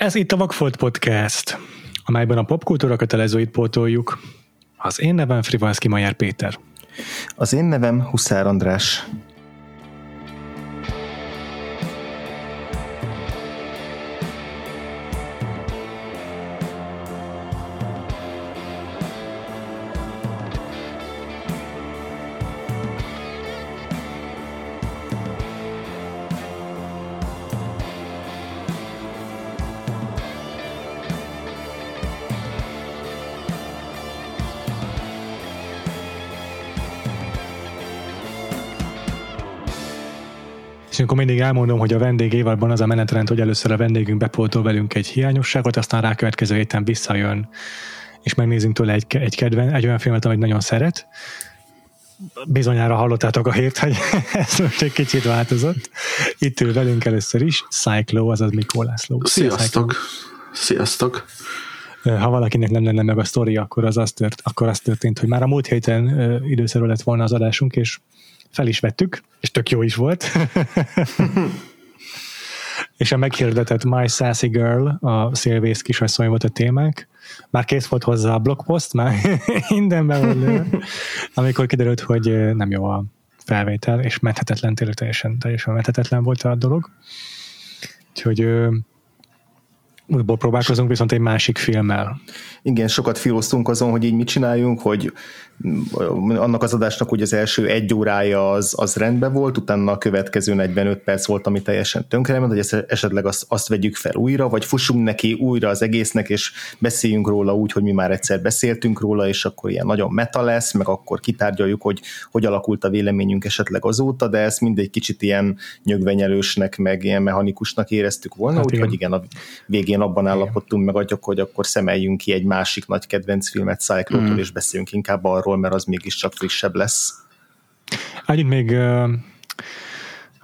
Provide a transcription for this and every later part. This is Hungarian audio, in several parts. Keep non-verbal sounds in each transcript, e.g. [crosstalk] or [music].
Ez itt a Vagfolt Podcast, amelyben a popkultúra kötelezőit pótoljuk. Az én nevem Frivalszki Majer Péter. Az én nevem Huszár András. Mindig elmondom, hogy a vendég évadban az a menetrend, hogy először a vendégünk bepótol velünk egy hiányosságot, aztán rá következő héten visszajön, és megnézünk tőle egy, egy, kedven, egy olyan filmet, amit nagyon szeret. Bizonyára hallottátok a hírt, hogy [laughs] ez most egy kicsit változott. Itt ül velünk először is Cyclo, azaz Mikó László. Sziasztok! Sziasztok! Ha valakinek nem lenne meg a sztori, akkor az, az, tört, akkor az történt, hogy már a múlt héten időszerű lett volna az adásunk, és fel is vettük, és tök jó is volt. [laughs] és a meghirdetett My Sassy Girl, a szélvész kisasszony volt a témánk. Már kész volt hozzá a blogpost, már [laughs] mindenben volt, amikor kiderült, hogy nem jó a felvétel, és menthetetlen, tényleg teljesen, teljesen menthetetlen volt a dolog. Úgyhogy újból próbálkozunk viszont egy másik filmmel. Igen, sokat filoztunk azon, hogy így mit csináljunk, hogy annak az adásnak ugye az első egy órája az, az rendben volt, utána a következő 45 perc volt, ami teljesen tönkrement, hogy esetleg azt, azt vegyük fel újra, vagy fussunk neki újra az egésznek, és beszéljünk róla úgy, hogy mi már egyszer beszéltünk róla, és akkor ilyen nagyon meta lesz, meg akkor kitárgyaljuk, hogy hogy alakult a véleményünk esetleg azóta, de ezt mindegy kicsit ilyen nyögvenyelősnek, meg ilyen mechanikusnak éreztük volna, hát úgyhogy igen, a végén abban állapodtunk meg, hogy akkor szemeljünk ki egy másik nagy kedvenc filmet Cyclotól, mm. és beszéljünk inkább arról, játékról, mert az mégiscsak frissebb lesz. Annyit még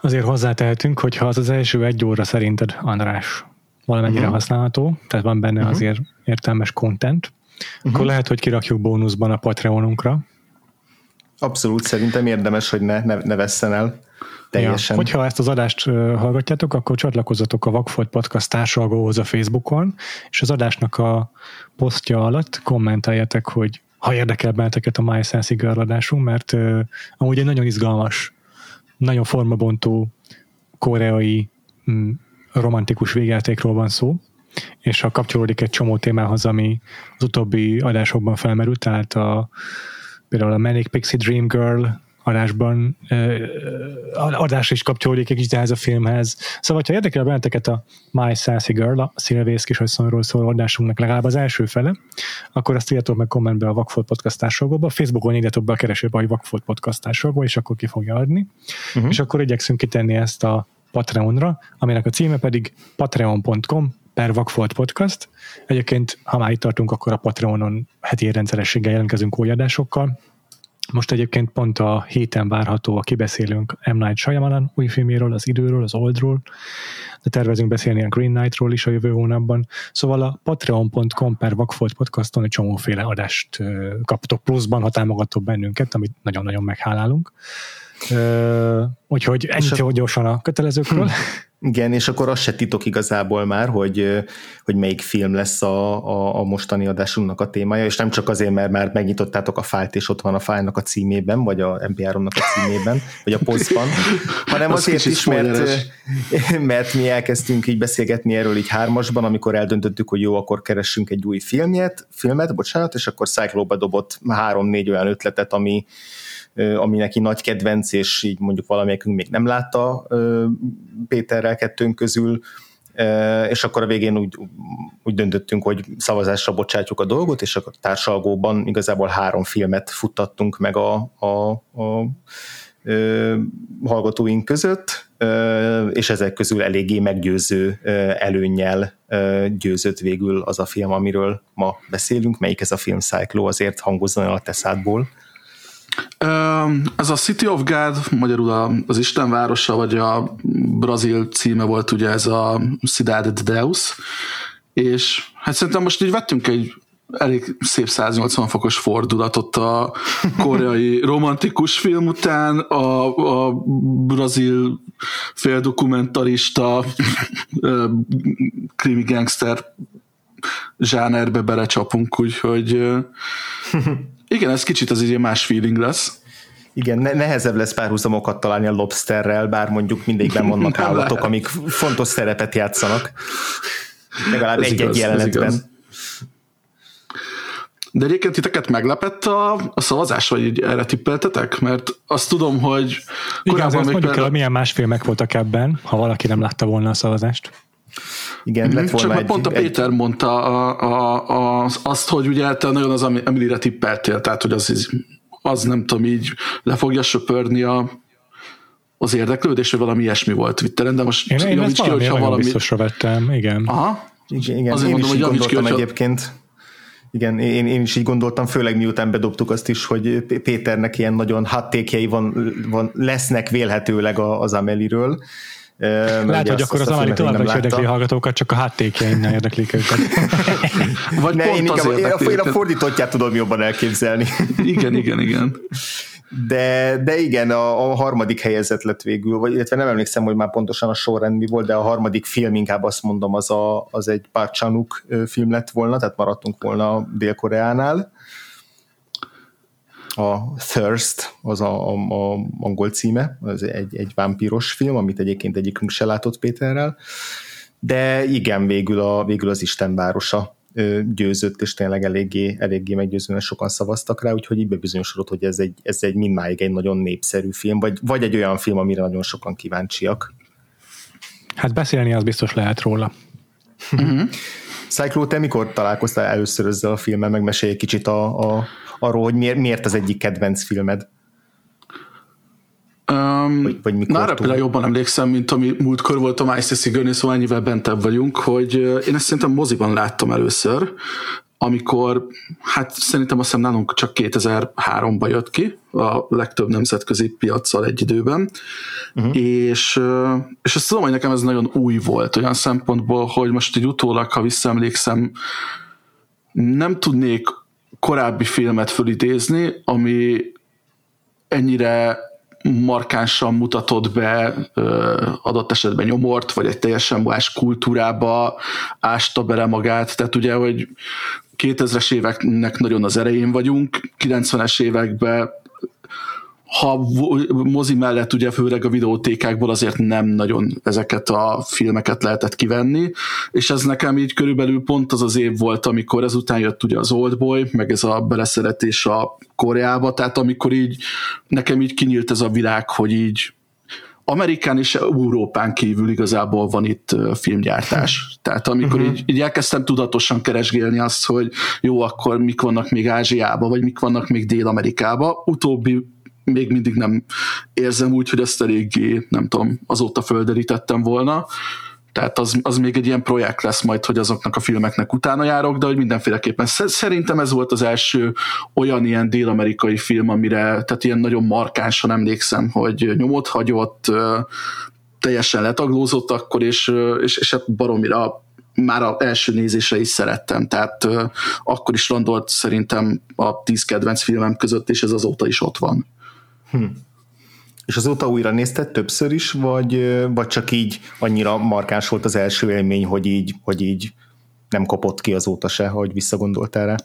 azért hozzátehetünk, hogy ha az az első egy óra szerinted, András, valamennyire uh-huh. használható, tehát van benne uh-huh. azért értelmes content, uh-huh. akkor lehet, hogy kirakjuk bónuszban a Patreonunkra. Abszolút, szerintem érdemes, hogy ne, ne, ne vesszen el teljesen. Ja, hogyha ezt az adást hallgatjátok, akkor csatlakozzatok a Vagfolt Podcast társalgóhoz a Facebookon, és az adásnak a posztja alatt kommentáljátok, hogy ha érdekel benneteket a My Sense adásunk, mert uh, amúgy egy nagyon izgalmas, nagyon formabontó koreai mm, romantikus végjátékról van szó, és ha kapcsolódik egy csomó témához, ami az utóbbi adásokban felmerült, tehát a, például a Manic Pixie Dream Girl adásban adás is kapcsolódik egy kicsit ehhez a filmhez. Szóval, ha érdekel benneteket a My Sassy Girl, a Szilvész kisasszonyról szóló adásunknak legalább az első fele, akkor azt írjátok meg kommentbe a Vakfolt Podcast társadalomba, Facebookon írjátok be a keresőbe, hogy Vakfolt Podcast társadalomba, és akkor ki fogja adni. Uh-huh. És akkor igyekszünk kitenni ezt a Patreonra, aminek a címe pedig patreon.com per Vakfolt Podcast. Egyébként, ha már itt tartunk, akkor a Patreonon heti rendszerességgel jelentkezünk új adásokkal, most egyébként pont a héten várható a kibeszélünk M. Night Shyamalan új filméről, az időről, az oldról, de tervezünk beszélni a Green Knight-ról is a jövő hónapban. Szóval a patreon.com per Vakfolt podcaston egy csomóféle adást kaptok pluszban, ha támogatok bennünket, amit nagyon-nagyon meghálálunk. Úgyhogy ennyit gyorsan a kötelezőkről. Hm. Igen, és akkor az se titok igazából már, hogy, hogy melyik film lesz a, a, a mostani adásunknak a témája, és nem csak azért, mert már megnyitottátok a fájlt, és ott van a fájlnak a címében, vagy a MP3-nak a címében, vagy a posztban, [laughs] hanem az azért is, mert, [laughs] mert mi elkezdtünk így beszélgetni erről így hármasban, amikor eldöntöttük, hogy jó, akkor keressünk egy új filmjet, filmet, bocsánat, és akkor Cyclope dobott három-négy olyan ötletet, ami, ami neki nagy kedvenc, és így mondjuk valamelyikünk még nem látta Péterrel kettőnk közül, és akkor a végén úgy, úgy döntöttünk, hogy szavazásra bocsátjuk a dolgot, és akkor társalgóban igazából három filmet futtattunk meg a, a, a, a hallgatóink között, és ezek közül eléggé meggyőző előnnyel győzött végül az a film, amiről ma beszélünk. Melyik ez a film Cyclo, azért hangozzon el a teszádból. Ez a City of God, magyarul az Isten városa, vagy a brazil címe volt ugye ez a Cidade de Deus, és hát szerintem most így vettünk egy elég szép 180 fokos fordulatot a [laughs] koreai romantikus film után, a, a brazil féldokumentarista krimi gangster zsánerbe belecsapunk, úgyhogy [laughs] igen, ez kicsit az egy más feeling lesz. Igen, nehezebb lesz párhuzamokat találni a lobsterrel, bár mondjuk mindegyikben [laughs] vannak állatok, amik fontos szerepet játszanak. Legalább egy-egy jelenetben. De egyébként titeket meglepett a, a szavazás, vagy így erre tippeltetek? Mert azt tudom, hogy korábban Igen, még mondjuk például... el, milyen más filmek voltak ebben, ha valaki nem látta volna a szavazást. Igen, lett volna Csak egy, pont a Péter egy... mondta a, a, a, azt, hogy ugye te nagyon az Emilire tippeltél, tehát hogy az, az nem tudom így le fogja söpörni a, az érdeklődés, vagy valami ilyesmi volt Twitteren, de most én, én ezt valami, ki, hogyha valami... biztosra vettem, igen. Aha. Igen, igen. Azért én mondom, is hogy gondoltam ki, hogyha... egyébként. Igen, én, én is így gondoltam, főleg miután bedobtuk azt is, hogy Péternek ilyen nagyon hattékjei van, van, lesznek vélhetőleg az Ameliről, lehet, hogy akkor az Amali továbbra is érdekli a hallgatókat, csak a háttékjeinnel érdeklik őket. [laughs] Vagy ne, pont én, inkább, én, a, én a fordítottját tudom jobban elképzelni. [laughs] igen, igen, igen. De, de igen, a, a harmadik helyezett lett végül, vagy illetve nem emlékszem, hogy már pontosan a sorrend mi volt, de a harmadik film inkább azt mondom, az, a, az egy Parchanuk film lett volna, tehát maradtunk volna Dél-Koreánál a Thirst, az a, a, a angol címe, az egy, egy vámpíros film, amit egyébként egyikünk se látott Péterrel, de igen, végül, a, végül az Isten városa győzött, és tényleg eléggé, eléggé meggyőzően sokan szavaztak rá, úgyhogy így bebizonyosodott, hogy ez egy, ez egy mindmáig egy nagyon népszerű film, vagy, vagy egy olyan film, amire nagyon sokan kíváncsiak. Hát beszélni az biztos lehet róla. Mm-hmm. Cyclo, te mikor találkoztál először ezzel a filmmel, megmesélj egy kicsit a, a arról, hogy miért, miért az egyik kedvenc filmed? Um, vagy, vagy mikor na, például jobban emlékszem, mint ami múltkor volt a Ice Sigourney, szóval ennyivel bentebb vagyunk, hogy én ezt szerintem moziban láttam először, amikor, hát szerintem azt hiszem nálunk csak 2003-ban jött ki, a legtöbb nemzetközi piacsal egy időben, uh-huh. és, és azt tudom, hogy nekem ez nagyon új volt olyan szempontból, hogy most egy utólag, ha visszaemlékszem, nem tudnék korábbi filmet fölidézni, ami ennyire markánsan mutatott be adott esetben nyomort, vagy egy teljesen más kultúrába ásta bele magát. Tehát ugye, hogy 2000-es éveknek nagyon az erején vagyunk, 90-es években ha mozi mellett ugye főleg a videótékákból azért nem nagyon ezeket a filmeket lehetett kivenni, és ez nekem így körülbelül pont az az év volt, amikor ezután jött ugye az Oldboy, meg ez a beleszeretés a Koreába, tehát amikor így nekem így kinyílt ez a világ, hogy így Amerikán és Európán kívül igazából van itt filmgyártás. Tehát amikor uh-huh. így, így elkezdtem tudatosan keresgélni azt, hogy jó, akkor mik vannak még Ázsiában, vagy mik vannak még Dél-Amerikában, utóbbi még mindig nem érzem úgy, hogy ezt eléggé, nem tudom, azóta földerítettem volna. Tehát az, az még egy ilyen projekt lesz majd, hogy azoknak a filmeknek utána járok, de hogy mindenféleképpen szerintem ez volt az első olyan ilyen dél-amerikai film, amire, tehát ilyen nagyon markánsan emlékszem, hogy nyomot hagyott, teljesen letaglózott akkor, és, és, és hát baromira már az első nézésre is szerettem, tehát akkor is landolt szerintem a tíz kedvenc filmem között, és ez azóta is ott van. Hm. És azóta újra nézted többször is, vagy, vagy csak így annyira markáns volt az első élmény, hogy így, hogy így nem kapott ki azóta se, hogy visszagondoltál rá?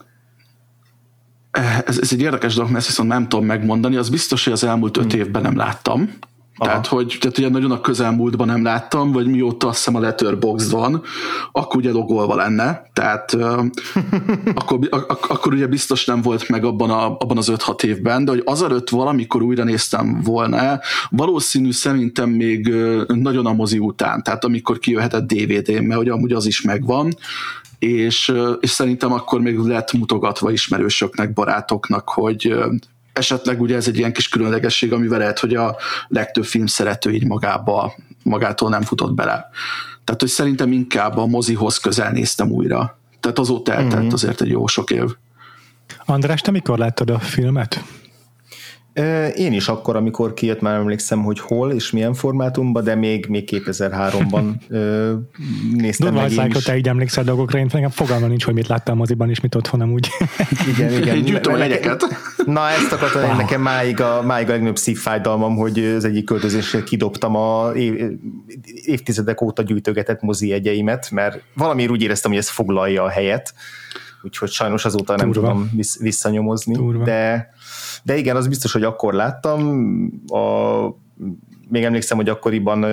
Ez, ez egy érdekes dolog, mert ezt viszont nem tudom megmondani. Az biztos, hogy az elmúlt öt hm. évben nem láttam. Aha. Tehát, hogy tehát ugye nagyon a közelmúltban nem láttam, vagy mióta azt hiszem a Letterboxd van, akkor ugye logolva lenne, tehát [laughs] akkor, ak- akkor ugye biztos nem volt meg abban, a, abban az 5-6 évben, de hogy azelőtt valamikor újra néztem volna, valószínű szerintem még nagyon a mozi után, tehát amikor kijöhetett DVD-n, mert ugye amúgy az is megvan, és, és szerintem akkor még lett mutogatva ismerősöknek, barátoknak, hogy esetleg ugye ez egy ilyen kis különlegesség, amivel lehet, hogy a legtöbb film szerető így magába, magától nem futott bele. Tehát, hogy szerintem inkább a mozihoz közel néztem újra. Tehát azóta eltelt mm-hmm. azért egy jó sok év. András, te mikor láttad a filmet? Én is akkor, amikor kijött, már emlékszem, hogy hol és milyen formátumban, de még, még 2003-ban néztem Durva, meg én is. te így emlékszel dolgokra, én nekem fogalma nincs, hogy mit láttam moziban, és mit otthon úgy. [laughs] Igen, igen. Gyűjtöm a jegyeket. Na, ezt akartam, wow. nekem máig a, máig a legnagyobb szívfájdalmam, hogy az egyik költözésre kidobtam a év, évtizedek óta gyűjtögetett mozi jegyeimet, mert valamiért úgy éreztem, hogy ez foglalja a helyet, úgyhogy sajnos azóta Turva. nem tudom visszanyomozni, Turva. de de igen, az biztos, hogy akkor láttam. A, még emlékszem, hogy akkoriban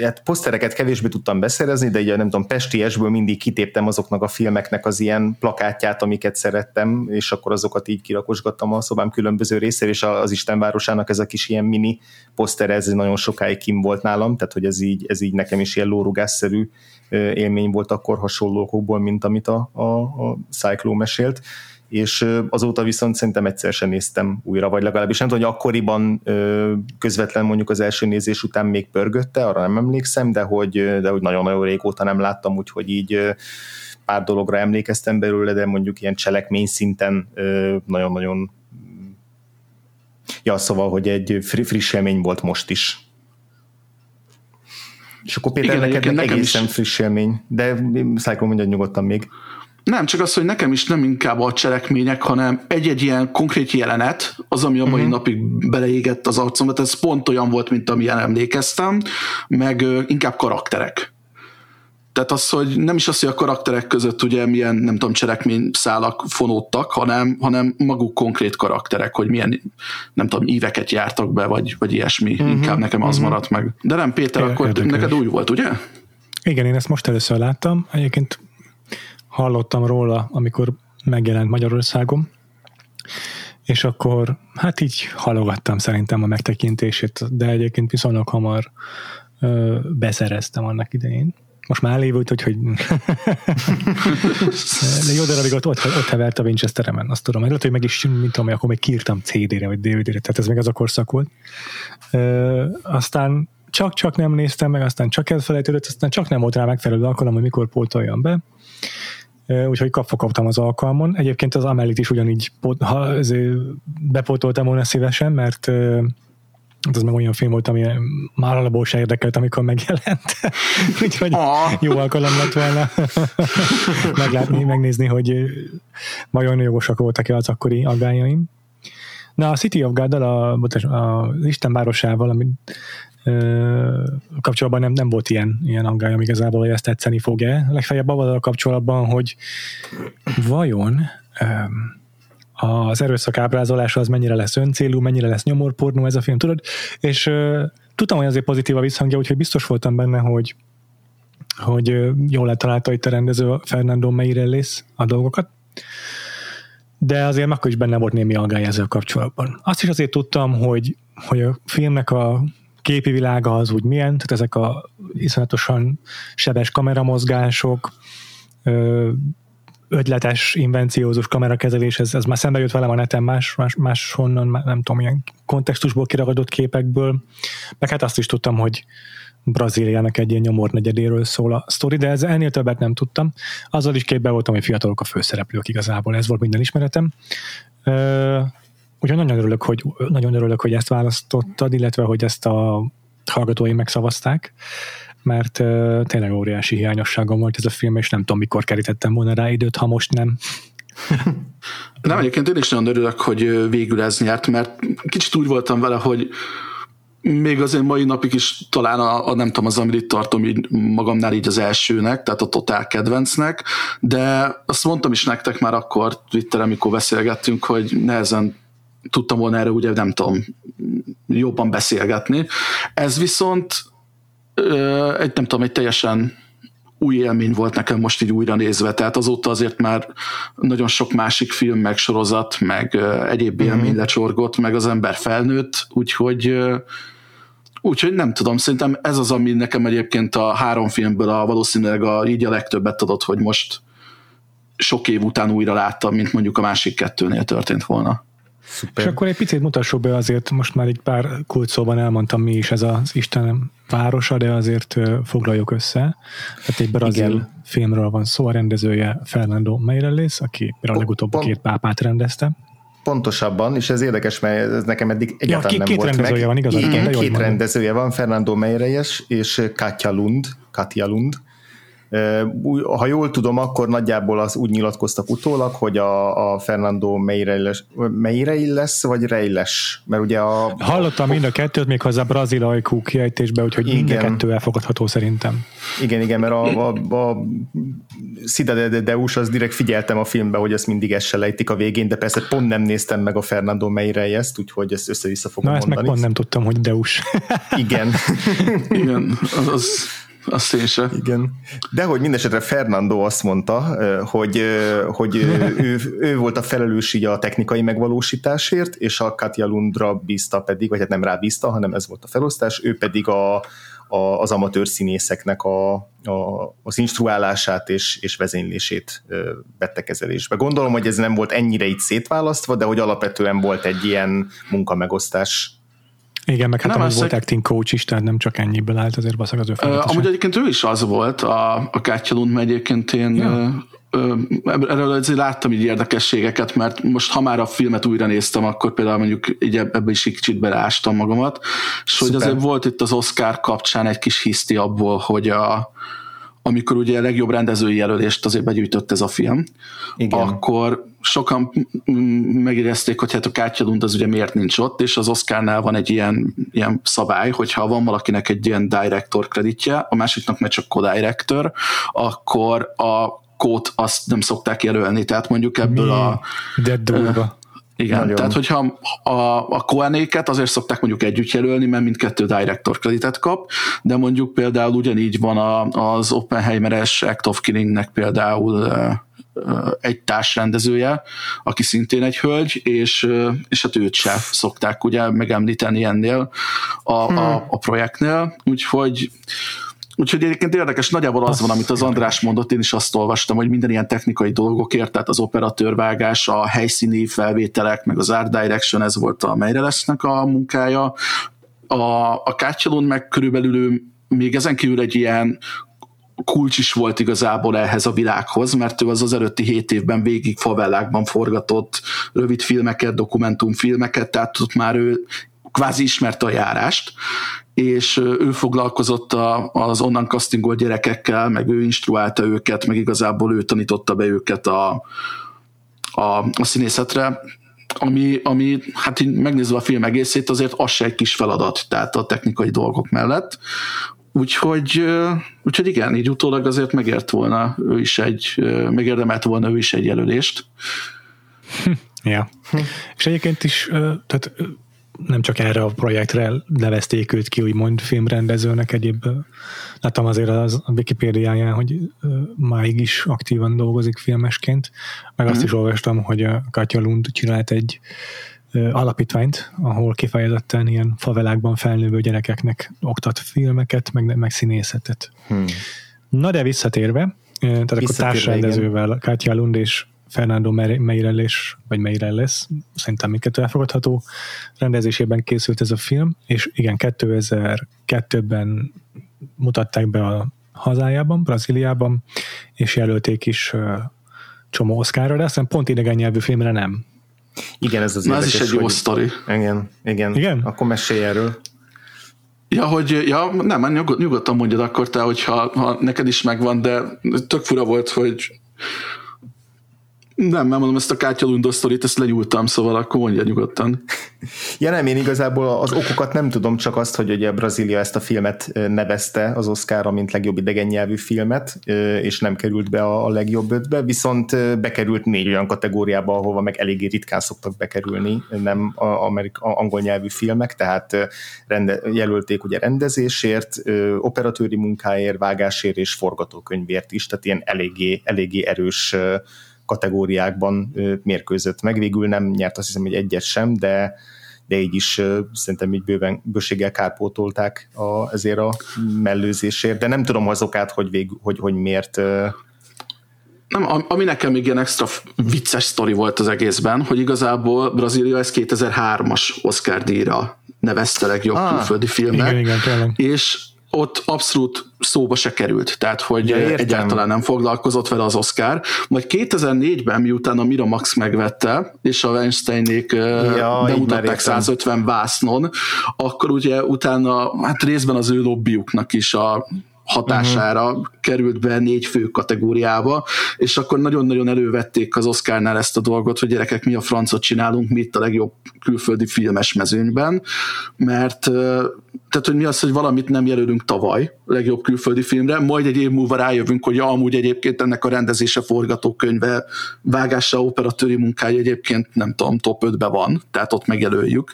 hát posztereket kevésbé tudtam beszerezni, de ugye nem tudom, Pesti esből mindig kitéptem azoknak a filmeknek az ilyen plakátját, amiket szerettem, és akkor azokat így kirakosgattam a szobám különböző részére, és az Istenvárosának ez a kis ilyen mini poszter, ez nagyon sokáig kim volt nálam, tehát hogy ez így, ez így nekem is ilyen lórugásszerű élmény volt akkor hasonlókokból, mint amit a, a, a Cyclo mesélt és azóta viszont szerintem egyszer sem néztem újra, vagy legalábbis nem tudom, hogy akkoriban közvetlen mondjuk az első nézés után még pörgötte, arra nem emlékszem, de hogy, de hogy nagyon-nagyon régóta nem láttam, úgyhogy így pár dologra emlékeztem belőle, de mondjuk ilyen cselekmény szinten nagyon-nagyon ja, szóval, hogy egy friss élmény volt most is. És akkor Péter, Igen, neked nekem egészen is. friss élmény, de Cyclone mondja nyugodtan még. Nem, csak az, hogy nekem is nem inkább a cselekmények, hanem egy-egy ilyen konkrét jelenet, az, ami a mai uh-huh. napig beleégett az arcomba, ez pont olyan volt, mint amilyen emlékeztem, meg inkább karakterek. Tehát az, hogy nem is az, hogy a karakterek között ugye milyen, nem tudom, cselekmény szálak fonódtak, hanem, hanem maguk konkrét karakterek, hogy milyen, nem tudom, íveket jártak be, vagy, vagy ilyesmi. Uh-huh. Inkább nekem az uh-huh. maradt meg. De nem, Péter, akkor Érdekes. neked úgy volt, ugye? Igen, én ezt most először láttam. Egyébként hallottam róla, amikor megjelent Magyarországon, és akkor hát így halogattam szerintem a megtekintését, de egyébként viszonylag hamar ö, beszereztem annak idején. Most már elévült, hogy, hogy [laughs] de jó darabig ott, ott, ott hevert a Winchesteremen, azt tudom. Lehet, hogy meg is, mint tudom, akkor még kiírtam CD-re, vagy DVD-re, tehát ez még az a korszak volt. Ö, aztán csak-csak nem néztem meg, aztán csak elfelejtődött, aztán csak nem volt rá megfelelő alkalom, hogy mikor pótoljam be úgyhogy kapva kaptam az alkalmon. Egyébként az Amelit is ugyanígy ha, bepótoltam volna szívesen, mert hát az meg olyan film volt, ami már alapból se érdekelt, amikor megjelent. [laughs] Úgyhogy ah. jó alkalom lett volna [laughs] meglátni, megnézni, hogy vajon jogosak voltak-e az akkori aggályaim. Na, a City of God-dal, a, a, a Isten városával, amit kapcsolatban nem, nem volt ilyen, ilyen aggályom igazából, hogy ezt tetszeni fog-e. Legfeljebb avval kapcsolatban, hogy vajon az erőszak ábrázolása az mennyire lesz öncélú, mennyire lesz nyomorpornó ez a film, tudod? És tudtam, hogy azért pozitív a visszhangja, úgyhogy biztos voltam benne, hogy hogy jól letalálta itt a rendező Fernando Meirellis a dolgokat, de azért akkor is benne volt némi aggály ezzel kapcsolatban. Azt is azért tudtam, hogy, hogy a filmnek a képi világa az úgy milyen, tehát ezek a iszonyatosan sebes kameramozgások, ötletes, invenciózus kamerakezelés, ez, ez már szembe jött velem a neten más, más, más honnan, nem tudom, ilyen kontextusból kiragadott képekből, meg hát azt is tudtam, hogy Brazíliának egy ilyen nyomor negyedéről szól a sztori, de ez ennél többet nem tudtam. Azzal is képbe voltam, hogy fiatalok a főszereplők igazából, ez volt minden ismeretem. Úgyhogy nagyon örülök, hogy, nagyon örülök, hogy ezt választottad, illetve hogy ezt a hallgatói megszavazták, mert uh, tényleg óriási hiányosságom volt ez a film, és nem tudom, mikor kerítettem volna rá időt, ha most nem. [laughs] Nem, egyébként én is nagyon örülök, hogy végül ez nyert, mert kicsit úgy voltam vele, hogy még azért mai napig is talán a, a nem tudom, az, amit tartom így magamnál így az elsőnek, tehát a totál kedvencnek, de azt mondtam is nektek már akkor Twitteren, amikor beszélgettünk, hogy nehezen tudtam volna erre ugye nem tudom jobban beszélgetni. Ez viszont egy nem tudom, egy teljesen új élmény volt nekem most így újra nézve, tehát azóta azért már nagyon sok másik film, meg sorozat, meg egyéb mhm. élmény lecsorgott, meg az ember felnőtt, úgyhogy úgyhogy nem tudom, szerintem ez az, ami nekem egyébként a három filmből a valószínűleg a, így a legtöbbet adott, hogy most sok év után újra láttam, mint mondjuk a másik kettőnél történt volna. Szuper. És akkor egy picit mutassuk be azért, most már egy pár kulcsszóban elmondtam mi is ez az Isten városa, de azért foglaljuk össze. Tehát egy brazil Igen. filmről van szó, a rendezője Fernando Meirelles, aki a legutóbb két pápát rendezte. pontosabban, és ez érdekes, mert ez nekem eddig egyáltalán ja, nem volt meg. Van, igazán, Igen, két rendezője van, Fernando Meirelles és Katja Lund, Katja Lund, ha jól tudom, akkor nagyjából az úgy nyilatkoztak utólag, hogy a, a Fernando Meirei lesz, vagy Reiles, mert ugye a... Hallottam mind a kettőt, még hozzá brazil ajkú kiejtésbe, úgyhogy igen. mind a kettő elfogadható szerintem. Igen, igen, mert a, a, a Cida de Deus, az direkt figyeltem a filmbe, hogy ezt mindig ezt se lejtik a végén, de persze pont nem néztem meg a Fernando Meirei ezt, úgyhogy ezt össze-vissza fogom Na, ezt mondani. meg pont nem tudtam, hogy Deus. igen. igen, az, az azt én sem. Igen. De hogy mindesetre Fernando azt mondta, hogy, hogy ő, ő, volt a felelős így a technikai megvalósításért, és a Katja Lundra bízta pedig, vagy hát nem rá bízta, hanem ez volt a felosztás, ő pedig a, a, az amatőr színészeknek a, a, az instruálását és, és vezénylését vette kezelésbe. Gondolom, hogy ez nem volt ennyire itt szétválasztva, de hogy alapvetően volt egy ilyen munkamegosztás igen, meg hát nem, amúgy volt acting coach is, tehát nem csak ennyiből állt, azért baszak az ő uh, Amúgy egyébként ő is az volt, a, a Kátya Lund, egyébként én ja. erről azért láttam így érdekességeket, mert most ha már a filmet újra néztem, akkor például mondjuk így ebbe is egy kicsit beleástam magamat, és Szuper. hogy azért volt itt az Oscar kapcsán egy kis hiszti abból, hogy a, amikor ugye a legjobb rendezői jelölést azért begyűjtött ez a film, Igen. akkor sokan megérezték, hogy hát a kártyadund az ugye miért nincs ott, és az Oscarnál van egy ilyen, ilyen szabály, hogyha van valakinek egy ilyen director kreditje, a másiknak meg csak co-director, akkor a kót azt nem szokták jelölni, tehát mondjuk ebből Mi? a... De durva. Igen, Nagyon. tehát hogyha a, a Koenéket azért szokták mondjuk együtt jelölni, mert mindkettő director kreditet kap, de mondjuk például ugyanígy van a, az Oppenheimer-es Act of Killingnek például egy társrendezője, aki szintén egy hölgy, és, és hát őt se szokták ugye megemlíteni ennél a, hmm. a, a projektnél, úgyhogy Úgyhogy egyébként érdekes, nagyjából az van, amit az András mondott, én is azt olvastam, hogy minden ilyen technikai dolgokért, tehát az operatőrvágás, a helyszíni felvételek, meg az art direction, ez volt a lesznek a munkája. A, a Kátcsalon meg körülbelül még ezen kívül egy ilyen kulcs is volt igazából ehhez a világhoz, mert ő az az előtti hét évben végig favellákban forgatott rövid filmeket, dokumentumfilmeket, tehát ott már ő kvázi ismerte a járást, és ő foglalkozott a, az onnan castingolt gyerekekkel, meg ő instruálta őket, meg igazából ő tanította be őket a, a, a színészetre, ami, ami, hát így megnézve a film egészét, azért az se egy kis feladat, tehát a technikai dolgok mellett. Úgyhogy, úgyhogy igen, így utólag azért megért volna ő is egy, megérdemelt volna ő is egy jelölést. Ja. Hm. És egyébként is, tehát nem csak erre a projektre nevezték őt ki, úgymond filmrendezőnek egyéb. Láttam azért az a Wikipédiáján, hogy máig is aktívan dolgozik filmesként, meg azt mm. is olvastam, hogy a Katja Lund csinált egy alapítványt, ahol kifejezetten ilyen favelákban felnővő gyerekeknek oktat filmeket, meg, meg színészetet. Hmm. Na de visszatérve, tehát akkor társrendezővel, Katja Lund és Fernando Meirelles, vagy Meirelles, szerintem mindkettő elfogadható rendezésében készült ez a film, és igen, 2002-ben mutatták be a hazájában, Brazíliában, és jelölték is csomó oszkára, de aztán pont idegen nyelvű filmre nem. Igen, ez az Na, ez is egy jó sztori. Igen, igen, igen. Akkor mesélj erről. Ja, hogy, ja, nem, nyugodtan mondjad akkor te, hogyha ha neked is megvan, de tök fura volt, hogy nem, nem mondom, ezt a kártyalundó sztorit, ezt legyúltam, szóval akkor mondja nyugodtan. Ja nem, én igazából az okokat nem tudom, csak azt, hogy ugye Brazília ezt a filmet nevezte az Oscarra, mint legjobb idegen nyelvű filmet, és nem került be a legjobb ötbe, viszont bekerült négy olyan kategóriába, ahova meg eléggé ritkán szoktak bekerülni, nem a amerik, a angol nyelvű filmek, tehát rende, jelölték ugye rendezésért, operatőri munkáért, vágásért és forgatókönyvért is, tehát ilyen eléggé, eléggé erős kategóriákban mérkőzött meg. Végül nem nyert azt hiszem, hogy egyet sem, de, de így is szerintem így bőven, bőséggel kárpótolták a, ezért a mellőzésért, de nem tudom az okát, hogy, vég, hogy, hogy miért nem, ami nekem még ilyen extra vicces sztori volt az egészben, hogy igazából Brazília ez 2003-as Oscar díjra nevezte legjobb ah, külföldi filmnek, igen, igen, és ott abszolút szóba se került, tehát hogy ja, egyáltalán nem foglalkozott vele az Oscar. Majd 2004-ben, miután a Miramax megvette, és a Weinsteinék ja, bemutatták 150 vásznon, akkor ugye utána, hát részben az ő lobbyuknak is a hatására uh-huh. Került be négy fő kategóriába, és akkor nagyon-nagyon elővették az Oscarnál ezt a dolgot, hogy gyerekek, mi a francot csinálunk, mi itt a legjobb külföldi filmes mezőnyben, mert tehát, hogy mi az, hogy valamit nem jelölünk tavaly legjobb külföldi filmre, majd egy év múlva rájövünk, hogy ja, amúgy egyébként ennek a rendezése, forgatókönyve, vágása, operatőri munkája egyébként nem tudom, top 5-be van, tehát ott megjelöljük.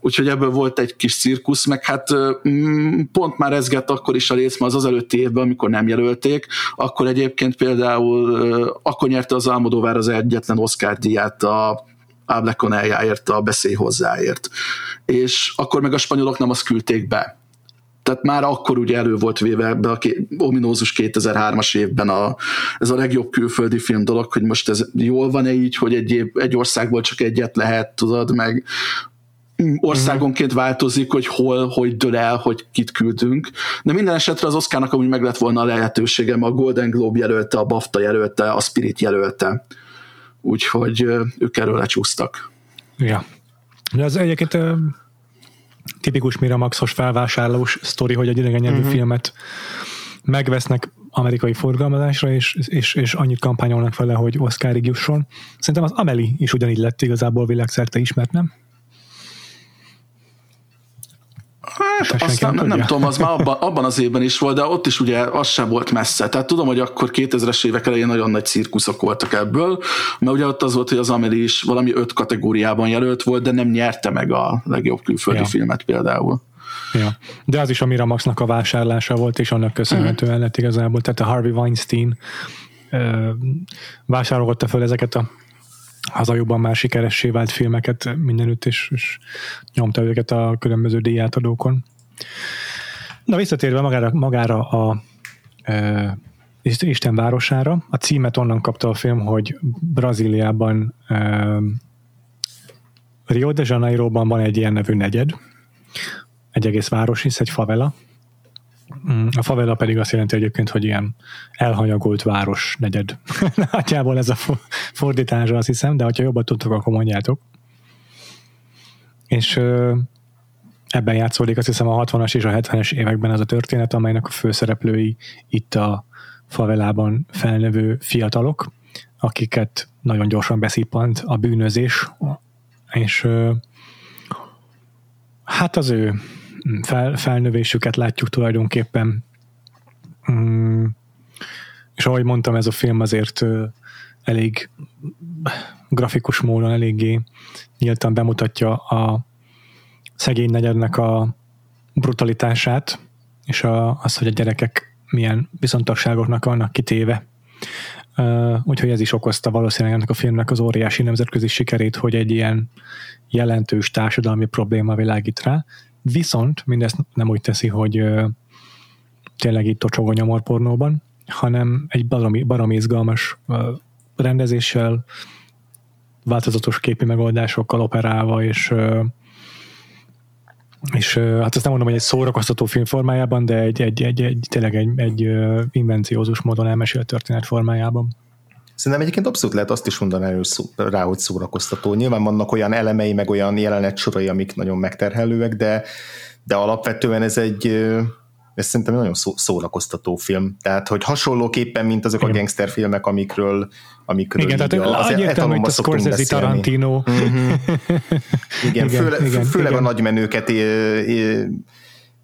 Úgyhogy ebből volt egy kis cirkusz, meg hát mm, pont már ezgett akkor is a rész, az az előtti évben, amikor nem jelölték, akkor egyébként például akkor nyerte az Almodóvár az egyetlen Oscar díját a Áblekon eljáért a beszély hozzáért. És akkor meg a spanyolok nem azt küldték be. Tehát már akkor ugye elő volt véve ebbe a ominózus 2003-as évben a, ez a legjobb külföldi film dolog, hogy most ez jól van-e így, hogy egy, egy országból csak egyet lehet, tudod, meg országonként változik, hogy hol, hogy dől el, hogy kit küldünk. De minden esetre az Oscarnak amúgy meg lett volna a lehetősége, a Golden Globe jelölte, a BAFTA jelölte, a Spirit jelölte úgyhogy ők erről lecsúsztak. Ja. De az egyébként tipikus Miramaxos felvásárlós sztori, hogy egy idegen nyelvű uh-huh. filmet megvesznek amerikai forgalmazásra, és, és, és annyit kampányolnak vele, hogy Oscarig jusson. Szerintem az Ameli is ugyanígy lett igazából világszerte ismert, nem? Hát azt nem, nem tudom, az már abban, abban az évben is volt, de ott is ugye az sem volt messze. Tehát tudom, hogy akkor 2000-es évek elején nagyon nagy cirkuszok voltak ebből, mert ugye ott az volt, hogy az Amelie is valami öt kategóriában jelölt volt, de nem nyerte meg a legjobb külföldi ja. filmet például. Ja. De az is a Miramaxnak a vásárlása volt, és annak köszönhetően lett igazából. Tehát a Harvey Weinstein ö, vásárolta fel ezeket a hazajobban már sikeressé vált filmeket mindenütt, és, és nyomta őket a különböző díjátadókon. Na visszatérve magára, magára a e, Isten városára, a címet onnan kapta a film, hogy Brazíliában e, Rio de Janeiroban van egy ilyen nevű negyed, egy egész város is, egy favela, a favela pedig azt jelenti egyébként, hogy ilyen elhanyagolt város negyed. [laughs] Nagyjából ez a fordítása, azt hiszem, de ha jobban tudtok, akkor mondjátok. És ebben játszódik azt hiszem a 60-as és a 70-es években az a történet, amelynek a főszereplői itt a favelában felnövő fiatalok, akiket nagyon gyorsan beszippant a bűnözés, és hát az ő fel, felnövésüket látjuk tulajdonképpen. Mm, és ahogy mondtam, ez a film azért elég grafikus módon eléggé nyíltan bemutatja a szegény negyednek a brutalitását, és a, az, hogy a gyerekek milyen viszontagságoknak vannak kitéve. Úgyhogy ez is okozta valószínűleg ennek a filmnek az óriási nemzetközi sikerét, hogy egy ilyen jelentős társadalmi probléma világít rá, Viszont mindezt nem úgy teszi, hogy tényleg itt tocsog a nyomorpornóban, hanem egy baromi, baromi izgalmas rendezéssel, változatos képi megoldásokkal operálva, és és hát azt nem mondom, hogy egy szórakoztató film formájában, de egy, egy, egy, egy tényleg egy, egy invenciózus módon elmesélt történet formájában. Szerintem egyébként abszolút lehet azt is mondani rá, hogy szórakoztató. Nyilván vannak olyan elemei, meg olyan jelenet sorai, amik nagyon megterhelőek, de, de alapvetően ez egy ez szerintem nagyon szó, szórakoztató film. Tehát, hogy hasonlóképpen, mint azok Igen. a gangsterfilmek, amikről, amikről Igen, tehát az egyértelmű, a Scorsese Tarantino. Mm-hmm. Igen, [laughs] igen, főle, igen, főleg igen. a nagymenőket é, é,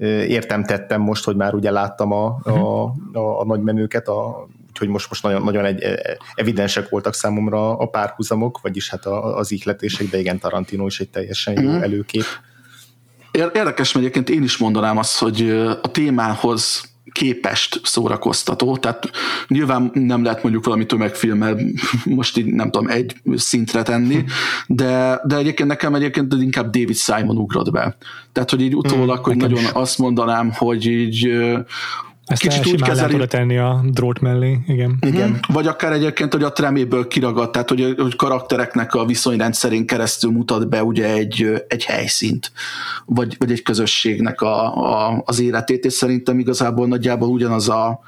értem tettem most, hogy már ugye láttam a, a, mhm. a, a nagymenőket, a úgyhogy most, most nagyon, nagyon egy, e, evidensek voltak számomra a párhuzamok, vagyis hát az ihletések, de igen, Tarantino is egy teljesen jó mm. előkép. Érdekes, mert egyébként én is mondanám azt, hogy a témához képest szórakoztató, tehát nyilván nem lehet mondjuk valami tömegfilmmel [laughs] most így nem tudom, egy szintre tenni, de, de egyébként nekem egyébként inkább David Simon ugrott be. Tehát, hogy így utólag, hmm, hogy nagyon is. azt mondanám, hogy így Ezt kicsit úgy kezeli. tenni a drót mellé, igen. Igen. Mm-hmm. Vagy akár egyébként, hogy a treméből kiragad, tehát hogy, hogy karaktereknek a viszonyrendszerén keresztül mutat be ugye egy, egy helyszínt, vagy, vagy egy közösségnek a, a, az életét, és szerintem igazából nagyjából ugyanaz a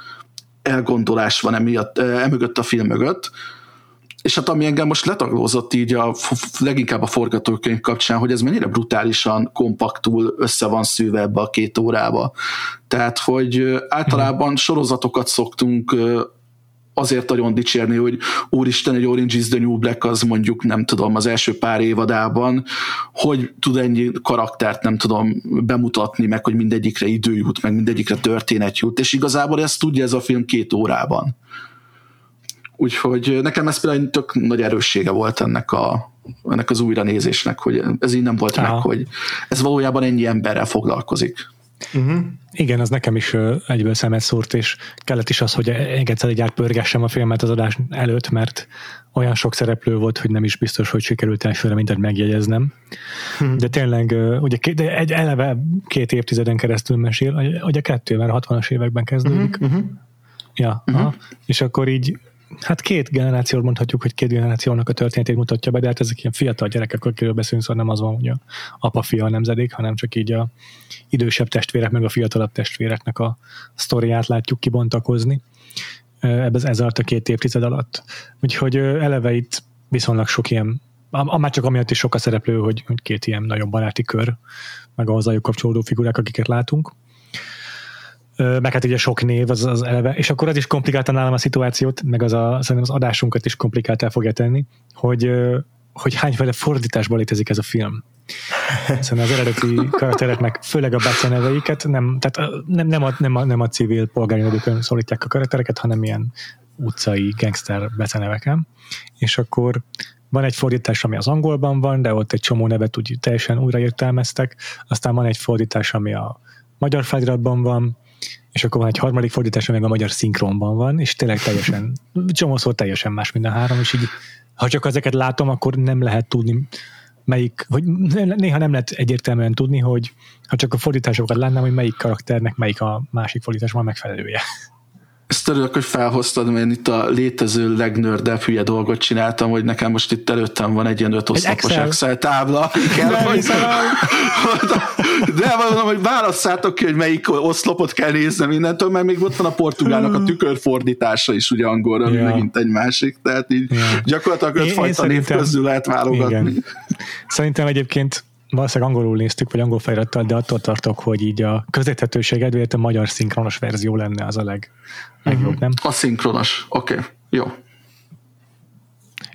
elgondolás van emiatt, emögött a film mögött, és hát ami engem most letaglózott így a, leginkább a forgatókönyv kapcsán, hogy ez mennyire brutálisan kompaktul össze van szűve ebbe a két órába. Tehát, hogy általában sorozatokat szoktunk azért nagyon dicsérni, hogy úristen, egy Orange is the New Black az mondjuk, nem tudom, az első pár évadában, hogy tud ennyi karaktert, nem tudom, bemutatni, meg hogy mindegyikre idő jut, meg mindegyikre történet jut, és igazából ezt tudja ez a film két órában. Úgyhogy nekem ez például tök nagy erőssége volt ennek, a, ennek az újranézésnek, hogy ez így nem volt Aha. meg, hogy ez valójában ennyi emberrel foglalkozik. Uh-huh. Igen, az nekem is egyből szemet szórt, és kellett is az, hogy egyszer egy pörgessem a filmet az adás előtt, mert olyan sok szereplő volt, hogy nem is biztos, hogy sikerült elsőre mindent megjegyeznem. Uh-huh. De tényleg, ugye de egy eleve két évtizeden keresztül mesél, ugye kettő, mert 60-as években kezdődik. Uh-huh. Ja, uh-huh. és akkor így hát két generációt mondhatjuk, hogy két generációnak a történetét mutatja be, de hát ezek ilyen fiatal gyerekek, akiről beszélünk, szóval nem az van, hogy a apa-fia nemzedék, hanem csak így a idősebb testvérek, meg a fiatalabb testvéreknek a sztoriát látjuk kibontakozni ez, ez alatt a két évtized alatt. Úgyhogy eleve itt viszonylag sok ilyen, már csak amiatt is sok a szereplő, hogy, hogy két ilyen nagyon baráti kör, meg a hozzájuk kapcsolódó figurák, akiket látunk meg hát ugye sok név az, az eleve, és akkor az is komplikálta nálam a szituációt, meg az a, szerintem az adásunkat is komplikáltá fogja tenni, hogy, hogy hányféle fordításban létezik ez a film. Hiszen az eredeti karaktereknek, főleg a beceneveiket nem, tehát nem, nem, a, nem, a, nem a civil polgári nevükön szólítják a karaktereket, hanem ilyen utcai gangster beceneveken. És akkor van egy fordítás, ami az angolban van, de ott egy csomó nevet úgy teljesen újraértelmeztek, aztán van egy fordítás, ami a magyar feliratban van, és akkor van egy harmadik fordítás, ami a magyar szinkronban van, és tényleg teljesen, [laughs] csomószor teljesen más minden három, és így ha csak ezeket látom, akkor nem lehet tudni, melyik, hogy néha nem lehet egyértelműen tudni, hogy ha csak a fordításokat lánnám, hogy melyik karakternek melyik a másik fordítás van megfelelője. Ezt örülök, hogy felhoztad, mert itt a létező legnördebb hülye dolgot csináltam, hogy nekem most itt előttem van egy ilyen öt oszlopos Excel. Excel tábla. Igen, hogy, de mondom, hogy válasszátok ki, hogy melyik oszlopot kell néznem innentől, mert még ott van a portugálnak a tükörfordítása is ugye angolra, ami ja. megint egy másik, tehát így ja. gyakorlatilag ötfajta név közül lehet válogatni. Igen. Szerintem egyébként valószínűleg angolul néztük, vagy angol felirattal, de attól tartok, hogy így a közérthetőség kedvéért a magyar szinkronos verzió lenne az a leg, legjobb, uh-huh. nem? A szinkronos, oké, okay. jó.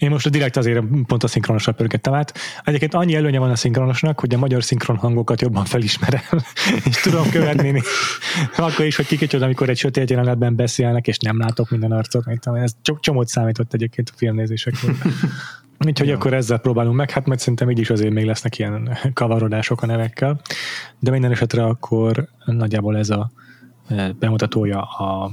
Én most direkt azért pont a szinkronosra pörgettem át. Egyébként annyi előnye van a szinkronosnak, hogy a magyar szinkron hangokat jobban felismerem, [laughs] és tudom követni. [laughs] Akkor is, hogy kikicsoda, amikor egy sötét jelenetben beszélnek, és nem látok minden arcot. Mint, ez csomót számított egyébként a filmnézésekor. [laughs] Úgyhogy akkor ezzel próbálunk meg, hát majd szerintem így is azért még lesznek ilyen kavarodások a nevekkel, de minden esetre akkor nagyjából ez a e, bemutatója a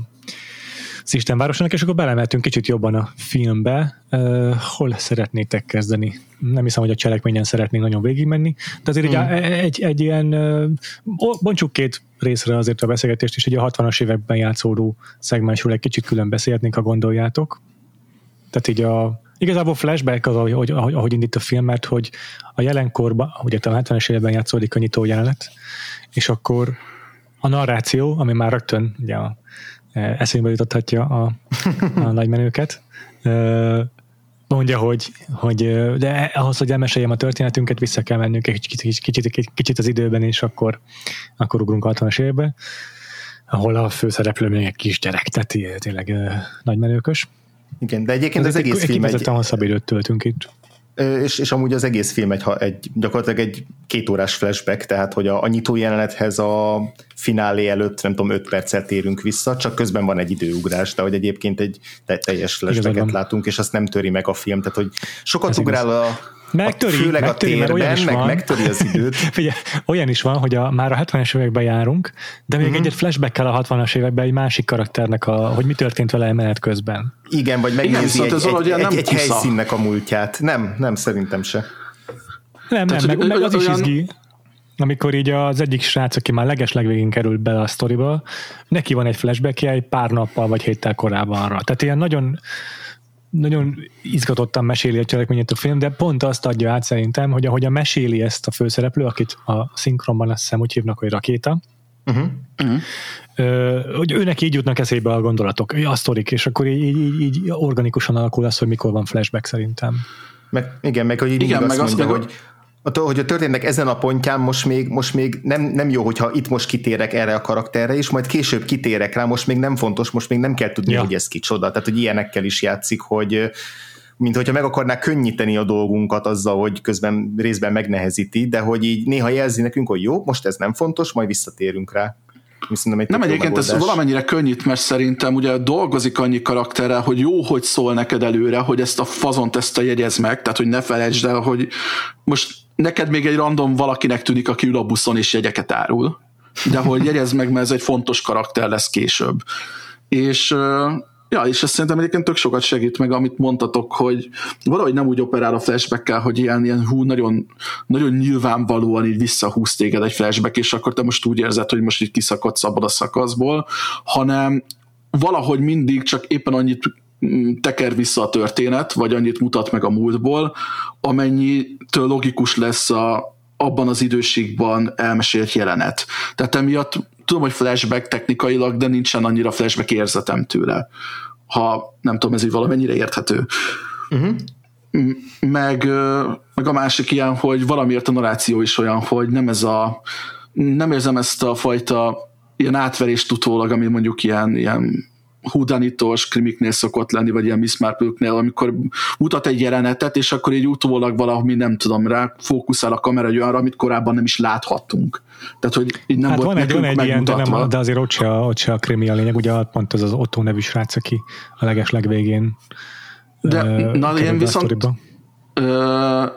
az Istenvárosnak, és akkor belemeltünk kicsit jobban a filmbe. Uh, hol szeretnétek kezdeni? Nem hiszem, hogy a cselekményen szeretnénk nagyon végigmenni, de azért mm. egy, egy, egy ilyen, uh, bontsuk két részre azért a beszélgetést, és egy a 60-as években játszódó szegmensről egy kicsit külön beszélhetnénk, ha gondoljátok. Tehát így a Igazából flashback az, ahogy, ahogy, ahogy indít a film, mert hogy a jelenkorban, ugye a 70-es években játszódik a nyitó jelenet, és akkor a narráció, ami már rögtön ugye a, eszébe jutothatja a, a [laughs] nagymenőket, mondja, hogy, hogy de ahhoz, hogy elmeséljem a történetünket, vissza kell mennünk egy kicsit, kicsit, kicsit, az időben, és akkor, akkor ugrunk 60-as évbe, ahol a főszereplő még egy kisgyerek, tehát tényleg nagymenőkös. Igen, de egyébként az, az egész egy, film egy... hosszabb időt töltünk itt. És, és amúgy az egész film egy, egy gyakorlatilag egy két órás flashback, tehát hogy a, a nyitó jelenethez a finálé előtt nem tudom, öt percet térünk vissza, csak közben van egy időugrás, de hogy egyébként egy teljes flashbacket látunk, és azt nem töri meg a film, tehát hogy sokat Ez ugrál igaz. a Megtöri, főleg megtöri, a térben, meg van. megtöri az időt. [laughs] Figyelj, olyan is van, hogy a, már a 70-es években járunk, de még uh-huh. egyet flashback-kel a 60-as években egy másik karakternek, a, hogy mi történt vele menet közben. Igen, vagy megnézi Igen, egy, egy, egy, egy, egy helyszínnek a múltját. Nem, nem, szerintem se. Nem, Tehát, nem, meg, meg az olyan... is izgi. amikor így az egyik srác, aki már leges legvégén került bele a sztoriba, neki van egy flashback egy pár nappal vagy héttel korábban arra. Tehát ilyen nagyon nagyon izgatottan meséli a cselekményét a film, de pont azt adja át szerintem, hogy ahogy a meséli ezt a főszereplő, akit a szinkronban azt hiszem úgy hívnak, hogy Rakéta, uh-huh. Uh-huh. hogy őnek így jutnak eszébe a gondolatok, a sztorik, és akkor így, így, így organikusan alakul az, hogy mikor van flashback szerintem. Meg, igen, meg hogy így igen, meg azt mondja, meg hogy hogy a történetnek ezen a pontján most még, most még nem, nem jó, hogyha itt most kitérek erre a karakterre, és majd később kitérek rá, most még nem fontos, most még nem kell tudni, ja. hogy ez kicsoda. Tehát, hogy ilyenekkel is játszik, hogy mint hogyha meg akarná könnyíteni a dolgunkat azzal, hogy közben részben megnehezíti, de hogy így néha jelzi nekünk, hogy jó, most ez nem fontos, majd visszatérünk rá. egy nem egyébként ez valamennyire könnyít, mert szerintem ugye dolgozik annyi karakterrel, hogy jó, hogy szól neked előre, hogy ezt a fazont ezt a jegyez meg, tehát hogy ne felejtsd el, hogy most neked még egy random valakinek tűnik, aki ül a buszon és jegyeket árul, de hogy jegyez meg, mert ez egy fontos karakter lesz később. És Ja, és ezt szerintem egyébként tök sokat segít meg, amit mondtatok, hogy valahogy nem úgy operál a flashback hogy ilyen, ilyen hú, nagyon, nagyon nyilvánvalóan így visszahúz téged egy flashback, és akkor te most úgy érzed, hogy most így kiszakadsz abban a szakaszból, hanem valahogy mindig csak éppen annyit teker vissza a történet, vagy annyit mutat meg a múltból, amennyitől logikus lesz a, abban az időségben elmesélt jelenet. Tehát emiatt tudom, hogy flashback technikailag, de nincsen annyira flashback érzetem tőle. Ha nem tudom, ez így valamennyire érthető. Uh-huh. Meg, meg a másik ilyen, hogy valamiért a narráció is olyan, hogy nem ez a nem érzem ezt a fajta ilyen átverést utólag, ami mondjuk ilyen, ilyen hudanitós krimiknél szokott lenni, vagy ilyen Miss Marple-nél, amikor mutat egy jelenetet, és akkor így utólag valami, nem tudom, rá fókuszál a kamera egy olyanra, amit korábban nem is láthattunk. Tehát, hogy így nem hát volt van egy, van egy ilyen, de, nem, de azért ott se, a, ott se a krimi a lényeg, ugye pont az az Otto nevű srác, aki a leges legvégén de, na, ilyen viszont,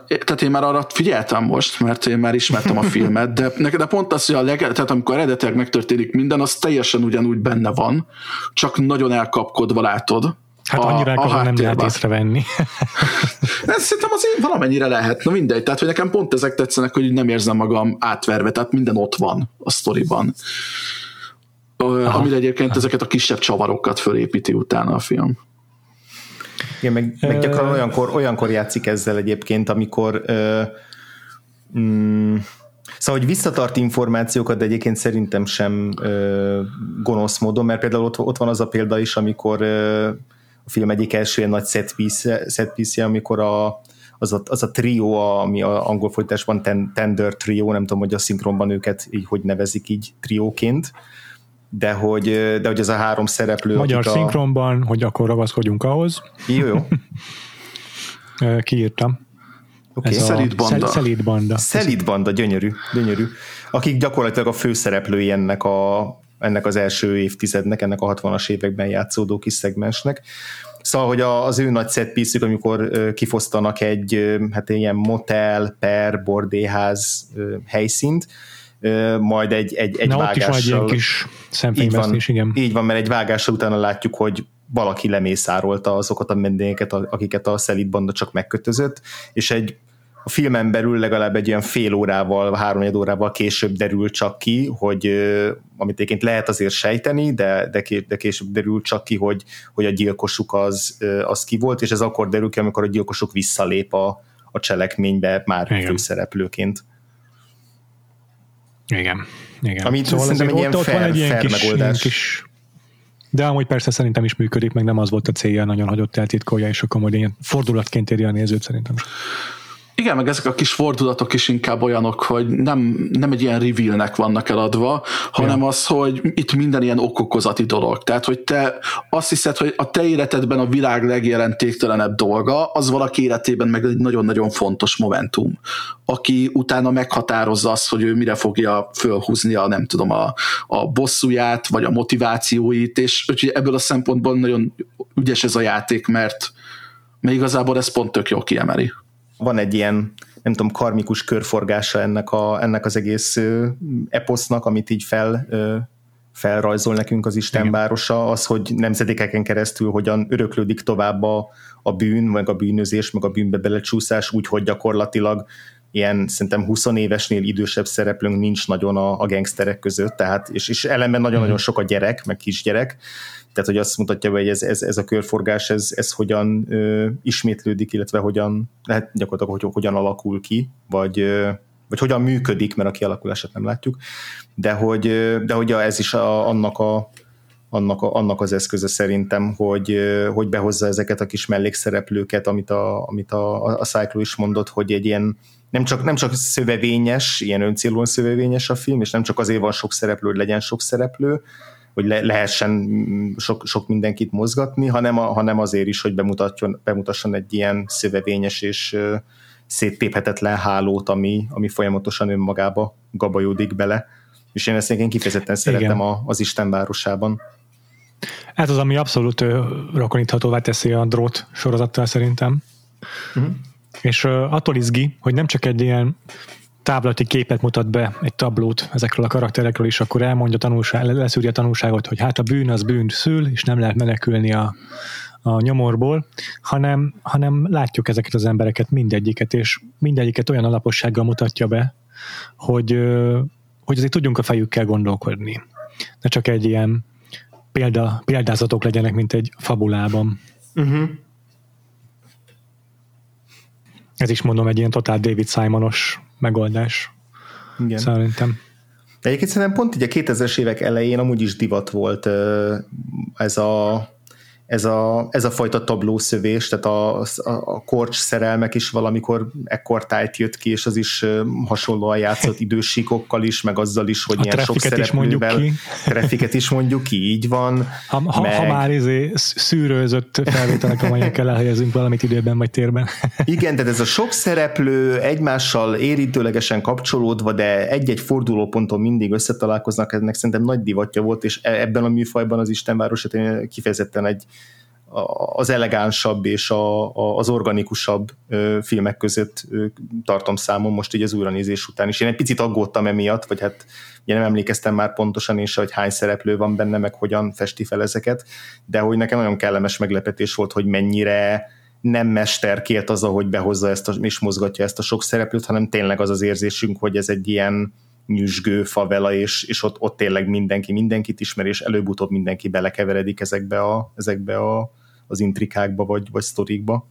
tehát én már arra figyeltem most, mert én már ismertem a [laughs] filmet, de, de pont az, hogy a leg, tehát amikor eredetileg megtörténik minden, az teljesen ugyanúgy benne van, csak nagyon elkapkodva látod. Hát annyira a, a nem lehet észrevenni. [laughs] Ez szerintem azért valamennyire lehet, na mindegy. Tehát, hogy nekem pont ezek tetszenek, hogy nem érzem magam átverve, tehát minden ott van a sztoriban. Aha. Amire egyébként Aha. ezeket a kisebb csavarokat fölépíti utána a film. Igen, meg, meg gyakran olyankor, olyankor játszik ezzel egyébként, amikor ö, mm, Szóval, hogy visszatart információkat, de egyébként szerintem sem ö, gonosz módon, mert például ott, ott van az a példa is, amikor ö, a film egyik első ilyen nagy set piece, set amikor a, az, a, az a trió, ami a angol folytásban ten, Tender Trio, nem tudom, hogy a szinkronban őket így hogy nevezik így trióként, de hogy, de hogy ez a három szereplő... Magyar a... szinkronban, hogy akkor ragaszkodjunk ahhoz. Jó, jó. [laughs] Kiírtam. Okay. Ez Szelít banda. Szelít banda. Szelít banda, gyönyörű, gyönyörű. Akik gyakorlatilag a főszereplői ennek, a, ennek az első évtizednek, ennek a 60-as években játszódó kis szegmensnek. Szóval, hogy az ő nagy set amikor kifosztanak egy hát ilyen motel per bordéház helyszínt, majd egy, egy, egy Na, vágással. Ott is egy kis így van, igen. Így van, mert egy vágással utána látjuk, hogy valaki lemészárolta azokat a mendényeket, akiket a Szelid banda csak megkötözött, és egy a filmen belül legalább egy olyan fél órával, három órával később derül csak ki, hogy amit egyébként lehet azért sejteni, de, de, de később derül csak ki, hogy, hogy a gyilkosuk az, az ki volt, és ez akkor derül ki, amikor a gyilkosuk visszalép a, a cselekménybe már Igen. főszereplőként. Igen. Igen. Ami szóval szerintem egy ilyen ott, fair, van egy ilyen kis, megoldás. Kis, de amúgy persze szerintem is működik, meg nem az volt a célja, nagyon hagyott eltitkolja, és akkor majd ilyen fordulatként éri a nézőt szerintem. Igen, meg ezek a kis fordulatok is inkább olyanok, hogy nem, nem egy ilyen revealnek vannak eladva, hanem ja. az, hogy itt minden ilyen okokozati dolog. Tehát, hogy te azt hiszed, hogy a te életedben a világ legjelentéktelenebb dolga, az valaki életében meg egy nagyon-nagyon fontos momentum, aki utána meghatározza azt, hogy ő mire fogja fölhúzni a, nem tudom, a, a bosszúját, vagy a motivációit, és úgyhogy ebből a szempontból nagyon ügyes ez a játék, mert, mert igazából ez pont tök jól kiemeli van egy ilyen nem tudom, karmikus körforgása ennek, a, ennek az egész eposznak, amit így fel, felrajzol nekünk az Istenvárosa, az, hogy nemzedékeken keresztül hogyan öröklődik tovább a, a bűn, meg a bűnözés, meg a bűnbe belecsúszás, úgy, hogy gyakorlatilag ilyen szerintem 20 évesnél idősebb szereplőnk nincs nagyon a, a gangsterek között, tehát, és, és ellenben nagyon-nagyon mhm. sok a gyerek, meg kisgyerek, tehát hogy azt mutatja, hogy ez, ez, ez a körforgás, ez, ez hogyan ö, ismétlődik, illetve hogyan, lehet gyakorlatilag hogy, hogyan alakul ki, vagy, ö, vagy hogyan működik, mert a kialakulását nem látjuk, de hogy, de hogy ez is a, annak a annak, a, annak az eszköze szerintem, hogy, hogy behozza ezeket a kis mellékszereplőket, amit a, amit a, a Cyclo is mondott, hogy egy ilyen nem csak, nem csak szövevényes, ilyen öncélúan szövevényes a film, és nem csak azért van sok szereplő, hogy legyen sok szereplő, hogy le, lehessen sok, sok mindenkit mozgatni, hanem, a, hanem azért is, hogy bemutatjon, bemutasson egy ilyen szövevényes és széttéphetetlen hálót, ami, ami folyamatosan önmagába gabajódik bele. És én ezt én kifejezetten szeretem a, az Isten városában. Ez az, ami abszolút rokoníthatóvá teszi a drót sorozattal szerintem. Uh-huh. És uh, attól izgi, hogy nem csak egy ilyen távlati képet mutat be, egy tablót ezekről a karakterekről, és akkor elmondja tanulság, leszűrje a tanulságot, hogy hát a bűn az bűnt szül, és nem lehet menekülni a, a nyomorból, hanem, hanem látjuk ezeket az embereket, mindegyiket, és mindegyiket olyan alapossággal mutatja be, hogy, hogy azért tudjunk a fejükkel gondolkodni. Ne csak egy ilyen példa, példázatok legyenek, mint egy fabulában. Uh-huh. Ez is mondom egy ilyen totál David Simonos megoldás. Igen. Szerintem. Egyébként szerintem pont így a 2000-es évek elején amúgy is divat volt ez a ez a, ez a fajta tablószövés, tehát a, a, a korcs szerelmek is valamikor ekkor tájt jött ki, és az is hasonlóan játszott [laughs] idősíkokkal is, meg azzal is, hogy a ilyen sok szereplővel. Is [laughs] Trafficet is mondjuk ki, így van. Ha, ha, meg... ha már izé szűrőzött felvételek, amelyekkel elhelyezünk valamit időben vagy térben. [laughs] Igen, tehát ez a sok szereplő egymással érintőlegesen kapcsolódva, de egy-egy fordulóponton mindig összetalálkoznak, ennek szerintem nagy divatja volt, és e- ebben a műfajban az Istenváros kifejezetten egy az elegánsabb és a, a, az organikusabb ö, filmek között ö, tartom számon most így az újranézés után is. Én egy picit aggódtam emiatt, vagy hát ugye nem emlékeztem már pontosan is, hogy hány szereplő van benne, meg hogyan festi fel ezeket, de hogy nekem nagyon kellemes meglepetés volt, hogy mennyire nem mesterkélt az, ahogy behozza ezt a, és mozgatja ezt a sok szereplőt, hanem tényleg az az érzésünk, hogy ez egy ilyen nyüzsgő favela, és, és ott, ott tényleg mindenki mindenkit ismer, és előbb-utóbb mindenki belekeveredik ezekbe, a, ezekbe a, az intrikákba, vagy, vagy sztorikba.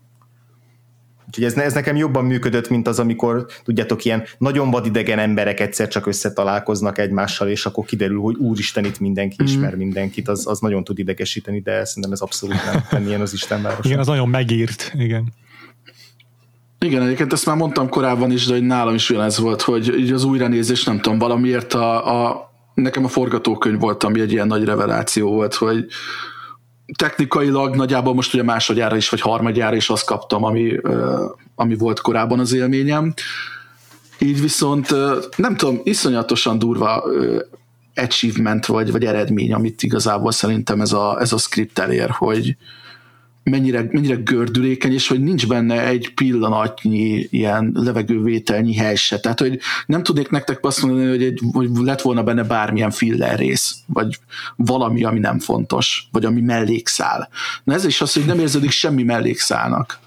Úgyhogy ez, ez nekem jobban működött, mint az, amikor tudjátok, ilyen nagyon vadidegen emberek egyszer csak összetalálkoznak egymással, és akkor kiderül, hogy úristen, itt mindenki mm. ismer mindenkit, az, az nagyon tud idegesíteni, de szerintem ez abszolút nem, [laughs] nem ilyen az Istenváros. Igen, az nagyon megírt, igen. Igen, egyébként ezt már mondtam korábban is, de hogy nálam is ez volt, hogy így az újranézés, nem tudom, valamiért a, a nekem a forgatókönyv volt, ami egy ilyen nagy reveláció volt, hogy technikailag nagyjából most ugye másodjára is, vagy harmadjára is azt kaptam, ami, ami volt korábban az élményem. Így viszont nem tudom, iszonyatosan durva achievement vagy, vagy eredmény, amit igazából szerintem ez a, ez a script elér, hogy, mennyire, mennyire gördülékeny, és hogy nincs benne egy pillanatnyi ilyen levegővételnyi hely se. Tehát, hogy nem tudnék nektek azt mondani, hogy, egy, hogy lett volna benne bármilyen filler rész, vagy valami, ami nem fontos, vagy ami mellékszál. Na ez is az, hogy nem érződik semmi mellékszálnak.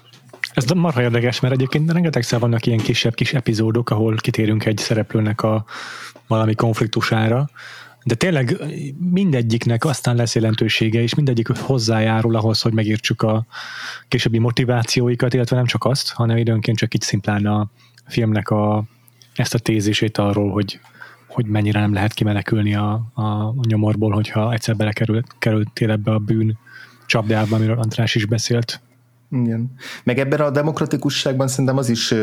Ez marha érdekes, mert egyébként rengetegszer vannak ilyen kisebb kis epizódok, ahol kitérünk egy szereplőnek a valami konfliktusára, de tényleg mindegyiknek aztán lesz jelentősége, és mindegyik hozzájárul ahhoz, hogy megértsük a későbbi motivációikat, illetve nem csak azt, hanem időnként csak így szimplán a filmnek a, ezt a tézését arról, hogy, hogy mennyire nem lehet kimenekülni a, a nyomorból, hogyha egyszer belekerültél ebbe a bűn csapdába, amiről András is beszélt. Igen. Meg ebben a demokratikusságban szerintem az is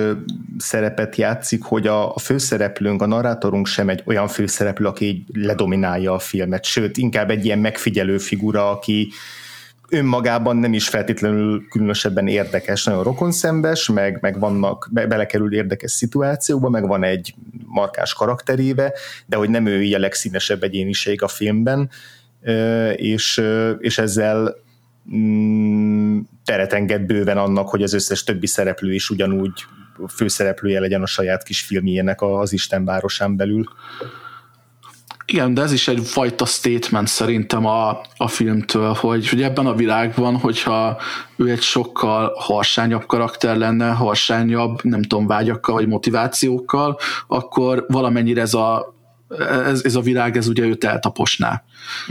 szerepet játszik, hogy a, a főszereplőnk, a narrátorunk sem egy olyan főszereplő, aki így ledominálja a filmet, sőt, inkább egy ilyen megfigyelő figura, aki önmagában nem is feltétlenül különösebben érdekes, nagyon rokonszembes, meg, meg vannak, be, belekerül érdekes szituációba, meg van egy markás karakterébe, de hogy nem ő így a legszínesebb egyéniség a filmben, és, és ezzel mm, teret enged bőven annak, hogy az összes többi szereplő is ugyanúgy főszereplője legyen a saját kis filmjének az Isten városán belül. Igen, de ez is egy fajta statement szerintem a, a filmtől, hogy, hogy ebben a világban, hogyha ő egy sokkal harsányabb karakter lenne, harsányabb, nem tudom, vágyakkal vagy motivációkkal, akkor valamennyire ez a, ez, ez a világ, ez ugye őt eltaposná.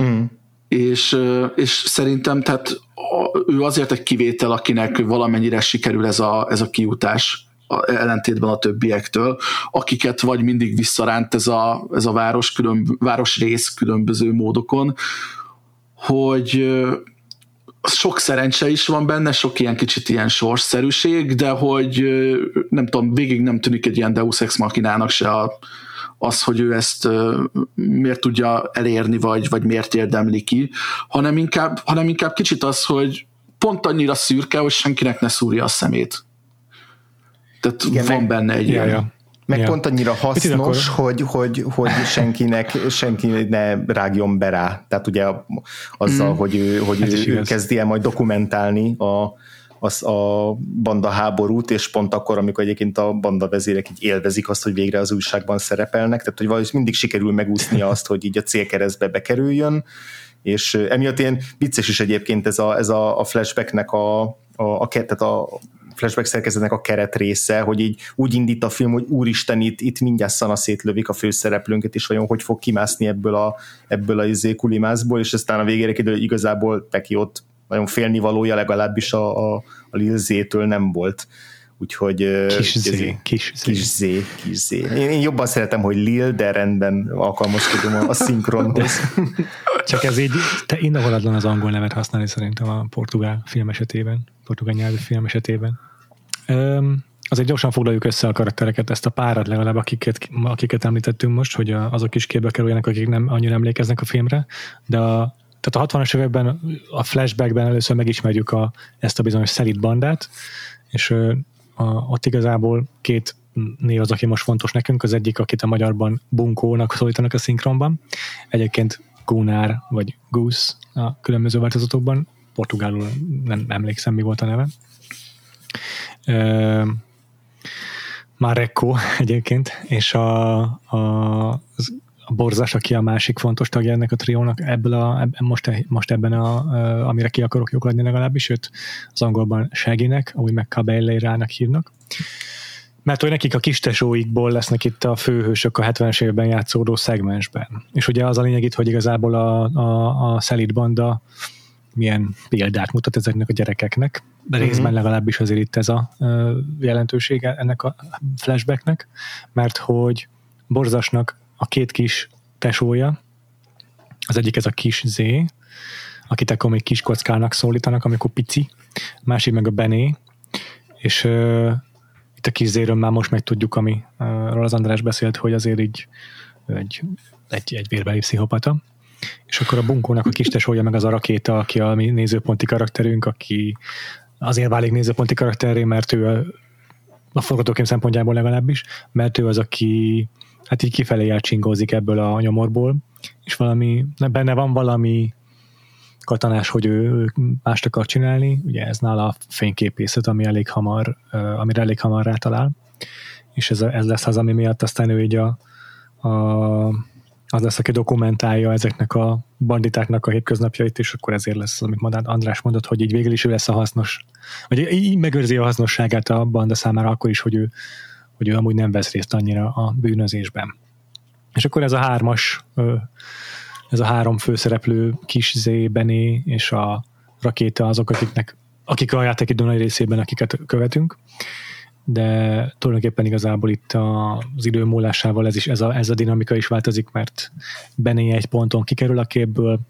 Mm. És, és szerintem tehát ő azért egy kivétel, akinek valamennyire sikerül ez a, ez a kiutás ellentétben a többiektől, akiket vagy mindig visszaránt ez a, ez a város, külön, város rész különböző módokon, hogy sok szerencse is van benne, sok ilyen kicsit ilyen sorsszerűség, de hogy nem tudom, végig nem tűnik egy ilyen Deus Ex Machinának se a, az, hogy ő ezt miért tudja elérni, vagy, vagy miért érdemli ki, hanem inkább, hanem inkább kicsit az, hogy pont annyira szürke, hogy senkinek ne szúrja a szemét. Tehát Igen, van meg, benne egy ja, ilyen... Meg ja. pont annyira hasznos, hogy, hogy, hogy senkinek, senki ne rágjon be rá. Tehát ugye azzal, mm. hogy ő, hogy ő, ő kezdi el majd dokumentálni a, az a banda háborút, és pont akkor, amikor egyébként a banda vezérek így élvezik azt, hogy végre az újságban szerepelnek, tehát hogy valahogy mindig sikerül megúsznia [laughs] azt, hogy így a célkeresztbe bekerüljön, és emiatt ilyen vicces is egyébként ez a, ez a, a flashbacknek a, a, a, tehát a flashback szerkezetnek a keret része, hogy így úgy indít a film, hogy úristen, itt, itt mindjárt szana szétlövik a főszereplőnket, és vajon hogy fog kimászni ebből a, ebből a izé kulimászból, és aztán a végére kiderül, hogy igazából neki ott nagyon félnivalója legalábbis a, a, a Lil Z-től nem volt. Úgyhogy... Kis Z, kis Z. Kis Z, kis Z. Én, én jobban szeretem, hogy Lil, de rendben alkalmazkodom a, a szinkronhoz. [laughs] Csak ez így, te indokolatlan az angol nevet használni szerintem a portugál film esetében, portugál nyelvű film esetében. Um, azért gyorsan foglaljuk össze a karaktereket, ezt a párat legalább, akiket, akiket említettünk most, hogy azok is képbe kerüljenek, akik nem annyira emlékeznek a filmre, de a, tehát a 60-as években a flashbackben először megismerjük a, ezt a bizonyos szelit bandát, és a, ott igazából két név az, aki most fontos nekünk, az egyik, akit a magyarban bunkónak szólítanak a szinkronban, egyébként Gunár vagy Goose a különböző változatokban, portugálul nem emlékszem, mi volt a neve. Mareko egyébként, és a, a, az a Borzás, aki a másik fontos tagja ennek a triónak, ebből a, eb, most, most ebben, a, amire ki akarok lyukadni legalábbis, őt az angolban Shaggynek, ahogy meg Cabellerának hívnak. Mert hogy nekik a kistesóikból lesznek itt a főhősök a 70-es évben játszódó szegmensben. És ugye az a lényeg itt, hogy igazából a, a, a Szelid banda milyen példát mutat ezeknek a gyerekeknek, de részben uh-huh. legalábbis azért itt ez a jelentősége ennek a flashbacknek, mert hogy Borzasnak a két kis tesója, az egyik ez a kis Z, akit akkor még kis kockának szólítanak, amikor pici, másik meg a Bené, és uh, itt a kis zéről már most megtudjuk, amiről az András beszélt, hogy azért így egy, egy, egy vérbeli pszichopata. És akkor a bunkónak a kis tesója meg az a rakéta, aki a mi nézőponti karakterünk, aki azért válik nézőponti karakteré, mert ő a, a forgatókönyv szempontjából legalábbis, mert ő az, aki hát így kifelé elcsingózik ebből a nyomorból, és valami, benne van valami katanás, hogy ő mást akar csinálni, ugye ez nála a fényképészet, ami elég hamar, amire elég hamar rátalál, és ez, ez lesz az, ami miatt aztán ő így a, a az lesz, aki dokumentálja ezeknek a banditáknak a hétköznapjait, és akkor ezért lesz az, amit András mondott, hogy így végül is ő lesz a hasznos, vagy így megőrzi a hasznosságát a banda számára akkor is, hogy ő hogy ő amúgy nem vesz részt annyira a bűnözésben. És akkor ez a hármas, ez a három főszereplő, Kis Zé, Bené és a rakéta azok, akiknek, akik a játék idő részében, akiket követünk, de tulajdonképpen igazából itt az idő múlásával ez, is, ez, a, ez a dinamika is változik, mert Bené egy ponton kikerül a képből,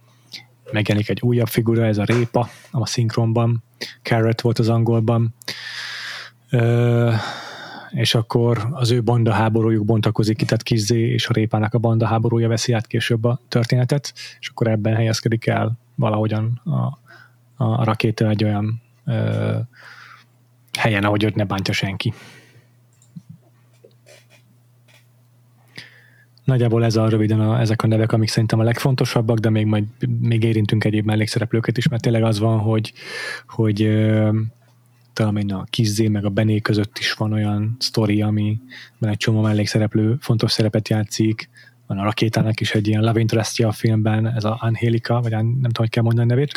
megjelenik egy újabb figura, ez a répa a szinkronban, Carrot volt az angolban, és akkor az ő banda háborújuk bontakozik ki, tehát Kizzé és a Répának a banda háborúja veszi át később a történetet, és akkor ebben helyezkedik el valahogyan a, a rakéta egy olyan ö, helyen, ahogy őt ne bántja senki. Nagyjából ez a röviden a, ezek a nevek, amik szerintem a legfontosabbak, de még majd még érintünk egyéb mellékszereplőket is, mert tényleg az van, hogy, hogy talán a Kizzé meg a Bené között is van olyan sztori, ami egy csomó mellékszereplő fontos szerepet játszik, van a rakétának is egy ilyen love interestje a filmben, ez a Angelica, vagy nem tudom, hogy kell mondani a nevét,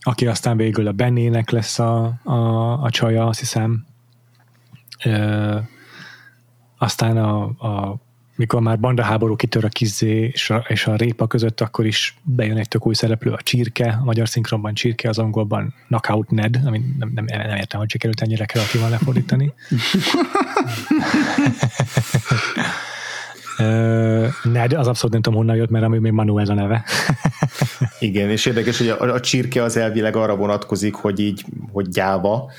aki aztán végül a Bennének lesz a, a, a csaja, azt hiszem. Ö, aztán a, a mikor már bandaháború kitör a kizé és a, és a répa között, akkor is bejön egy tök új szereplő, a Csirke, a magyar szinkronban Csirke, az angolban Knockout Ned, ami nem, nem, nem értem, hogy sikerült ennyire kreatívan lefordítani. [laughs] Ned, az abszolút nem tudom honnan jött, mert ami még Manuel a neve. Igen, és érdekes, hogy a, a csirke az elvileg arra vonatkozik, hogy így, hogy gyáva,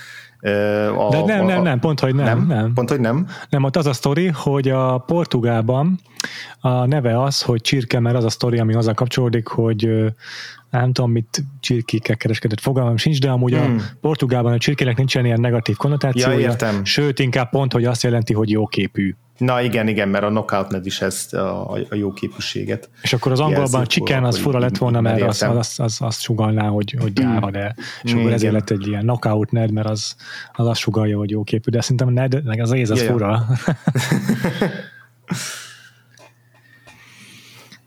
a, De nem, nem, nem, pont, hogy nem, nem. nem. Pont, hogy nem? Nem, ott az a sztori, hogy a Portugálban a neve az, hogy csirke, mert az a sztori, ami azzal kapcsolódik, hogy nem tudom, mit csirkékkel kereskedett, fogalmam sincs, de amúgy hmm. a Portugálban a csirkének nincsen ilyen negatív konnotációja, ja, értem. sőt, inkább pont, hogy azt jelenti, hogy jóképű. Na igen, igen, mert a knockout ned is ezt a, a jó képűséget. És akkor az angolban a chicken az fura lett volna, mert az, az, az, az sugalná, hogy, hogy gyáva, de és akkor ezért lett egy ilyen knockout ned, mert az, az azt sugalja, hogy jó képű, de szerintem ned, meg az éz az ja, fura. [laughs]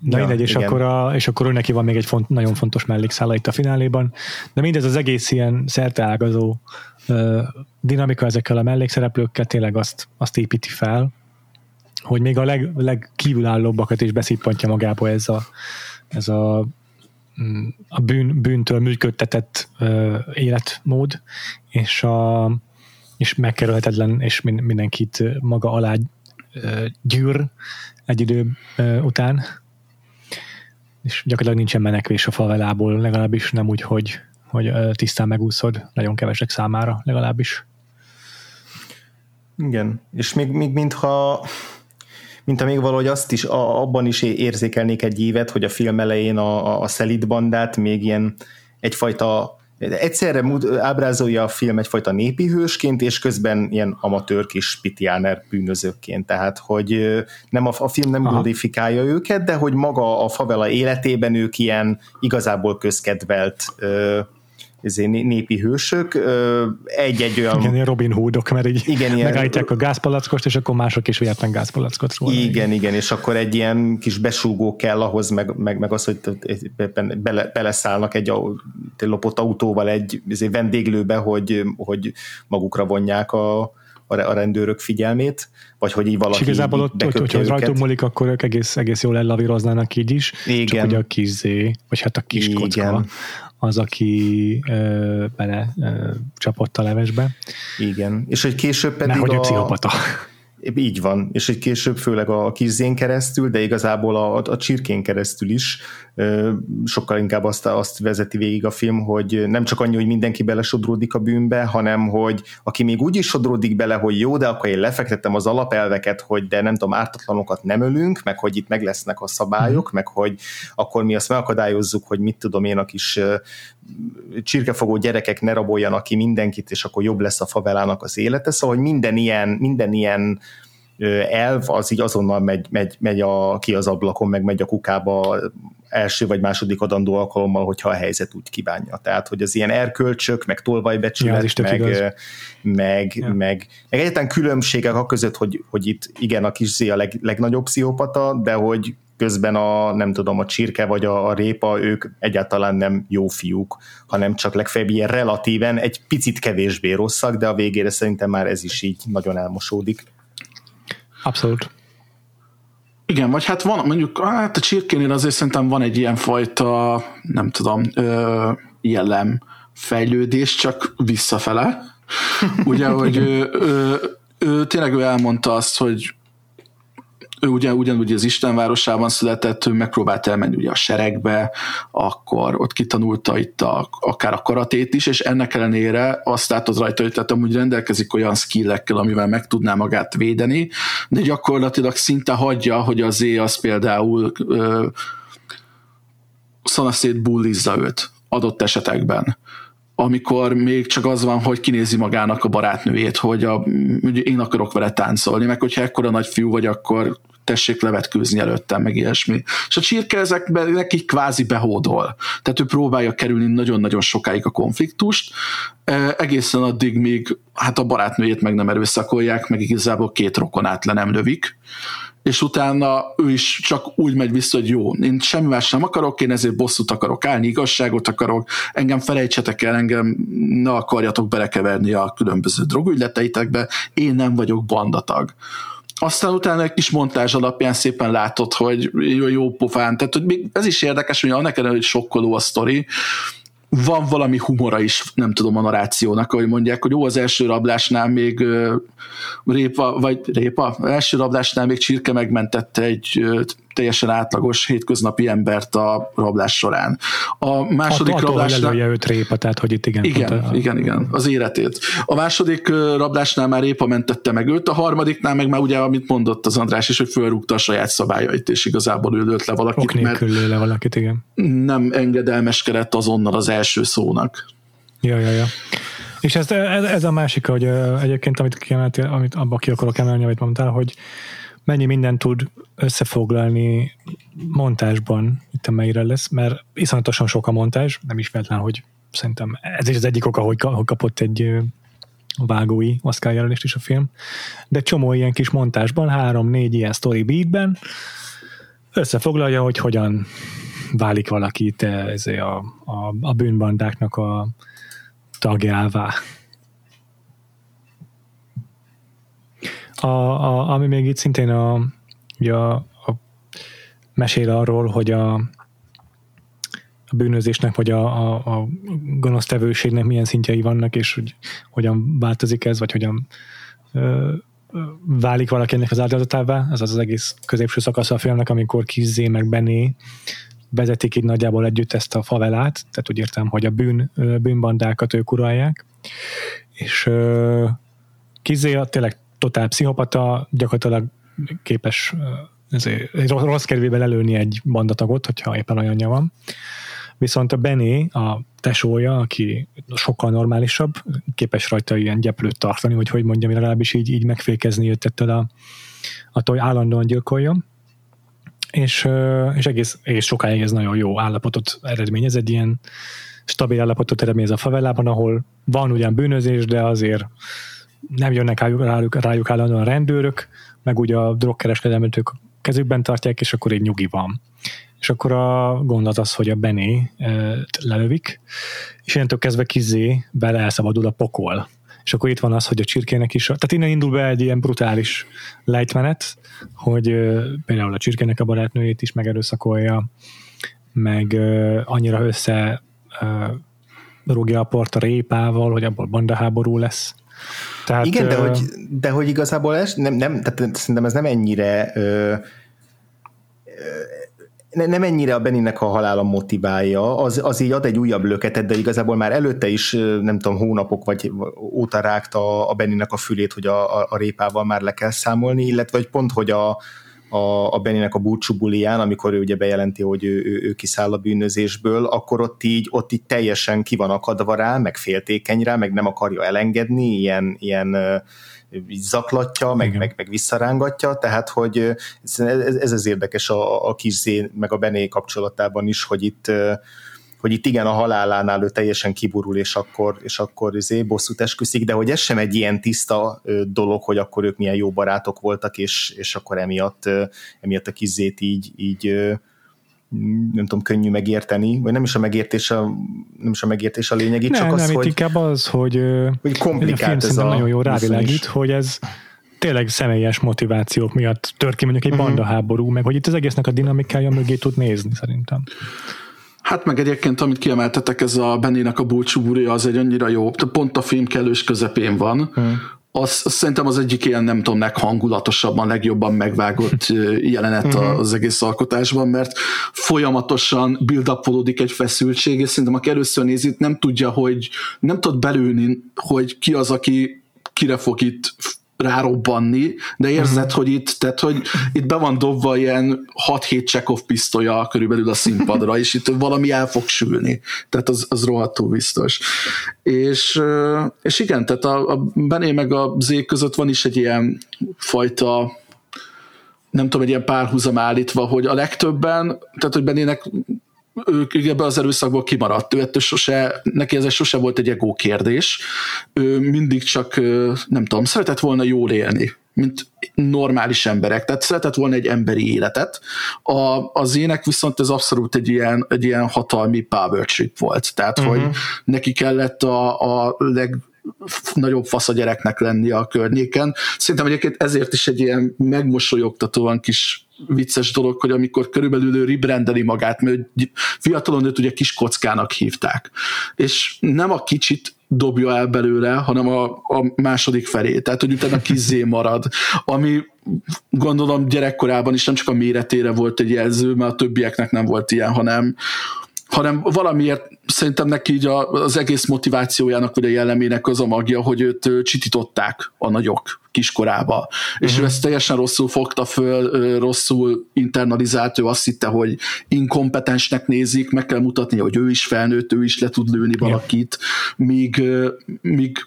Na ja, mindegy, és akkor, a, és akkor neki van még egy font, nagyon fontos mellékszála itt a fináléban, de mindez az egész ilyen szerteágazó uh, dinamika ezekkel a mellékszereplőkkel tényleg azt, azt építi fel, hogy még a leg, legkívülállóbbakat is beszippantja magába ez a, ez a, mm, a bűn, bűntől működtetett uh, életmód, és, a, és megkerülhetetlen, és mindenkit maga alá uh, gyűr egy idő uh, után, és gyakorlatilag nincsen menekvés a favelából, legalábbis nem úgy, hogy, hogy tisztán megúszod, nagyon kevesek számára legalábbis. Igen, és még, még mintha mint még valahogy azt is, a, abban is érzékelnék egy évet, hogy a film elején a, a szelid bandát még ilyen egyfajta egyszerre ábrázolja a film egyfajta népi hősként, és közben ilyen amatőr kis pitiáner bűnözőkként, tehát hogy nem a, a film nem Aha. glorifikálja őket, de hogy maga a favela életében ők ilyen igazából közkedvelt ezért népi hősök, egy-egy olyan... Igen, ilyen Robin Hoodok, mert így igen, ilyen... megállítják a gázpalackost, és akkor mások is vihetnek gázpalackot róla. Igen, igen, és akkor egy ilyen kis besúgó kell ahhoz, meg, meg, meg az, hogy bele, beleszállnak egy, lopott autóval egy vendéglőbe, hogy, hogy magukra vonják a, a rendőrök figyelmét, vagy hogy így valaki És igazából ott, hogy, hogyha rajtuk múlik, akkor ők egész, egész jól ellavíroznának így is, Igen. csak hogy a kis zé, vagy hát a kis Igen. kocka, az, aki ö, bele ö, csapott a levesbe. Igen, és hogy később pedig Nehogy a... a pszichopata. Így van, és egy később főleg a kizén keresztül, de igazából a, a csirkén keresztül is sokkal inkább azt, azt vezeti végig a film, hogy nem csak annyi, hogy mindenki belesodródik a bűnbe, hanem hogy aki még úgy is sodródik bele, hogy jó, de akkor én lefektettem az alapelveket, hogy de nem tudom, ártatlanokat nem ölünk, meg hogy itt meg lesznek a szabályok, meg hogy akkor mi azt megakadályozzuk, hogy mit tudom én, a kis csirkefogó gyerekek ne raboljanak ki mindenkit, és akkor jobb lesz a favelának az élete. Szóval, hogy minden ilyen, minden ilyen elv az így azonnal megy, megy, megy a, ki az ablakon, meg megy a kukába első vagy második adandó alkalommal, hogyha a helyzet úgy kívánja. Tehát, hogy az ilyen erkölcsök, meg tolvajbecsület, ja, meg, meg, meg, ja. meg, meg egyetlen különbségek a között, hogy, hogy itt igen, a kis a leg, legnagyobb pszichopata, de hogy közben a, nem tudom, a csirke vagy a, a répa, ők egyáltalán nem jó fiúk, hanem csak legfeljebb ilyen relatíven egy picit kevésbé rosszak, de a végére szerintem már ez is így nagyon elmosódik. Abszolút. Igen, vagy hát van, mondjuk, hát a csirkénél azért szerintem van egy ilyen fajta, nem tudom, ö, jellem fejlődés, csak visszafele. Ugye, hogy ő, ő, ő, tényleg ő elmondta azt, hogy ő ugye, ugyanúgy az Istenvárosában született, ő megpróbált elmenni ugye a seregbe, akkor ott kitanulta itt a, akár a karatét is, és ennek ellenére azt látod rajta, hogy tehát amúgy rendelkezik olyan skillekkel, amivel meg tudná magát védeni, de gyakorlatilag szinte hagyja, hogy az é az például ö, szanaszét bullizza őt adott esetekben. Amikor még csak az van, hogy kinézi magának a barátnőjét, hogy a, én akarok vele táncolni, meg hogyha ekkora nagy fiú vagy, akkor tessék levetkőzni előttem, meg ilyesmi. És a csirke ezekben neki kvázi behódol. Tehát ő próbálja kerülni nagyon-nagyon sokáig a konfliktust, e, egészen addig, míg hát a barátnőjét meg nem erőszakolják, meg igazából két rokonát le nem lövik, és utána ő is csak úgy megy vissza, hogy jó, én semmi más nem akarok, én ezért bosszút akarok állni, igazságot akarok, engem felejtsetek el, engem ne akarjatok belekeverni a különböző drogügyleteitekbe, én nem vagyok bandatag aztán utána egy kis montázs alapján szépen látod, hogy jó, jó pofán, tehát hogy még ez is érdekes, hogy annak ellenére, hogy sokkoló a sztori, van valami humora is, nem tudom, a narrációnak, ahogy mondják, hogy jó, az első rablásnál még répa, vagy répa, első rablásnál még csirke megmentette egy teljesen átlagos hétköznapi embert a rablás során. A második Attól, rablásnál... Attól, őt répa, tehát hogy itt igen. Igen, a... igen, igen, az életét. A második rablásnál már répa mentette meg őt, a harmadiknál meg már ugye, amit mondott az András is, hogy fölrúgta a saját szabályait, és igazából ő lőtt le valakit. Ok mert le valakit, igen. Nem engedelmeskedett azonnal az első szónak. Ja, ja, ja. És ez, ez, ez a másik, hogy egyébként, amit kiemeltél, amit abba ki akarok emelni, amit mondtál, hogy mennyi mindent tud összefoglalni montásban, itt a melyre lesz, mert iszonyatosan sok a montázs, nem is feltlen, hogy szerintem ez is az egyik oka, hogy kapott egy vágói Oscar jelölést is a film, de csomó ilyen kis montásban, három-négy ilyen story beatben összefoglalja, hogy hogyan válik valaki ez a, a, a bűnbandáknak a tagjává. A, a, ami még itt szintén a, ugye a, a mesél arról, hogy a, a bűnözésnek, vagy a, a, a gonosztevőségnek milyen szintjei vannak, és hogy hogyan változik ez, vagy hogyan ö, válik valaki ennek az áldozatává. Ez az az egész középső szakasz a filmnek, amikor Kizzé meg Bené vezetik így nagyjából együtt ezt a favelát, tehát úgy értem, hogy a bűn, bűnbandákat ők uralják, és Kizzé tényleg totál pszichopata, gyakorlatilag képes ezért, rossz kedvébe lelőni egy bandatagot, hogyha éppen olyanja van. Viszont a Benny, a tesója, aki sokkal normálisabb, képes rajta ilyen gyeplőt tartani, hogy hogy mondjam, legalábbis így, így megfékezni őt ettől a, attól, hogy állandóan gyilkoljon. És, és egész, egész sokáig ez nagyon jó állapotot eredményez, egy ilyen stabil állapotot eredményez a favelában, ahol van ugyan bűnözés, de azért nem jönnek rájuk, rájuk, rájuk állandóan rendőrök, meg ugye a drogkereskedelmet ők kezükben tartják, és akkor egy nyugi van. És akkor a gondot az, hogy a Bené e, lelövik, és innentől kezdve kizé bele elszabadul a pokol. És akkor itt van az, hogy a csirkének is, tehát innen indul be egy ilyen brutális lejtmenet, hogy például a csirkének a barátnőjét is megerőszakolja, meg annyira össze rúgja a port a répával, hogy abból bandaháború lesz. Tehát, Igen, de, hogy, de hogy igazából ez nem, nem, tehát szerintem ez nem ennyire ö, ö, nem ennyire a Beninek a halála motiválja, az, az így ad egy újabb löketet, de igazából már előtte is, nem tudom, hónapok vagy óta rágta a Beninek a fülét, hogy a, a, a répával már le kell számolni, illetve hogy pont, hogy a, a, a Bennynek a búcsú bulián, amikor ő ugye bejelenti, hogy ő, ő, ő kiszáll a bűnözésből, akkor ott így, ott így teljesen ki van akadva rá, meg féltékeny rá, meg nem akarja elengedni, ilyen, ilyen zaklatja, meg, meg, meg visszarángatja, tehát hogy ez, ez az érdekes a, a Kizé meg a Bené kapcsolatában is, hogy itt hogy itt igen, a halálánál ő teljesen kiburul, és akkor, és akkor izé bosszút esküszik, de hogy ez sem egy ilyen tiszta dolog, hogy akkor ők milyen jó barátok voltak, és, és akkor emiatt, emiatt a kizét így, így nem tudom, könnyű megérteni, vagy nem is a megértés a, nem is a, megértés a lényeg, itt nem, csak az, nem, hogy... inkább az, hogy, hogy komplikált ez a nagyon jó rávilágít, hogy ez tényleg személyes motivációk miatt tör ki mondjuk egy uh-huh. bandaháború, meg hogy itt az egésznek a dinamikája mögé tud nézni szerintem. Hát meg egyébként, amit kiemeltetek, ez a Bennének a búcsúbúrja, az egy annyira jó, pont a film kellős közepén van, hmm. az, az szerintem az egyik ilyen, nem tudom, leghangulatosabban, legjobban megvágott jelenet hmm. az egész alkotásban, mert folyamatosan build egy feszültség, és szerintem aki először nézi, nem tudja, hogy nem tud belülni, hogy ki az, aki kire fog itt rárobbanni, de érzed, uh-huh. hogy itt, tehát, hogy itt be van dobva ilyen 6-7 Chekhov pisztolya körülbelül a színpadra, és itt valami el fog sülni. Tehát az, az rohadtul biztos. És, és igen, tehát a, a Bené meg a Z között van is egy ilyen fajta nem tudom, egy ilyen párhuzam állítva, hogy a legtöbben, tehát hogy Benének ő ebbe az erőszakból kimaradt, ő ettől sose, neki ez sose volt egy ego kérdés, ő mindig csak, nem tudom, szeretett volna jól élni, mint normális emberek. Tehát szeretett volna egy emberi életet. A, az ének viszont ez abszolút egy ilyen, egy ilyen hatalmi power trip volt. Tehát, uh-huh. hogy neki kellett a, a leg nagyobb fasz a gyereknek lenni a környéken. Szerintem egyébként ezért is egy ilyen megmosolyogtatóan kis vicces dolog, hogy amikor körülbelül ő ribrendeli magát, mert fiatalon őt ugye kis kockának hívták. És nem a kicsit dobja el belőle, hanem a, a második felé. Tehát, hogy utána kizzé marad, ami gondolom gyerekkorában is nem csak a méretére volt egy jelző, mert a többieknek nem volt ilyen, hanem, hanem valamiért szerintem neki így az egész motivációjának, vagy a jellemének az a magja, hogy őt csitították a nagyok kiskorába. Uh-huh. És ő mhm. ezt teljesen rosszul fogta föl, rosszul internalizált, ő azt hitte, hogy inkompetensnek nézik, meg kell mutatni, hogy ő is felnőtt, ő is le tud lőni valakit, yeah. míg, míg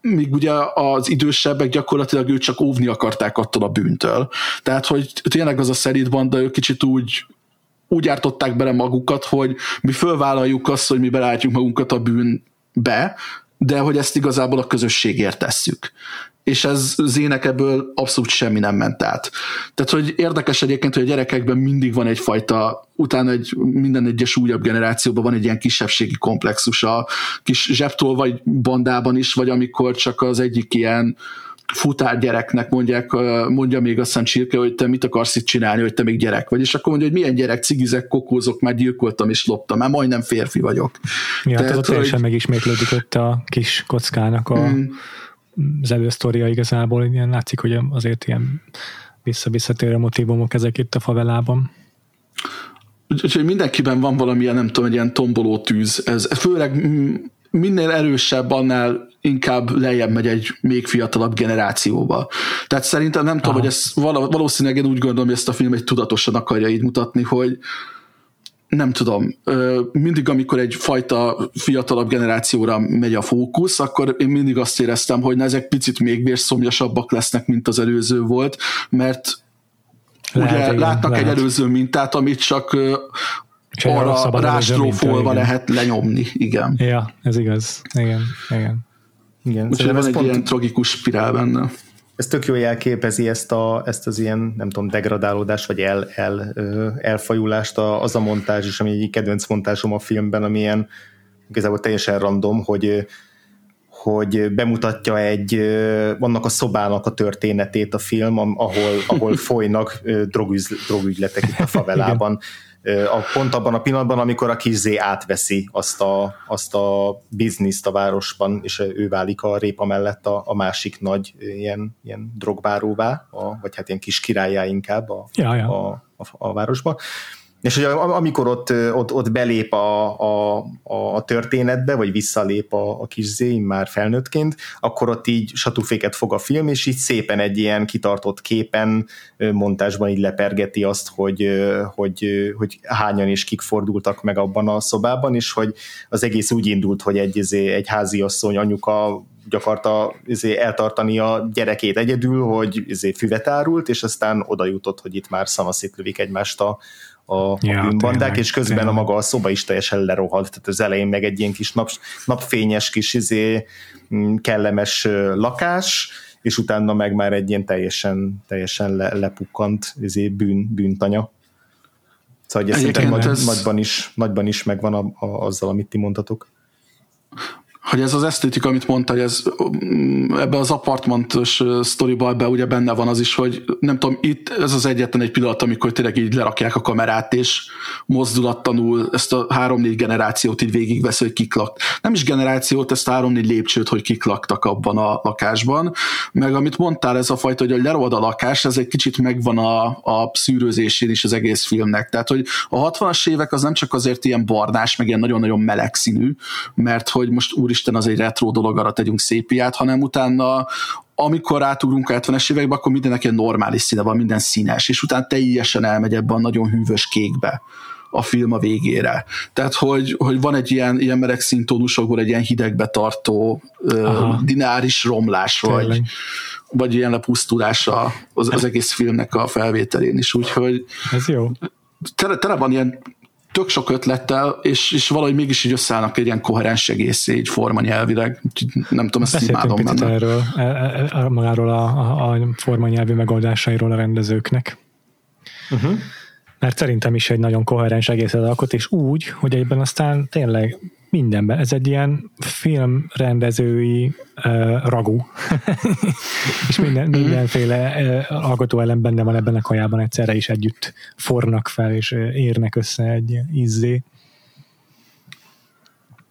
míg ugye az idősebbek gyakorlatilag őt csak óvni akarták attól a bűntől. Tehát, hogy tényleg az a szerint banda, ő kicsit úgy úgy ártották bele magukat, hogy mi fölvállaljuk azt, hogy mi belátjuk magunkat a bűnbe, de hogy ezt igazából a közösségért tesszük. És ez Zének ebből abszolút semmi nem ment át. Tehát, hogy érdekes egyébként, hogy a gyerekekben mindig van egyfajta, utána egy, minden egyes újabb generációban van egy ilyen kisebbségi komplexus a kis zseptól vagy bandában is, vagy amikor csak az egyik ilyen futár gyereknek mondják, mondja még azt hiszem Csirke, hogy te mit akarsz itt csinálni, hogy te még gyerek vagy, és akkor mondja, hogy milyen gyerek, cigizek, kokózok, már gyilkoltam és loptam, már majdnem férfi vagyok. Ja, tehát ott teljesen hogy... megismétlődik ott a kis kockának a, mm. az elősztoria igazából, ilyen látszik, hogy azért ilyen vissza-visszatérő motivumok ezek itt a favelában. Úgyhogy mindenkiben van valamilyen, nem tudom, egy ilyen tomboló tűz. Ez főleg minél erősebb, annál inkább lejjebb megy egy még fiatalabb generációba. Tehát szerintem nem Aha. tudom, hogy ez valószínűleg én úgy gondolom, hogy ezt a film egy tudatosan akarja így mutatni, hogy nem tudom, mindig amikor egy fajta fiatalabb generációra megy a fókusz, akkor én mindig azt éreztem, hogy na, ezek picit még vérszomjasabbak lesznek, mint az előző volt, mert lehet, ugye igen, látnak lehet. egy előző mintát, amit csak és arra rástrófolva lehet lenyomni, igen. Ja, ez igaz. Igen, igen. igen. Úgyhogy van egy pont... ilyen tragikus spirál benne. Ez tök jól jelképezi ezt, a, ezt az ilyen, nem tudom, degradálódást, vagy el, el, elfajulást, az a montázs is, ami egy kedvenc montázsom a filmben, ami ilyen igazából teljesen random, hogy hogy bemutatja egy, annak a szobának a történetét a film, ahol, ahol [laughs] folynak drogügyletek itt a [laughs] favelában a, pont abban a pillanatban, amikor a kis átveszi azt a, azt a bizniszt a városban, és ő válik a répa mellett a, a másik nagy ilyen, ilyen drogbáróvá, a, vagy hát ilyen kis királyá inkább a, ja, ja. A, a, a városba. És hogy amikor ott, ott, ott belép a, a, a történetbe, vagy visszalép a, a kis Zé, már felnőttként, akkor ott így satúféket fog a film, és így szépen egy ilyen kitartott képen, montásban így lepergeti azt, hogy, hogy, hogy hányan és kik fordultak meg abban a szobában, és hogy az egész úgy indult, hogy egy, izé, egy háziasszony anyuka gyakorta izé, eltartani a gyerekét egyedül, hogy izé, füvet árult, és aztán oda jutott, hogy itt már szanaszétlövik egymást a, a, ja, a bűnbandák, tényleg, és közben tényleg. a maga a szoba is teljesen lerohalt, tehát az elején meg egy ilyen kis nap, napfényes kis izé, mm, kellemes lakás, és utána meg már egy ilyen teljesen, teljesen le, lepukkant izé, bűn, bűntanya. Szóval hogy ez, nagy, ez... nagyban, is, nagyban is megvan a, a, azzal, amit ti mondtatok hogy ez az esztétika, amit mondta, ez mm, ebbe az apartmantos sztoriba ebbe ugye benne van az is, hogy nem tudom, itt ez az egyetlen egy pillanat, amikor tényleg így lerakják a kamerát, és mozdulattanul ezt a három-négy generációt így végigvesz, hogy kik lak. Nem is generációt, ezt három-négy lépcsőt, hogy kik laktak abban a lakásban. Meg amit mondtál, ez a fajta, hogy a lerovad a lakás, ez egy kicsit megvan a, a szűrőzésén is az egész filmnek. Tehát, hogy a 60-as évek az nem csak azért ilyen barnás, meg ilyen nagyon-nagyon meleg színű, mert hogy most úr úristen, az egy retro dolog, arra tegyünk szépiát, hanem utána amikor átugrunk a 70-es évekbe, akkor mindennek egy normális színe van, minden színes, és utána teljesen elmegy ebben a nagyon hűvös kékbe a film a végére. Tehát, hogy, hogy van egy ilyen, ilyen meleg színtónusokból egy ilyen hidegbe tartó uh, dináris romlás, vagy, vagy ilyen lepusztulása az, az egész filmnek a felvételén is, úgyhogy ez jó. Tele, tele van ilyen tök sok ötlettel, és, és valahogy mégis így összeállnak egy ilyen koherens egész így forma nyelvileg. Nem tudom, ezt imádom picit benne. erről, e, e, e, magáról a, a, a forma nyelvi megoldásairól a rendezőknek. Uh-huh. Mert szerintem is egy nagyon koherens egész alkot, és úgy, hogy egyben aztán tényleg mindenben. Ez egy ilyen filmrendezői uh, ragú. [laughs] és minden, mhm. mindenféle uh, alkotóelem benne van ebben a kajában egyszerre is együtt fornak fel, és uh, érnek össze egy izzé.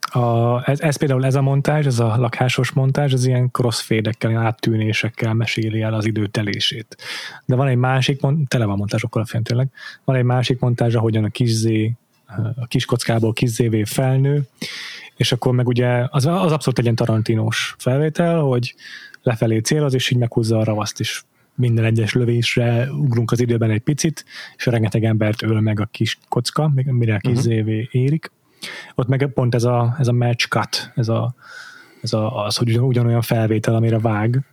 A, ez, ez például ez a montázs, ez a lakásos montázs, az ilyen crossfade-ekkel, áttűnésekkel meséli el az idő telését. De van egy másik, tele van montázsokkal a film tényleg, van egy másik montázs, ahogyan a kis zé a kiskockából kiszévé felnő, és akkor meg ugye az, az abszolút egy ilyen tarantinos felvétel, hogy lefelé céloz, és így meghúzza a ravaszt is minden egyes lövésre ugrunk az időben egy picit, és rengeteg embert öl meg a kis kocka, mire a kizévé uh-huh. érik. Ott meg pont ez a, ez a match cut, ez, a, ez a, az, hogy ugyanolyan felvétel, amire vág,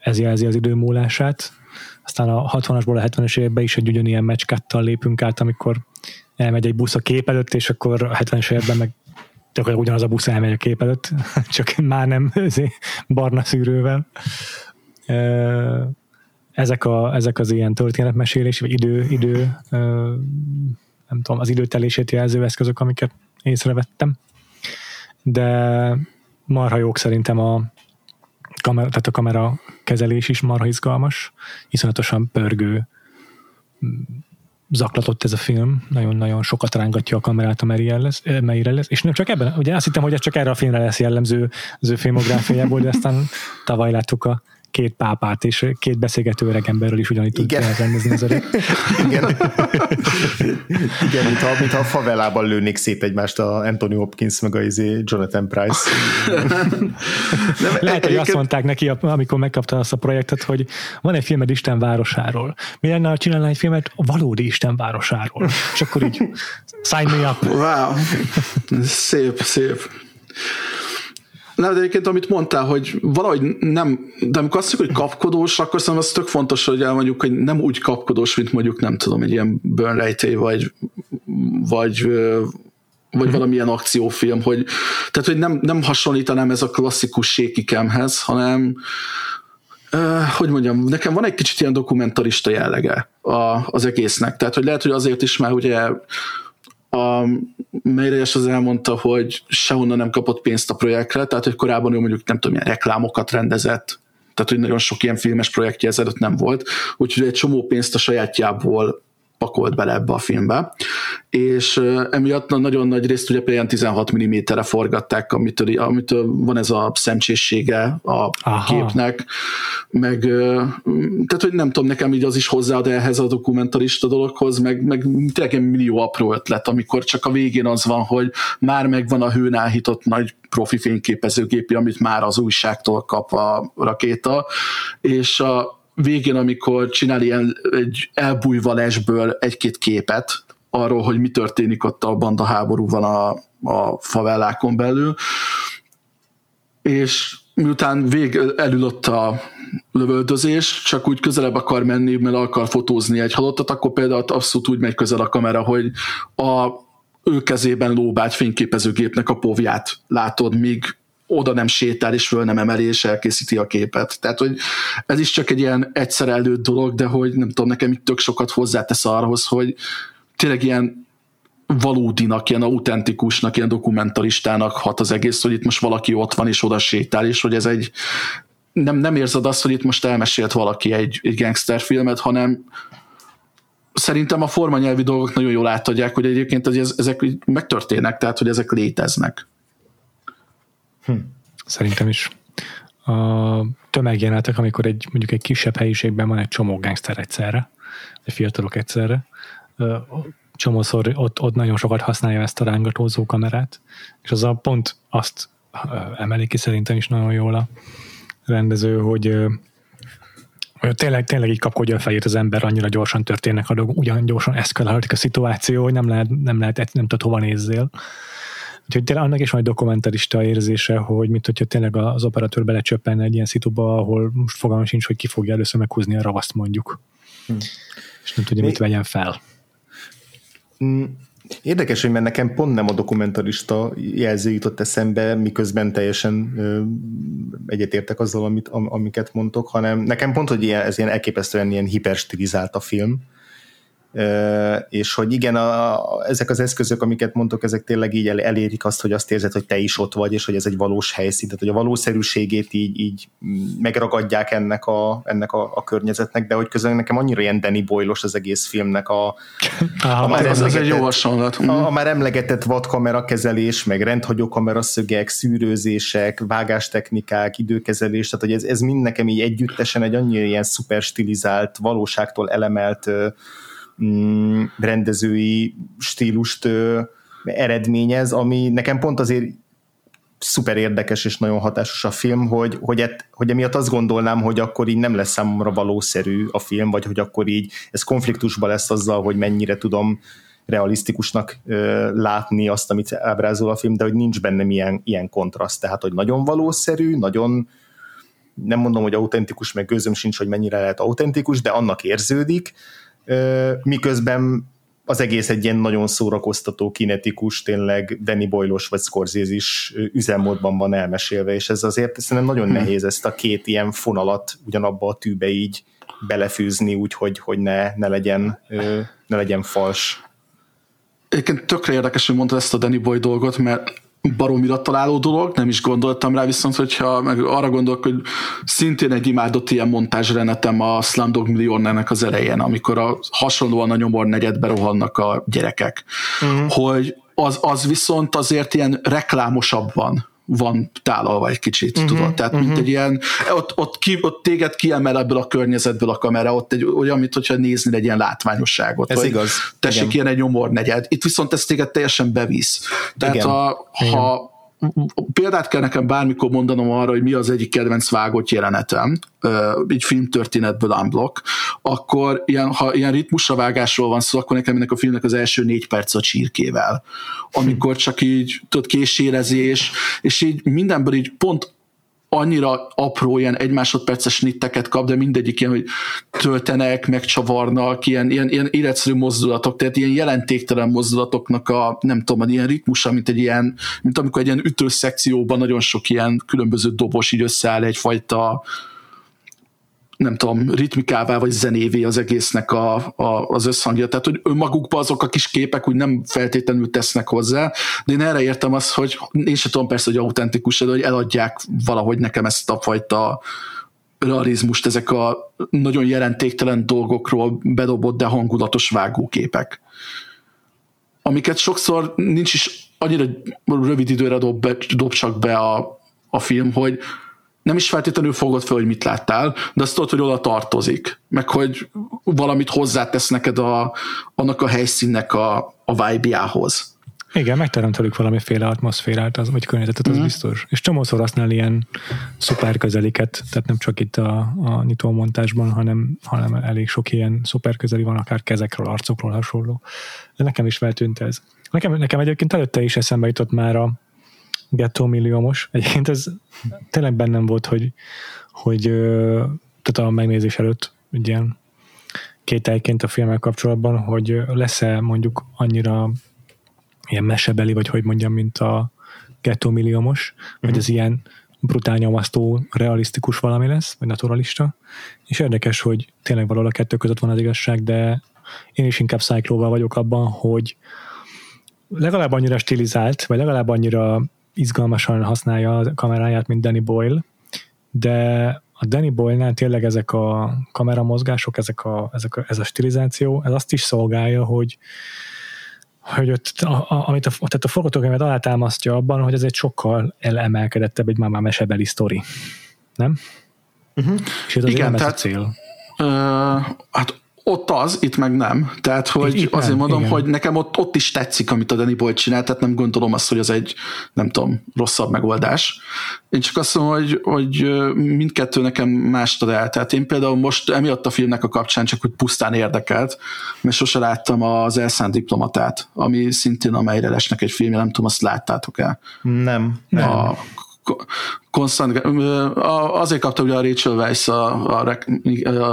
ez jelzi az idő múlását. Aztán a 60-asból a 70-es években is egy ugyanilyen match lépünk át, amikor elmegy egy busz a kép előtt, és akkor a 70-es években meg gyakorlatilag ugyanaz a busz elmegy a kép előtt, [laughs] csak már nem [laughs] barna szűrővel. Ezek, a, ezek az ilyen történetmesélés, vagy idő, idő nem tudom, az időtelését jelző eszközök, amiket észrevettem. De marha jók szerintem a kamera, tehát a kamera kezelés is marha izgalmas, iszonyatosan pörgő zaklatott ez a film, nagyon-nagyon sokat rángatja a kamerát a Meryre lesz, és nem csak ebben, ugye azt hittem, hogy ez csak erre a filmre lesz jellemző az ő filmográfiájából, de aztán tavaly láttuk a két pápát és két beszélgető öreg emberről is ugyanígy tud rendezni az öreg. [laughs] Igen. Igen, mintha, mintha a favelában lőnék szét egymást a Anthony Hopkins meg a izé Jonathan Price. [laughs] Nem, Lehet, hogy azt mondták neki, amikor megkapta azt a projektet, hogy van egy filmed Isten városáról. Mi lenne, ha csinálna egy filmet a valódi Isten városáról? És akkor így [laughs] sign me up. Wow. Szép, szép. Nem, de egyébként amit mondtál, hogy valahogy nem, de amikor azt mondjuk, hogy kapkodós, akkor szerintem az tök fontos, hogy elmondjuk, hogy nem úgy kapkodós, mint mondjuk nem tudom, egy ilyen Burn Rejté, vagy, vagy vagy mm-hmm. valamilyen akciófilm, hogy, tehát, hogy nem, nem hasonlítanám ez a klasszikus sékikemhez, hanem Uh, hogy mondjam, nekem van egy kicsit ilyen dokumentarista jellege a, az egésznek. Tehát, hogy lehet, hogy azért is már ugye a Meirejes az elmondta, hogy sehonnan nem kapott pénzt a projektre, tehát hogy korábban ő mondjuk nem tudom, milyen reklámokat rendezett, tehát hogy nagyon sok ilyen filmes projektje ezelőtt nem volt, úgyhogy egy csomó pénzt a sajátjából pakolt bele ebbe a filmbe, és emiatt nagyon nagy részt ugye például 16 mm-re forgatták, amitől, amitől van ez a szemcsészsége a Aha. képnek, meg tehát, hogy nem tudom, nekem így az is hozzáad ehhez a dokumentarista dologhoz, meg, meg tényleg millió apró ötlet, amikor csak a végén az van, hogy már megvan a hőn áhított nagy profi fényképezőgépi, amit már az újságtól kap a rakéta, és a, végén, amikor csinál ilyen egy elbújva lesből egy-két képet arról, hogy mi történik ott a banda háborúban a, a favellákon belül, és miután vég elülött a lövöldözés, csak úgy közelebb akar menni, mert akar fotózni egy halottat, akkor például abszolút úgy megy közel a kamera, hogy a ő kezében lóbált fényképezőgépnek a povját látod, míg oda nem sétál, és föl nem emeli, és elkészíti a képet. Tehát, hogy ez is csak egy ilyen egyszer előtt dolog, de hogy nem tudom, nekem itt tök sokat hozzátesz arhoz, hogy tényleg ilyen valódinak, ilyen autentikusnak, ilyen dokumentaristának hat az egész, hogy itt most valaki ott van, és oda sétál, és hogy ez egy nem, nem érzed azt, hogy itt most elmesélt valaki egy, egy gangsterfilmet, hanem szerintem a formanyelvi dolgok nagyon jól átadják, hogy egyébként ez, ezek megtörténnek, tehát hogy ezek léteznek. Hm. Szerintem is. A tömegjelenetek, amikor egy mondjuk egy kisebb helyiségben van egy csomó gangster egyszerre, egy fiatalok egyszerre, csomószor ott, ott nagyon sokat használja ezt a rángatózó kamerát, és az a pont azt emeli ki szerintem is nagyon jól a rendező, hogy hogy tényleg, tényleg így kapkodja a fejét az ember, annyira gyorsan történnek a dolgok, ugyan gyorsan eszkalálódik a szituáció, hogy nem lehet, nem lehet, nem tudod hova nézzél. Úgyhogy tényleg annak is van egy dokumentarista érzése, hogy mint hogyha tényleg az operatőr belecsöppenne egy ilyen szituba, ahol most fogalmam sincs, hogy ki fogja először meghúzni a ravaszt mondjuk. Hm. És nem tudja, Mi? mit vegyen fel. Mm, Érdekes, hogy mert nekem pont nem a dokumentarista jelző jutott eszembe, miközben teljesen ö, egyetértek azzal, amit, am, amiket mondtok, hanem nekem pont, hogy ilyen, ez ilyen elképesztően ilyen hiperstilizált a film, és hogy igen, a, ezek az eszközök, amiket mondtok, ezek tényleg így el, elérik azt, hogy azt érzed, hogy te is ott vagy, és hogy ez egy valós helyszín, tehát hogy a valószerűségét így, így megragadják ennek a, ennek a, a környezetnek, de hogy közben nekem annyira ilyen Danny boyle az egész filmnek a, [laughs] Aha, a már ez, ez egy jó hasonlat. A, a már emlegetett vadkamera kezelés, meg rendhagyó kameraszögek, szűrőzések, vágástechnikák, időkezelés, tehát hogy ez, ez mind nekem így együttesen egy annyira ilyen szuper stilizált, valóságtól elemelt mm, rendezői stílust ö, eredményez, ami nekem pont azért szuper érdekes és nagyon hatásos a film, hogy, hogy, et, hogy emiatt azt gondolnám, hogy akkor így nem lesz számomra valószerű a film, vagy hogy akkor így ez konfliktusban lesz azzal, hogy mennyire tudom realisztikusnak ö, látni azt, amit ábrázol a film, de hogy nincs bennem ilyen, ilyen kontraszt, tehát hogy nagyon valószerű, nagyon nem mondom, hogy autentikus, meg gőzöm sincs, hogy mennyire lehet autentikus, de annak érződik, miközben az egész egy ilyen nagyon szórakoztató, kinetikus, tényleg Danny Boyle-os vagy scorsese is üzemmódban van elmesélve, és ez azért szerintem nagyon hmm. nehéz ezt a két ilyen fonalat ugyanabba a tűbe így belefűzni, úgyhogy hogy ne, ne, legyen, ne legyen fals. Egyébként tökre érdekes, hogy mondtad ezt a Danny Boy dolgot, mert baromira találó dolog, nem is gondoltam rá, viszont hogyha meg arra gondolok, hogy szintén egy imádott ilyen montázsrenetem a Slumdog Millionaire-nek az elején, amikor a hasonlóan a nyomor negyedbe rohannak a gyerekek, uh-huh. hogy az, az viszont azért ilyen reklámosabban van tálalva egy kicsit, uh-huh, tudod? Tehát uh-huh. mint egy ilyen, ott, ott, ki, ott téged kiemel ebből a környezetből a kamera, ott egy olyan, mint hogyha nézni egy ilyen látványosságot. Ez vagy igaz. Tessék, Igen. ilyen egy nyomor negyed. Itt viszont ez téged teljesen bevisz. Tehát Igen. A, ha példát kell nekem bármikor mondanom arra, hogy mi az egyik kedvenc vágott jelenetem, így filmtörténetből unblock, akkor ilyen, ha ilyen ritmusra vágásról van szó, akkor nekem ennek a filmnek az első négy perc a csirkével. Amikor csak így, tudod, késérezés, és így mindenből így pont annyira apró ilyen egy másodperces nitteket kap, de mindegyik ilyen, hogy töltenek, megcsavarnak, ilyen, ilyen, ilyen életszerű mozdulatok, tehát ilyen jelentéktelen mozdulatoknak a, nem tudom, ilyen ritmusa, mint egy ilyen, mint amikor egy ilyen ütőszekcióban nagyon sok ilyen különböző dobos így összeáll egyfajta nem tudom, ritmikává vagy zenévé az egésznek a, a, az összhangja. Tehát, hogy önmagukban azok a kis képek úgy nem feltétlenül tesznek hozzá, de én erre értem azt, hogy én sem tudom persze, hogy autentikus, de hogy eladják valahogy nekem ezt a fajta realizmust, ezek a nagyon jelentéktelen dolgokról bedobott, de hangulatos vágóképek. Amiket sokszor nincs is annyira rövid időre dob, be, dob csak be a, a film, hogy nem is feltétlenül fogod fel, hogy mit láttál, de azt tudod, hogy oda tartozik, meg hogy valamit hozzátesz neked a, annak a helyszínnek a, a vibe-jához. Igen, megteremtelük valamiféle atmoszférát, az, vagy környezetet, az mm. biztos. És csomószor használ ilyen szuper közeliket, tehát nem csak itt a, a nyitómontásban, hanem, hanem elég sok ilyen szuper közeli van, akár kezekről, arcokról hasonló. De nekem is feltűnt ez. Nekem, nekem egyébként előtte is eszembe jutott már a, Gettó milliómos. Egyébként ez tényleg bennem volt, hogy, hogy tehát a megnézés előtt egy ilyen kételként a filmmel kapcsolatban, hogy lesz-e mondjuk annyira ilyen mesebeli, vagy hogy mondjam, mint a Gettó milliómos, uh-huh. vagy mhm. ez ilyen brutál nyomasztó, realisztikus valami lesz, vagy naturalista. És érdekes, hogy tényleg valahol a kettő között van az igazság, de én is inkább cyclóval vagyok abban, hogy legalább annyira stilizált, vagy legalább annyira izgalmasan használja a kameráját, mint Danny Boyle, de a Danny Boyle-nál tényleg ezek a kameramozgások, ezek a, ezek a, ez a stilizáció, ez azt is szolgálja, hogy hogy ott, a, a, amit a, tehát a forgatókönyvet alátámasztja abban, hogy ez egy sokkal elemelkedettebb, egy már, már mesebeli sztori. Nem? Uh-huh. És ez Igen, tehát, ez a cél. Uh, hát ott az, itt meg nem. Tehát, hogy itt azért nem, mondom, igen. hogy nekem ott, ott is tetszik, amit a Danny Boyle csinál, tehát nem gondolom azt, hogy az egy, nem tudom, rosszabb megoldás. Én csak azt mondom, hogy, hogy mindkettő nekem mást ad el. Tehát én például most emiatt a filmnek a kapcsán csak hogy pusztán érdekelt, mert sose láttam az Elszánt diplomatát, ami szintén a Meirelesnek egy filmje, nem tudom, azt láttátok-e? Nem. nem. A konstant, azért kapta ugye a Rachel Weisz a, a,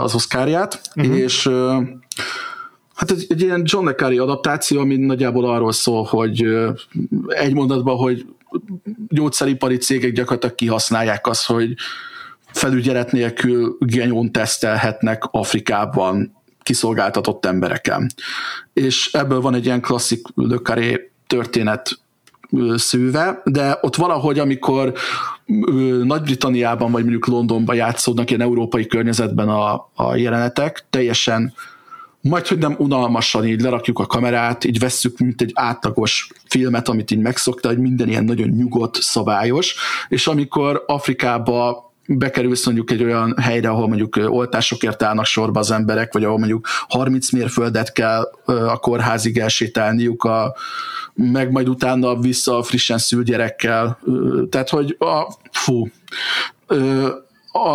az oszkárját, uh-huh. és Hát ez egy ilyen John le Carré adaptáció, ami nagyjából arról szól, hogy egy mondatban, hogy gyógyszeripari cégek gyakorlatilag kihasználják azt, hogy felügyelet nélkül genyón tesztelhetnek Afrikában kiszolgáltatott embereken. És ebből van egy ilyen klasszik Le Carré történet szűve, de ott valahogy, amikor Nagy-Britanniában vagy mondjuk Londonban játszódnak ilyen európai környezetben a, a jelenetek, teljesen majd, hogy nem unalmasan így lerakjuk a kamerát, így vesszük, mint egy átlagos filmet, amit így megszokta, hogy minden ilyen nagyon nyugodt, szabályos, és amikor Afrikába bekerülsz mondjuk egy olyan helyre, ahol mondjuk oltásokért állnak sorba az emberek, vagy ahol mondjuk 30 mérföldet kell a kórházig elsétálniuk, a, meg majd utána vissza a frissen szült gyerekkel. Tehát, hogy a, fú,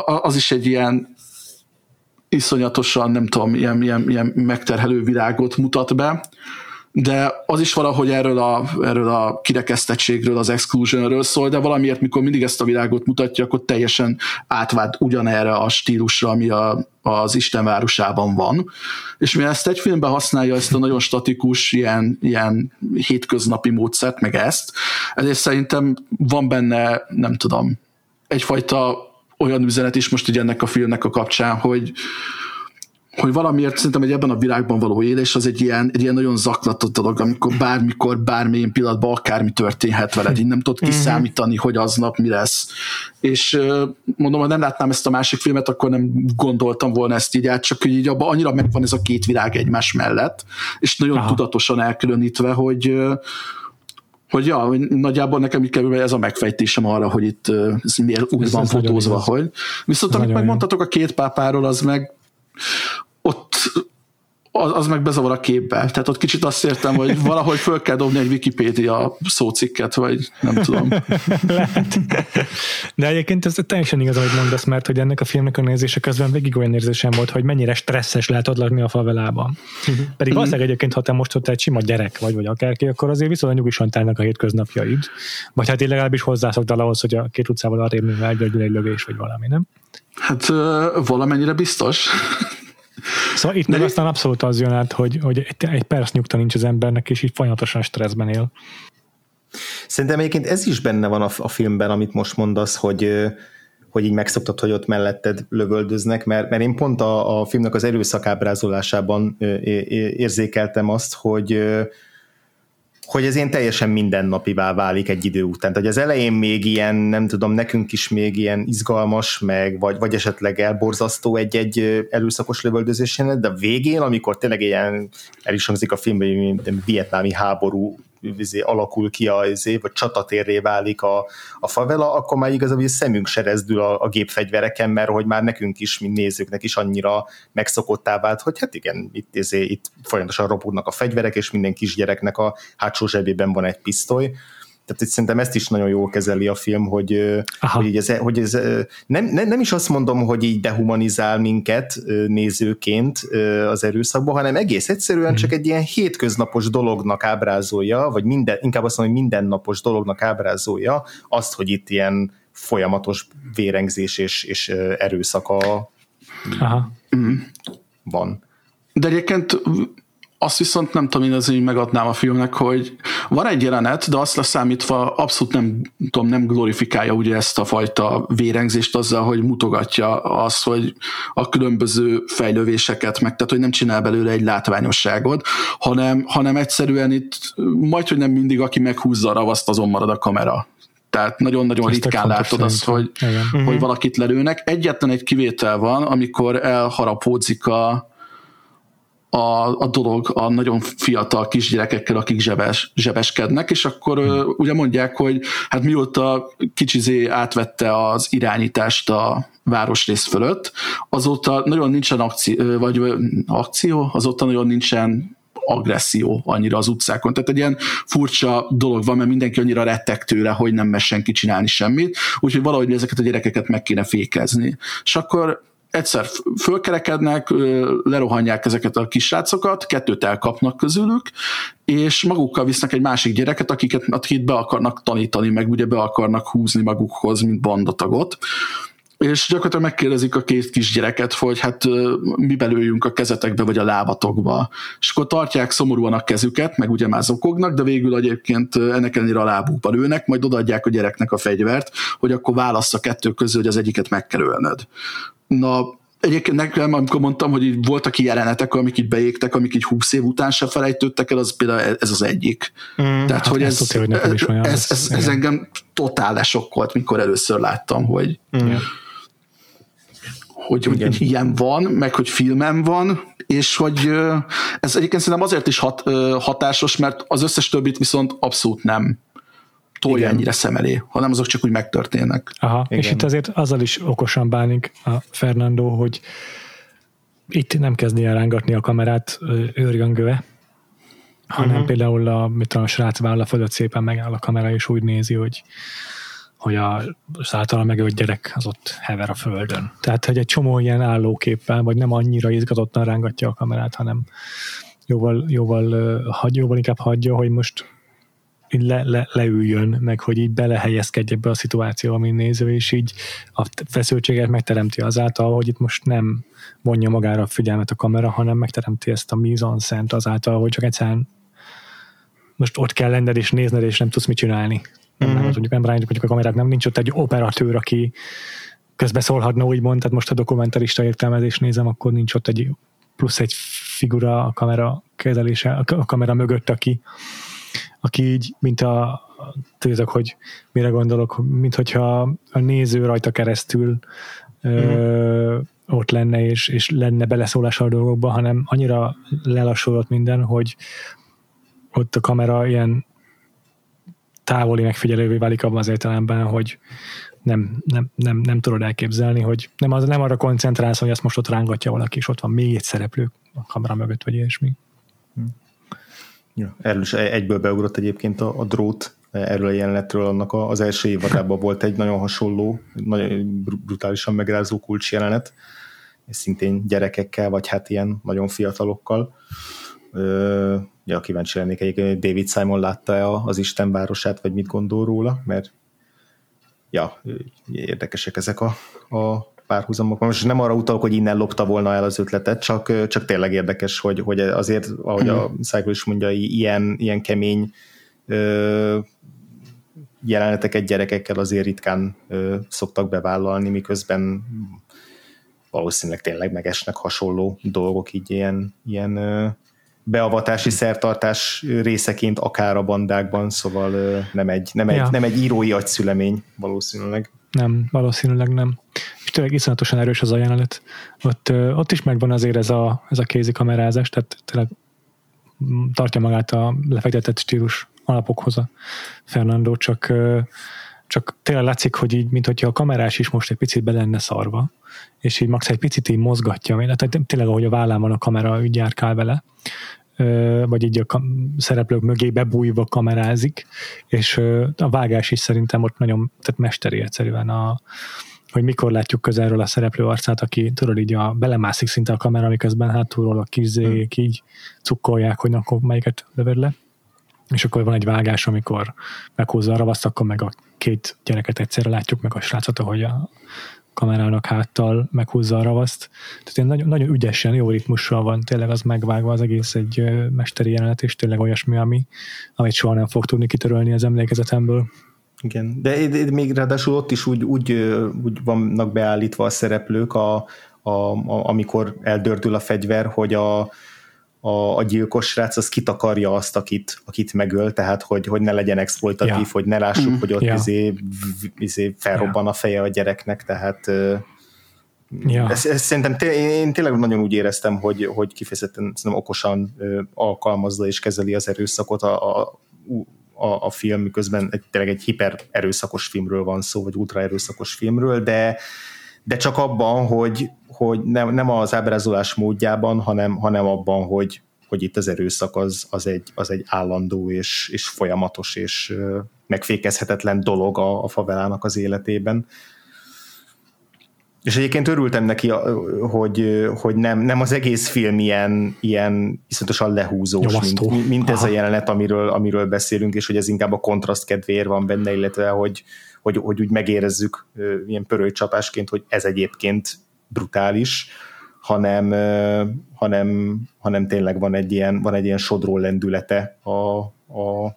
az is egy ilyen iszonyatosan, nem tudom, ilyen, ilyen, ilyen megterhelő világot mutat be, de az is valahogy erről a, erről a kirekesztettségről, az exclusionről szól, de valamiért, mikor mindig ezt a világot mutatja, akkor teljesen átvált ugyanerre a stílusra, ami a, az Isten városában van. És mi ezt egy filmben használja ezt a nagyon statikus, ilyen, ilyen hétköznapi módszert, meg ezt, ezért szerintem van benne, nem tudom, egyfajta olyan üzenet is most ugye ennek a filmnek a kapcsán, hogy, hogy valamiért szerintem hogy ebben a világban való élés az egy ilyen, egy ilyen nagyon zaklatott dolog, amikor bármikor, bármilyen pillanatban akármi történhet veled, így nem tudod mhm. kiszámítani, hogy aznap mi lesz. És mondom, ha nem látnám ezt a másik filmet, akkor nem gondoltam volna ezt így át, csak hogy így abban annyira megvan ez a két világ egymás mellett, és nagyon Aha. tudatosan elkülönítve, hogy hogy ja, nagyjából nekem így ez a megfejtésem arra, hogy itt ez miért úgy ez van fotózva, hogy viszont amit megmondtatok a két pápáról, az meg ott az, az meg bezavar a képbe. Tehát ott kicsit azt értem, hogy valahogy föl kell dobni egy Wikipédia szócikket, vagy nem tudom. [laughs] Lehet. De egyébként ez teljesen igaz, ahogy mondasz, mert hogy ennek a filmnek a nézése közben végig olyan érzésem volt, hogy mennyire stresszes lehet ott lakni a favelában. Uh-huh. Pedig valószínűleg egyébként, ha te most ott egy sima gyerek vagy, vagy akárki, akkor azért viszonylag nyugisan telnek a hétköznapjaid. Vagy hát én legalábbis hozzászoktál ahhoz, hogy a két utcával arrébb egy, egy lögés, vagy valami, nem? Hát valamennyire biztos. Szóval itt meg aztán abszolút az jön át, hogy, hogy egy, egy perc nyugta nincs az embernek, és így folyamatosan stresszben él. Szerintem egyébként ez is benne van a, a filmben, amit most mondasz, hogy hogy így megszoktad, hogy ott melletted lövöldöznek, mert, mert én pont a, a filmnek az erőszakábrázolásában érzékeltem azt, hogy hogy ez ilyen teljesen mindennapivá válik egy idő után. Tehát az elején még ilyen, nem tudom, nekünk is még ilyen izgalmas, meg vagy, vagy esetleg elborzasztó egy-egy erőszakos lövöldözésen, de a végén, amikor tényleg ilyen, el is hangzik a filmben, mint vietnámi háború vizé, alakul ki a, vizé, vagy csatatérré válik a, a favela, akkor már igazából szemünk se rezdül a, a gépfegyvereken, mert hogy már nekünk is, mint nézőknek is annyira megszokottá vált, hogy hát igen, itt, vizé, itt folyamatosan ropódnak a fegyverek, és minden kisgyereknek a hátsó zsebében van egy pisztoly, tehát itt szerintem ezt is nagyon jól kezeli a film, hogy, hogy, ez, hogy ez nem, nem, nem is azt mondom, hogy így dehumanizál minket nézőként az erőszakban, hanem egész egyszerűen hmm. csak egy ilyen hétköznapos dolognak ábrázolja, vagy minden, inkább azt mondom, hogy mindennapos dolognak ábrázolja azt, hogy itt ilyen folyamatos vérengzés és, és erőszak a, Aha. van. De egyébként azt viszont nem tudom, én azért megadnám a filmnek, hogy van egy jelenet, de azt leszámítva abszolút nem tudom, nem glorifikálja ugye ezt a fajta vérengzést azzal, hogy mutogatja azt, hogy a különböző fejlővéseket meg, tehát hogy nem csinál belőle egy látványosságot, hanem, hanem egyszerűen itt majd, hogy nem mindig, aki meghúzza a ravaszt, azon marad a kamera. Tehát nagyon-nagyon Ezt ritkán látod azt, hogy, hogy mhm. valakit lelőnek. Egyetlen egy kivétel van, amikor elharapódzik a, a, a dolog a nagyon fiatal kisgyerekekkel, akik zsebes, zsebeskednek, és akkor hmm. ugye mondják, hogy hát mióta kicsizé átvette az irányítást a városrész fölött, azóta nagyon nincsen akció, vagy akció, azóta nagyon nincsen agresszió annyira az utcákon. Tehát egy ilyen furcsa dolog van, mert mindenki annyira rettek tőle, hogy nem mes senki csinálni semmit, úgyhogy valahogy ezeket a gyerekeket meg kéne fékezni. És akkor egyszer fölkerekednek, lerohanják ezeket a kisrácokat, kettőt elkapnak közülük, és magukkal visznek egy másik gyereket, akiket, akit be akarnak tanítani, meg ugye be akarnak húzni magukhoz, mint bandatagot és gyakorlatilag megkérdezik a két kisgyereket, hogy hát mi belőjünk a kezetekbe vagy a lábatokba. És akkor tartják szomorúan a kezüket, meg ugye már zokognak, de végül egyébként ennek ellenére a lábukba lőnek, majd odaadják a gyereknek a fegyvert, hogy akkor válasz a kettő közül, hogy az egyiket meg kell ölned. Na, Egyébként nekem, amikor mondtam, hogy így voltak ki jelenetek, amik itt beégtek, amik így húsz év után se felejtődtek el, az például ez az egyik. Mm, Tehát, hát hogy ez, ez, hogy ez, ez, ez, ez engem totál lesokkolt, mikor először láttam, hogy mm. hogy, hogy ilyen van, meg hogy filmem van, és hogy ez egyébként szerintem azért is hat, hatásos, mert az összes többit viszont abszolút nem tolja ennyire szem elé, hanem azok csak úgy megtörténnek. Aha, Igen. és itt azért azzal is okosan bánik a Fernando, hogy itt nem kezdi el rángatni a kamerát őrjöngőve, hanem uh-huh. például a, mit tudom, a srác válla fölött szépen megáll a kamera, és úgy nézi, hogy hogy a, az általán megölt gyerek az ott hever a földön. Tehát, hogy egy csomó ilyen állóképpel, vagy nem annyira izgatottan rángatja a kamerát, hanem jóval, jóval, hagy, jóval inkább hagyja, hogy most így le, le, leüljön, meg hogy így belehelyezkedj ebbe a szituációba, mint néző, és így a feszültséget megteremti azáltal, hogy itt most nem vonja magára a figyelmet a kamera, hanem megteremti ezt a mise szent azáltal, hogy csak egyszerűen most ott kell lenned és nézned, és nem tudsz mit csinálni. Nem, mm-hmm. nem, mondjuk nem rányítjuk a kamerát, nem nincs ott egy operatőr, aki közbeszólhatna, úgymond, tehát most a dokumentarista értelmezés nézem, akkor nincs ott egy plusz egy figura a kamera kezelése, a kamera mögött, aki aki így, mint a, tudjátok, hogy mire gondolok, mint hogyha a néző rajta keresztül mm. ö, ott lenne, és, és lenne beleszólás a dolgokba, hanem annyira lelassulott minden, hogy ott a kamera ilyen távoli megfigyelővé válik abban az értelemben, hogy nem, nem, nem, nem tudod elképzelni, hogy nem, az, nem arra koncentrálsz, hogy azt most ott rángatja valaki, és ott van még egy szereplő a kamera mögött, vagy ilyesmi. Ja, erről is egyből beugrott egyébként a, a drót, erről a jelenetről, annak az első évadában volt egy nagyon hasonló, nagyon brutálisan megrázó kulcs jelenet, és szintén gyerekekkel, vagy hát ilyen nagyon fiatalokkal. Ö, ja, kíváncsi lennék egyébként, David Simon látta-e az Isten városát, vagy mit gondol róla, mert ja, érdekesek ezek a, a párhuzamok. Most nem arra utalok, hogy innen lopta volna el az ötletet, csak, csak tényleg érdekes, hogy, hogy azért, ahogy a. Cycle is mondja, ilyen, ilyen kemény ö, jeleneteket gyerekekkel azért ritkán ö, szoktak bevállalni, miközben valószínűleg tényleg megesnek hasonló dolgok így ilyen, ilyen ö, beavatási szertartás részeként akár a bandákban, szóval ö, nem egy, nem, egy, ja. nem egy írói agyszülemény valószínűleg. Nem, valószínűleg nem. És tényleg iszonyatosan erős az a jelenet. Ott, ott is megvan azért ez a, ez a kézi kamerázás, tehát tényleg tartja magát a lefektetett stílus alapokhoz a Fernando, csak, csak tényleg látszik, hogy így, mint hogyha a kamerás is most egy picit be lenne szarva, és így max egy picit így mozgatja, tehát tényleg ahogy a vállán van a kamera, úgy járkál vele, vagy így a szereplők mögé bebújva kamerázik, és a vágás is szerintem ott nagyon, tehát mesteri egyszerűen a, hogy mikor látjuk közelről a szereplő arcát, aki tudod így a, belemászik szinte a kamera, miközben hátulról a kizék hmm. így cukkolják, hogy akkor melyiket lövöd le. És akkor van egy vágás, amikor meghúzza a ravaszt, akkor meg a két gyereket egyszerre látjuk, meg a srácot, ahogy a kamerának háttal meghúzza a ravaszt. Tehát ilyen nagyon, nagyon ügyesen, jó ritmussal van, tényleg az megvágva az egész egy mesteri jelenet, és tényleg olyasmi, ami, amit soha nem fog tudni kitörölni az emlékezetemből. Igen, de még ráadásul ott is úgy, úgy, úgy vannak beállítva a szereplők, a, a, a, amikor eldördül a fegyver, hogy a, a, a gyilkos srác az kitakarja azt, akit, akit megöl, tehát hogy, hogy ne legyen exploitatív, ja. hogy ne lássuk, mm, hogy ott ja. izé, izé felrobban ja. a feje a gyereknek, tehát ja. ez, ez szerintem té- én tényleg nagyon úgy éreztem, hogy, hogy kifejezetten okosan alkalmazza és kezeli az erőszakot a, a, a, a film, miközben egy, tényleg egy hiper erőszakos filmről van szó, vagy ultra erőszakos filmről, de, de csak abban, hogy, hogy nem, nem az ábrázolás módjában, hanem, hanem abban, hogy, hogy itt az erőszak az, az, egy, az egy állandó és, és folyamatos és megfékezhetetlen dolog a, a favelának az életében. És egyébként örültem neki, hogy, hogy nem, nem az egész film ilyen, ilyen iszonyatosan lehúzós, mint, mint ez a jelenet, amiről, amiről beszélünk, és hogy ez inkább a kontraszt kedvéért van benne, illetve hogy, hogy, hogy úgy megérezzük ilyen pörőcsapásként, hogy ez egyébként brutális, hanem, hanem, hanem tényleg van egy ilyen, van egy ilyen sodró lendülete a, a,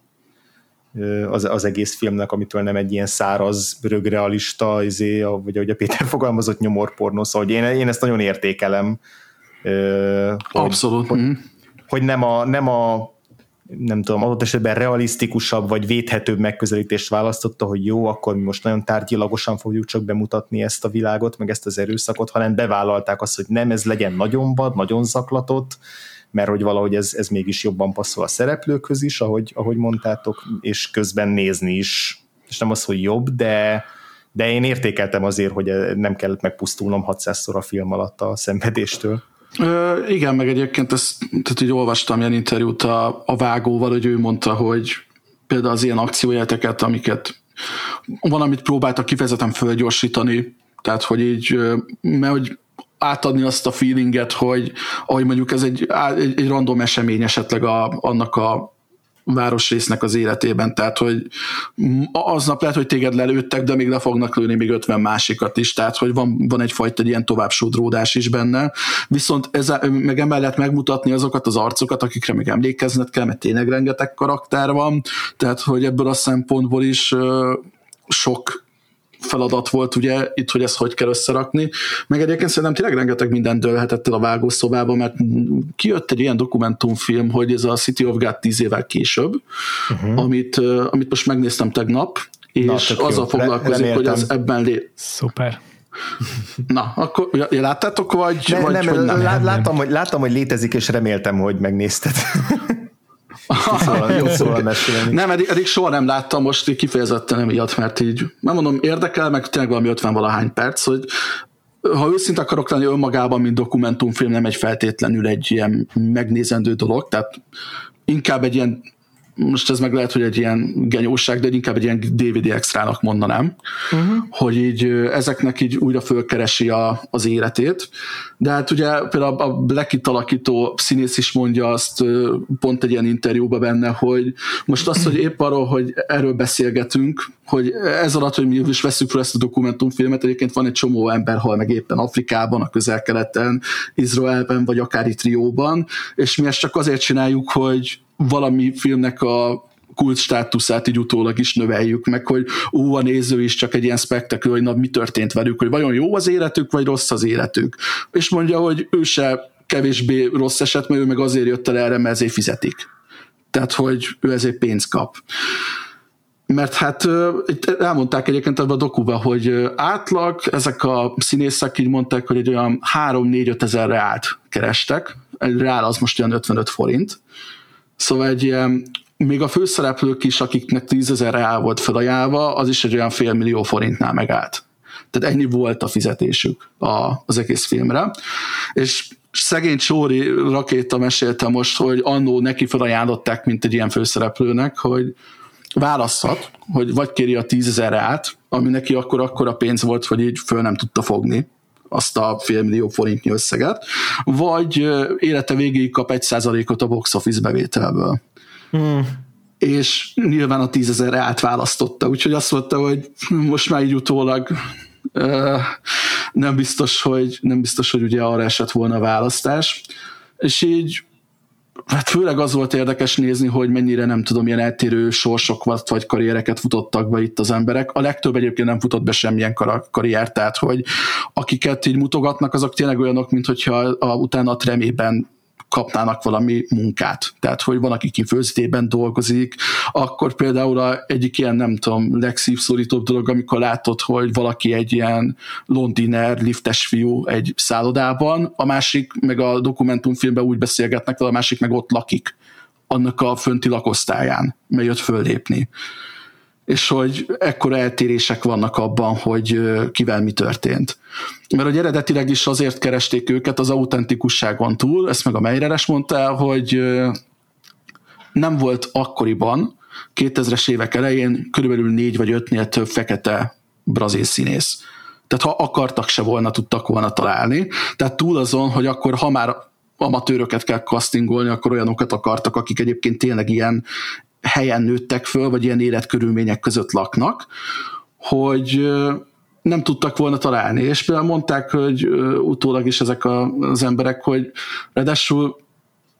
az, az egész filmnek, amitől nem egy ilyen száraz, rögrealista, izé, vagy ahogy a Péter [laughs] fogalmazott, nyomorpornó, szóval én, én ezt nagyon értékelem. Hogy, Abszolút. Hogy, hogy nem a, nem a nem tudom, adott esetben realisztikusabb vagy védhetőbb megközelítést választotta, hogy jó, akkor mi most nagyon tárgyilagosan fogjuk csak bemutatni ezt a világot, meg ezt az erőszakot, hanem bevállalták azt, hogy nem, ez legyen nagyon vad, nagyon zaklatott, mert hogy valahogy ez, ez mégis jobban passzol a szereplőkhöz is, ahogy, ahogy mondtátok, és közben nézni is, és nem az, hogy jobb, de, de én értékeltem azért, hogy nem kellett megpusztulnom 600-szor a film alatt a szenvedéstől. Ö, igen, meg egyébként ezt, tehát így olvastam ilyen interjút a, a vágóval, hogy ő mondta, hogy például az ilyen akciójelteket, amiket van, amit próbáltak kifejezetten fölgyorsítani, tehát hogy így, mert hogy átadni azt a feelinget, hogy ahogy mondjuk ez egy, egy, egy random esemény esetleg a, annak a városrésznek az életében, tehát hogy aznap lehet, hogy téged lelőttek, de még le fognak lőni még 50 másikat is, tehát hogy van, van egyfajta egy ilyen tovább sodródás is benne, viszont ez, meg emellett megmutatni azokat az arcokat, akikre még emlékezned kell, mert tényleg rengeteg karakter van, tehát hogy ebből a szempontból is sok feladat volt ugye itt, hogy ezt hogy kell összerakni. Meg egyébként szerintem tényleg rengeteg minden dőlhetett el a vágószobába, mert kijött egy ilyen dokumentumfilm, hogy ez a City of God tíz évvel később, uh-huh. amit, amit most megnéztem tegnap, és Na, azzal foglalkozik, hogy az ebben lé... Szuper. Na, akkor ja, láttátok, vagy, ne, vagy nem, hogy nem? Lá, láttam, hogy, láttam, hogy létezik, és reméltem, hogy megnézted. Jó [laughs] szóval mesélni. Nem, eddig, eddig soha nem láttam, most kifejezetten emiatt, mert így, nem mondom, érdekel, meg tényleg valami 50 valahány perc, hogy ha őszint akarok lenni önmagában, mint dokumentumfilm, nem egy feltétlenül egy ilyen megnézendő dolog, tehát inkább egy ilyen most ez meg lehet, hogy egy ilyen genyóság, de inkább egy ilyen DVD extrának mondanám, uh-huh. hogy így ezeknek így újra fölkeresi a, az életét. De hát ugye például a Blackit alakító színész is mondja azt pont egy ilyen interjúban benne, hogy most az, hogy épp arról, hogy erről beszélgetünk, hogy ez alatt, hogy mi is veszük fel ezt a dokumentumfilmet, egyébként van egy csomó ember hal meg éppen Afrikában, a közel-keleten, Izraelben, vagy akár itt Trióban, és mi ezt csak azért csináljuk, hogy valami filmnek a kult státuszát így utólag is növeljük, meg hogy ó, a néző is csak egy ilyen spektakül, hogy na, mi történt velük, hogy vajon jó az életük, vagy rossz az életük. És mondja, hogy ő se kevésbé rossz eset, mert ő meg azért jött el erre, mert ezért fizetik. Tehát, hogy ő ezért pénzt kap. Mert hát elmondták egyébként ebben a dokuba, hogy átlag ezek a színészek így mondták, hogy egy olyan 3-4-5 ezer reált kerestek. Egy reál az most olyan 55 forint Szóval egy ilyen, még a főszereplők is, akiknek 10 ezer reál volt felajánlva, az is egy olyan fél forintnál megállt. Tehát ennyi volt a fizetésük a, az egész filmre. És szegény Csóri rakéta mesélte most, hogy annó neki felajánlották, mint egy ilyen főszereplőnek, hogy választhat, hogy vagy kéri a tízezer át, ami neki akkor akkora pénz volt, hogy így föl nem tudta fogni azt a félmillió forintnyi összeget, vagy élete végéig kap egy százalékot a box office bevételből. Hmm. És nyilván a tízezer átválasztotta, úgyhogy azt mondta, hogy most már így utólag nem biztos, hogy nem biztos, hogy ugye arra esett volna a választás, és így hát főleg az volt érdekes nézni, hogy mennyire nem tudom, ilyen eltérő sorsok vagy karriereket futottak be itt az emberek. A legtöbb egyébként nem futott be semmilyen kar- karriert, tehát hogy akiket így mutogatnak, azok tényleg olyanok, mint hogyha a, utána a tremében kapnának valami munkát. Tehát, hogy van, aki kifőztében dolgozik, akkor például a egyik ilyen, nem tudom, legszívszorítóbb dolog, amikor látod, hogy valaki egy ilyen londiner, liftes fiú egy szállodában, a másik, meg a dokumentumfilmben úgy beszélgetnek, a másik meg ott lakik annak a fönti lakosztályán, mely jött föllépni és hogy ekkora eltérések vannak abban, hogy kivel mi történt. Mert hogy eredetileg is azért keresték őket az autentikusságon túl, ezt meg a Meireres mondta el, hogy nem volt akkoriban, 2000-es évek elején körülbelül négy vagy ötnél több fekete brazil színész. Tehát ha akartak se volna, tudtak volna találni. Tehát túl azon, hogy akkor ha már amatőröket kell castingolni, akkor olyanokat akartak, akik egyébként tényleg ilyen helyen nőttek föl, vagy ilyen életkörülmények között laknak, hogy nem tudtak volna találni. És például mondták, hogy utólag is ezek az emberek, hogy ráadásul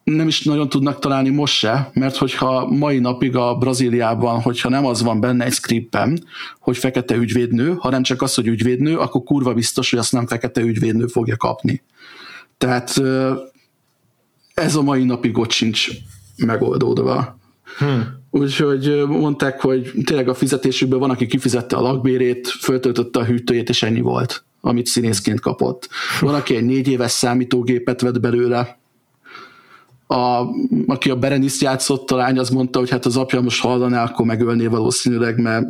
nem is nagyon tudnak találni most se, mert hogyha mai napig a Brazíliában, hogyha nem az van benne egy scriptben, hogy fekete ügyvédnő, hanem csak az, hogy ügyvédnő, akkor kurva biztos, hogy azt nem fekete ügyvédnő fogja kapni. Tehát ez a mai napig ott sincs megoldódva. Hmm. Úgyhogy mondták, hogy tényleg a fizetésükben van, aki kifizette a lakbérét, föltöltötte a hűtőjét, és ennyi volt, amit színészként kapott. Van, aki egy négy éves számítógépet vett belőle, a, aki a Bereniszt játszott, a lány az mondta, hogy hát az apja most hallaná, akkor megölné valószínűleg, mert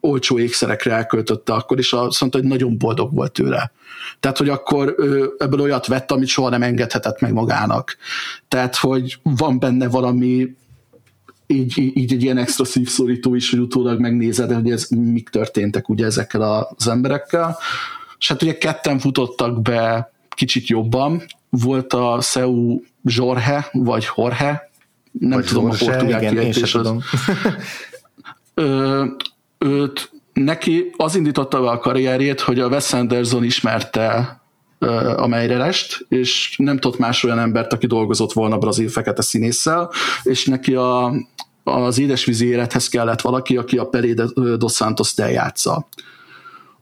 olcsó ékszerekre elköltötte akkor, és azt mondta, hogy nagyon boldog volt tőle. Tehát, hogy akkor ő ebből olyat vett, amit soha nem engedhetett meg magának. Tehát, hogy van benne valami így, így egy ilyen extra szívszorító is, hogy utólag megnézed, hogy ez mik történtek ugye ezekkel az emberekkel. És hát ugye ketten futottak be kicsit jobban. Volt a Seu Jorge, vagy Jorge, nem vagy tudom Jorge, a portugál kiejtés. Őt, neki az indította be a karrierjét, hogy a Wes Anderson ismerte a Meirelest, és nem tudott más olyan embert, aki dolgozott volna brazil fekete színésszel, és neki a, az édesvízi élethez kellett valaki, aki a Pelé dos Santos eljátsza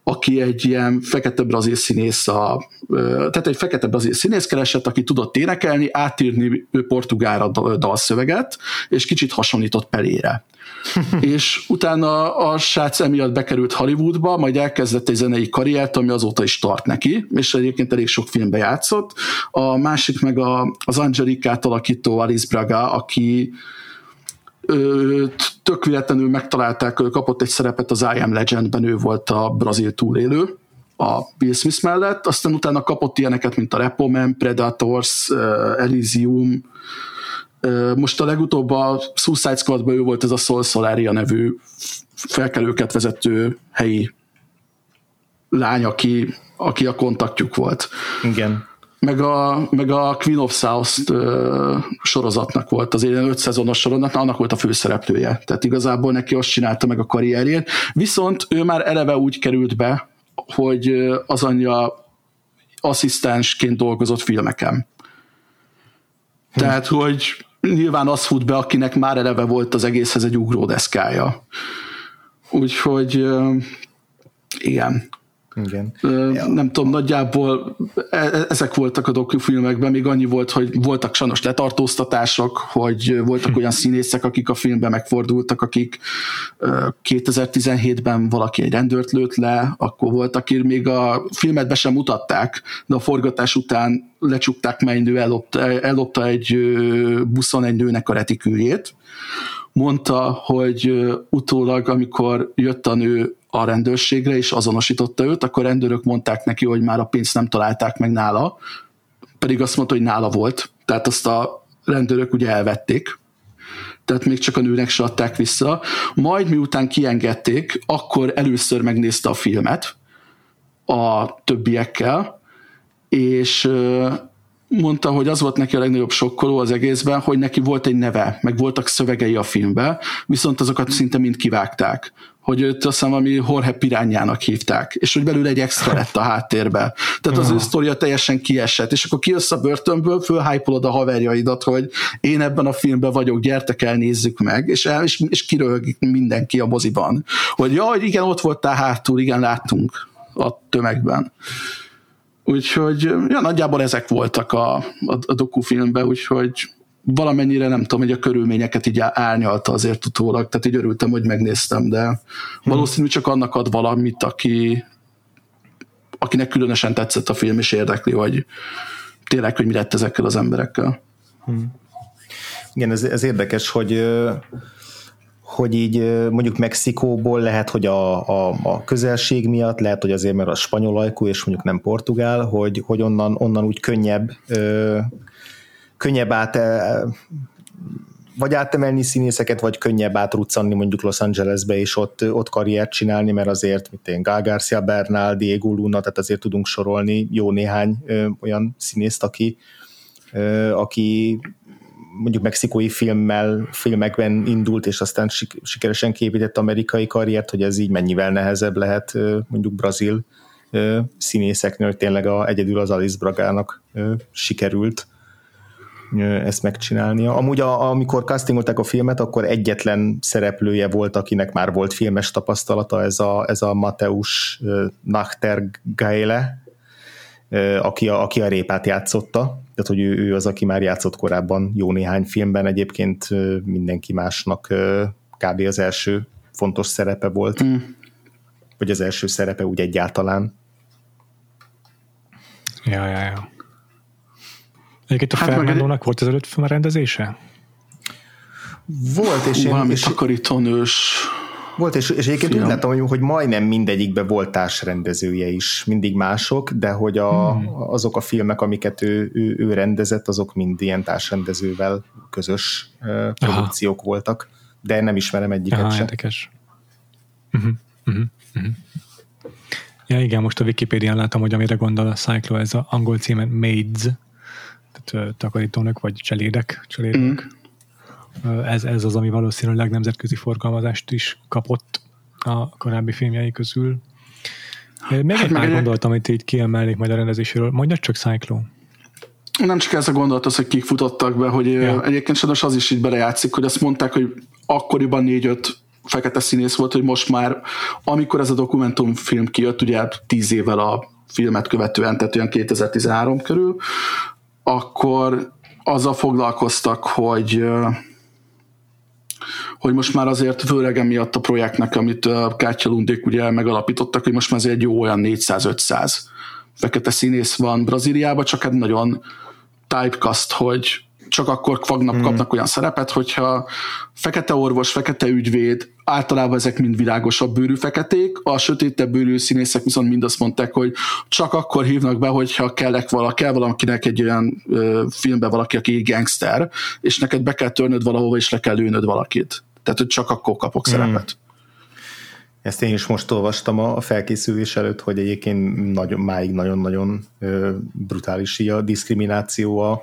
aki egy ilyen fekete brazil színész, a, tehát egy fekete brazil színész keresett, aki tudott énekelni, átírni portugálra dalszöveget, és kicsit hasonlított Pelére. [laughs] és utána a srác emiatt bekerült Hollywoodba, majd elkezdett egy zenei karriert, ami azóta is tart neki, és egyébként elég sok filmbe játszott. A másik meg a, az Angelikát alakító Alice Braga, aki tök véletlenül megtalálták, ő kapott egy szerepet az I Am Legendben, ő volt a brazil túlélő a Bill Smith mellett, aztán utána kapott ilyeneket, mint a Repo Man, Predators, Elysium, most a legutóbb a Suicide Squadban ő volt ez a Sol Solaria nevű felkelőket vezető helyi lány, aki, aki a kontaktjuk volt. Igen meg a, meg a Queen of South sorozatnak volt, az ilyen öt szezonos sorozatnak, annak volt a főszereplője. Tehát igazából neki azt csinálta meg a karrierjét. Viszont ő már eleve úgy került be, hogy az anyja asszisztensként dolgozott filmeken. Tehát, hogy nyilván az fut be, akinek már eleve volt az egészhez egy ugródeszkája. Úgyhogy igen. Igen. Nem tudom, nagyjából e, e, ezek voltak a dokufilmekben, még annyi volt, hogy voltak sajnos letartóztatások, hogy voltak [laughs] olyan színészek, akik a filmben megfordultak, akik 2017-ben valaki egy rendőrt lőtt le, akkor volt, aki még a filmet be sem mutatták, de a forgatás után lecsukták, mely nő ellopta, ellopta egy buszon egy nőnek a retiküljét. Mondta, hogy utólag, amikor jött a nő a rendőrségre, és azonosította őt, akkor rendőrök mondták neki, hogy már a pénzt nem találták meg nála, pedig azt mondta, hogy nála volt, tehát azt a rendőrök ugye elvették, tehát még csak a nőnek se adták vissza. Majd miután kiengedték, akkor először megnézte a filmet a többiekkel, és mondta, hogy az volt neki a legnagyobb sokkoló az egészben, hogy neki volt egy neve, meg voltak szövegei a filmben, viszont azokat szinte mind kivágták hogy őt azt hiszem valami Jorge Pirányának hívták, és hogy belül egy extra lett a háttérbe. Tehát az ő sztoria teljesen kiesett, és akkor kijössz a börtönből, fölhájpolod a haverjaidat, hogy én ebben a filmben vagyok, gyertek el, nézzük meg, és, el, és, és kiröhög mindenki a moziban, hogy jaj, igen, ott voltál hátul, igen, láttunk a tömegben. Úgyhogy ja, nagyjából ezek voltak a, a, a dokufilmben, úgyhogy valamennyire nem tudom, hogy a körülményeket így árnyalta azért utólag, tehát így örültem, hogy megnéztem, de valószínű csak annak ad valamit, aki akinek különösen tetszett a film, és érdekli, hogy tényleg, hogy mi lett ezekkel az emberekkel. Hmm. Igen, ez, ez érdekes, hogy hogy így mondjuk Mexikóból lehet, hogy a, a, a közelség miatt, lehet, hogy azért, mert a spanyol ajkú, és mondjuk nem portugál, hogy, hogy onnan, onnan úgy könnyebb ö, könnyebb át vagy átemelni színészeket, vagy könnyebb átruccanni mondjuk Los Angelesbe, és ott, ott karriert csinálni, mert azért, mint én, Gál Garcia Bernal, Diego Luna, tehát azért tudunk sorolni jó néhány ö, olyan színészt, aki, ö, aki mondjuk mexikói filmmel, filmekben indult, és aztán sikeresen képített amerikai karriert, hogy ez így mennyivel nehezebb lehet mondjuk brazil színészeknél, hogy tényleg a, egyedül az Alice Bragának sikerült ezt megcsinálnia. Amúgy a, amikor castingolták a filmet, akkor egyetlen szereplője volt, akinek már volt filmes tapasztalata, ez a, ez a Mateus Nachter Gaele, aki a, aki a répát játszotta, tehát hogy ő, ő az, aki már játszott korábban jó néhány filmben, egyébként mindenki másnak kb. az első fontos szerepe volt, mm. vagy az első szerepe úgy egyáltalán. Ja, ja, ja. Egyébként a hát Fernandónak volt az előtt film rendezése? Volt, és Valami és takarítónős volt, és, és egyébként film. úgy láttam, hogy, hogy majdnem mindegyikben volt társrendezője is, mindig mások, de hogy a, hmm. azok a filmek, amiket ő, ő, ő rendezett, azok mind ilyen társrendezővel közös uh, produkciók Aha. voltak, de nem ismerem egyiket Aha, sem. Érdekes. Uh-huh. Uh-huh. Uh-huh. Ja igen, most a Wikipédián látom, hogy amire gondol a Cyclo, ez a angol címe Maids, tehát takarítónök, vagy cselédek, cselédek. Mm. Ez, ez az, ami valószínűleg nemzetközi forgalmazást is kapott a korábbi filmjei közül. Még hát egy pár gondoltam, amit így kiemelnék majd a rendezéséről. Mondja csak Cyclo. Nem csak ez a gondolat az, hogy kik futottak be, hogy ja. egyébként sajnos az is így belejátszik, hogy azt mondták, hogy akkoriban négy-öt fekete színész volt, hogy most már, amikor ez a dokumentumfilm kijött, ugye tíz évvel a filmet követően, tehát olyan 2013 körül, akkor azzal foglalkoztak, hogy hogy most már azért főleg miatt a projektnek, amit Kátya Lundék ugye megalapítottak, hogy most már azért egy jó olyan 400-500 fekete színész van Brazíliában, csak egy hát nagyon typecast, hogy csak akkor fognak, hmm. kapnak olyan szerepet, hogyha fekete orvos, fekete ügyvéd, általában ezek mind világosabb bőrű feketék, a sötétebb bőrű színészek viszont mind azt mondták, hogy csak akkor hívnak be, hogyha kellek vala, kell valakinek egy olyan ö, filmbe valaki, aki egy gangster, és neked be kell törnöd valahova, és le kell lőnöd valakit. Tehát, hogy csak akkor kapok hmm. szerepet. Ezt én is most olvastam a felkészülés előtt, hogy egyébként nagyon, máig nagyon-nagyon brutális a diszkrimináció a,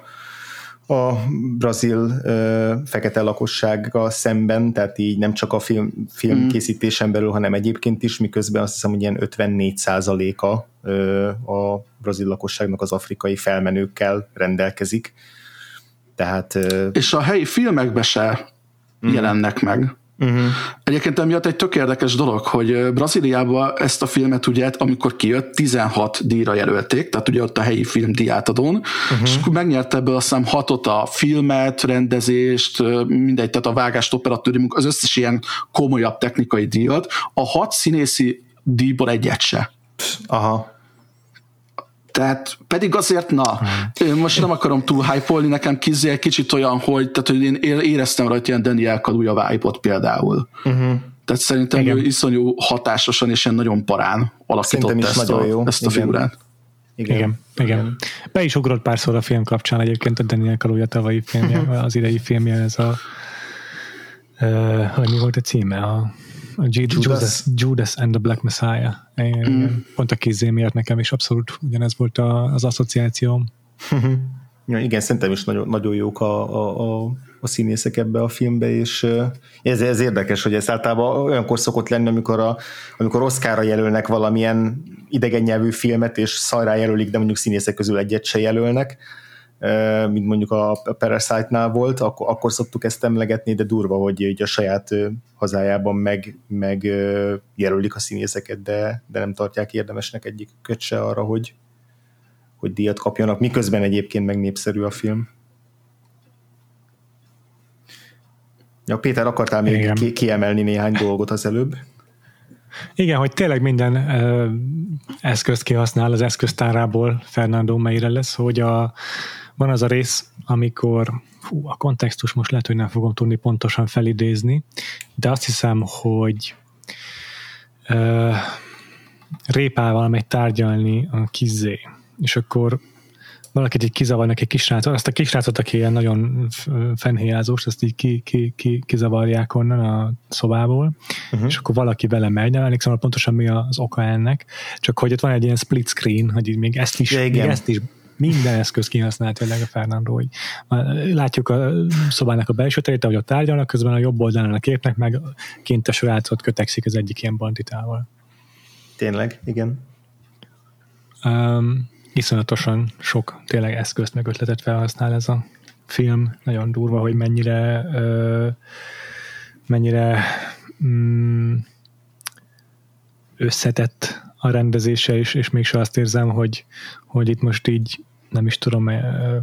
a brazil ö, fekete lakossággal szemben, tehát így nem csak a film, film mm. készítésen belül, hanem egyébként is, miközben azt hiszem, hogy ilyen 54 a a brazil lakosságnak az afrikai felmenőkkel rendelkezik. Tehát, ö, És a helyi filmekbe se mm. jelennek meg. Uh-huh. Egyébként emiatt egy tök érdekes dolog, hogy Brazíliában ezt a filmet ugye, amikor kijött, 16 díjra jelölték, tehát ugye ott a helyi film diátadón, uh-huh. és akkor megnyerte ebből azt hiszem hatot a filmet, rendezést, mindegy, tehát a vágást, operatőri az összes ilyen komolyabb technikai díjat. A hat színészi díjból egyet se. Aha. Tehát pedig azért, na, én hmm. most nem akarom túl hype nekem kizé egy kicsit olyan, hogy, tehát, hogy én éreztem rajta ilyen Daniel Kaluja vibe vibe-ot Uh-huh. Tehát szerintem Igen. ő iszonyú hatásosan és ilyen nagyon parán alakította ezt, a, jó. ezt a figurát. Igen. Igen. Igen. Be is ugrott párszor a film kapcsán egyébként a Daniel Kaluja tavalyi filmje, [laughs] az idei filmje, ez a uh, hogy mi volt a címe? A Judas. Judas, Judas and the Black Messiah. Én, mm. Pont a kézzé miatt nekem is abszolút ugyanez volt a, az asszociációm. [laughs] ja, igen, szerintem is nagyon, nagyon jók a, a, a, a színészek ebbe a filmbe, és ez, ez érdekes, hogy ez általában olyankor szokott lenni, amikor, a, amikor Oscarra jelölnek valamilyen idegen nyelvű filmet, és szajrá jelölik, de mondjuk színészek közül egyet se jelölnek, mint mondjuk a Parasite-nál volt, akkor, akkor szoktuk ezt emlegetni, de durva, hogy így a saját hazájában meg, meg jelölik a színészeket, de, de nem tartják érdemesnek egyik se arra, hogy, hogy díjat kapjanak, miközben egyébként meg népszerű a film. Ja, Péter, akartál még Igen. kiemelni néhány dolgot az előbb? Igen, hogy tényleg minden ö, eszközt kihasznál az eszköztárából Fernando Meire lesz, hogy a, van az a rész, amikor fú, a kontextus most lehet, hogy nem fogom tudni pontosan felidézni, de azt hiszem, hogy uh, répával megy tárgyalni a kizé, és akkor valakit így kizavarnak egy kisrácot, azt a kisrácot, aki ilyen nagyon fenhéjázós, azt így ki, ki, ki, kizavarják onnan a szobából, uh-huh. és akkor valaki vele megy, nem emlékszem, pontosan mi az oka ennek, csak hogy ott van egy ilyen split screen, hogy még ezt is, ja, még ezt is minden eszköz kihasznált tényleg a Fernando, hogy látjuk a szobának a belső terét, ahogy ott tárgyalnak, közben a jobb oldalán a képnek meg kint a srácot kötekszik az egyik ilyen banditával. Tényleg, igen. Um, iszonyatosan sok tényleg eszközt meg ötletet felhasznál ez a film. Nagyon durva, hogy mennyire uh, mennyire um, összetett a rendezése, és, és mégse azt érzem, hogy, hogy itt most így nem is tudom, uh,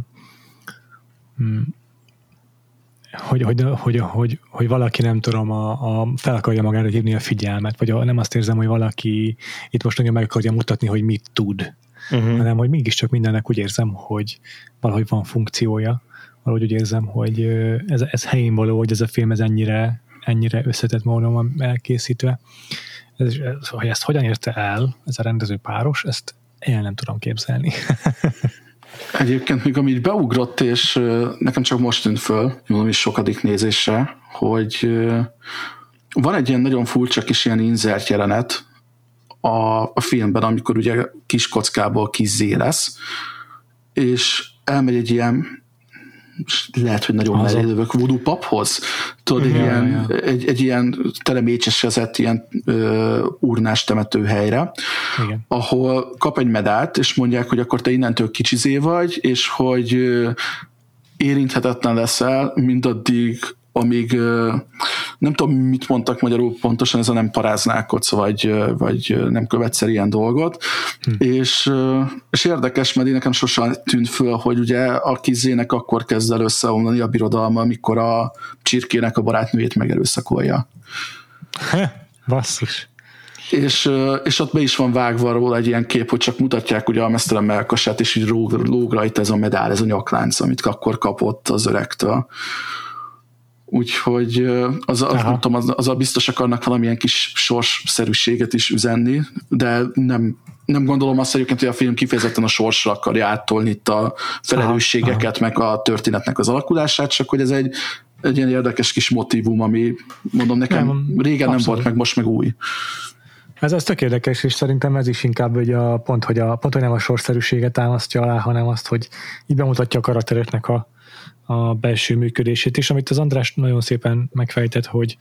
um, hogy, hogy, hogy, hogy, hogy valaki nem tudom, a, a, fel akarja magára hívni a figyelmet, vagy a, nem azt érzem, hogy valaki itt most nagyon meg akarja mutatni, hogy mit tud, uh-huh. hanem hogy mégiscsak mindennek úgy érzem, hogy valahogy van funkciója, valahogy úgy érzem, hogy ez, ez helyén való, hogy ez a film ez ennyire, ennyire összetett módon van elkészítve. Ez, ez, hogy ezt hogyan érte el ez a rendező páros, ezt én nem tudom képzelni. [laughs] Egyébként még amit beugrott, és nekem csak most tűnt föl, mondom is sokadik nézésre, hogy van egy ilyen nagyon furcsa kis ilyen inzert jelenet a, a filmben, amikor ugye kis kockából kis lesz, és elmegy egy ilyen lehet, hogy nagyon mellé lövök, voodoo paphoz. Tudod, egy, ja, ilyen, ja. Egy, egy ilyen telemécsesezett ilyen ö, urnás temető helyre, Igen. ahol kap egy medált, és mondják, hogy akkor te innentől kicsizé vagy, és hogy ö, érinthetetlen leszel, mindaddig amíg nem tudom, mit mondtak magyarul pontosan, ez a nem paráználkodsz, vagy, vagy nem követsz el ilyen dolgot, hm. és, és érdekes, mert én nekem sosem tűnt föl, hogy ugye a kizének akkor kezd el összeomlani a birodalma, amikor a csirkének a barátnőjét megerőszakolja. Basszus. És, és ott be is van vágva róla egy ilyen kép, hogy csak mutatják ugye a mesztelen melkasát, és így lóg, lóg rajta ez a medál, ez a nyaklánc, amit akkor kapott az öregtől. Úgyhogy az, az, nem tudom, az, az a biztos akarnak valamilyen kis sorsszerűséget is üzenni, de nem, nem gondolom azt egyébként, hogy a film kifejezetten a sorsra akarja áttolni itt a felelősségeket, aha, meg a történetnek az alakulását, csak hogy ez egy, egy ilyen érdekes kis motivum, ami mondom nekem nem, régen abszolút. nem volt, meg most meg új. Ez, ez tök érdekes, és szerintem ez is inkább hogy a pont, hogy, a, pont, hogy nem a sorszerűséget támasztja alá, hanem azt, hogy így bemutatja a karaktereknek a, a belső működését is, amit az András nagyon szépen megfejtett, hogy,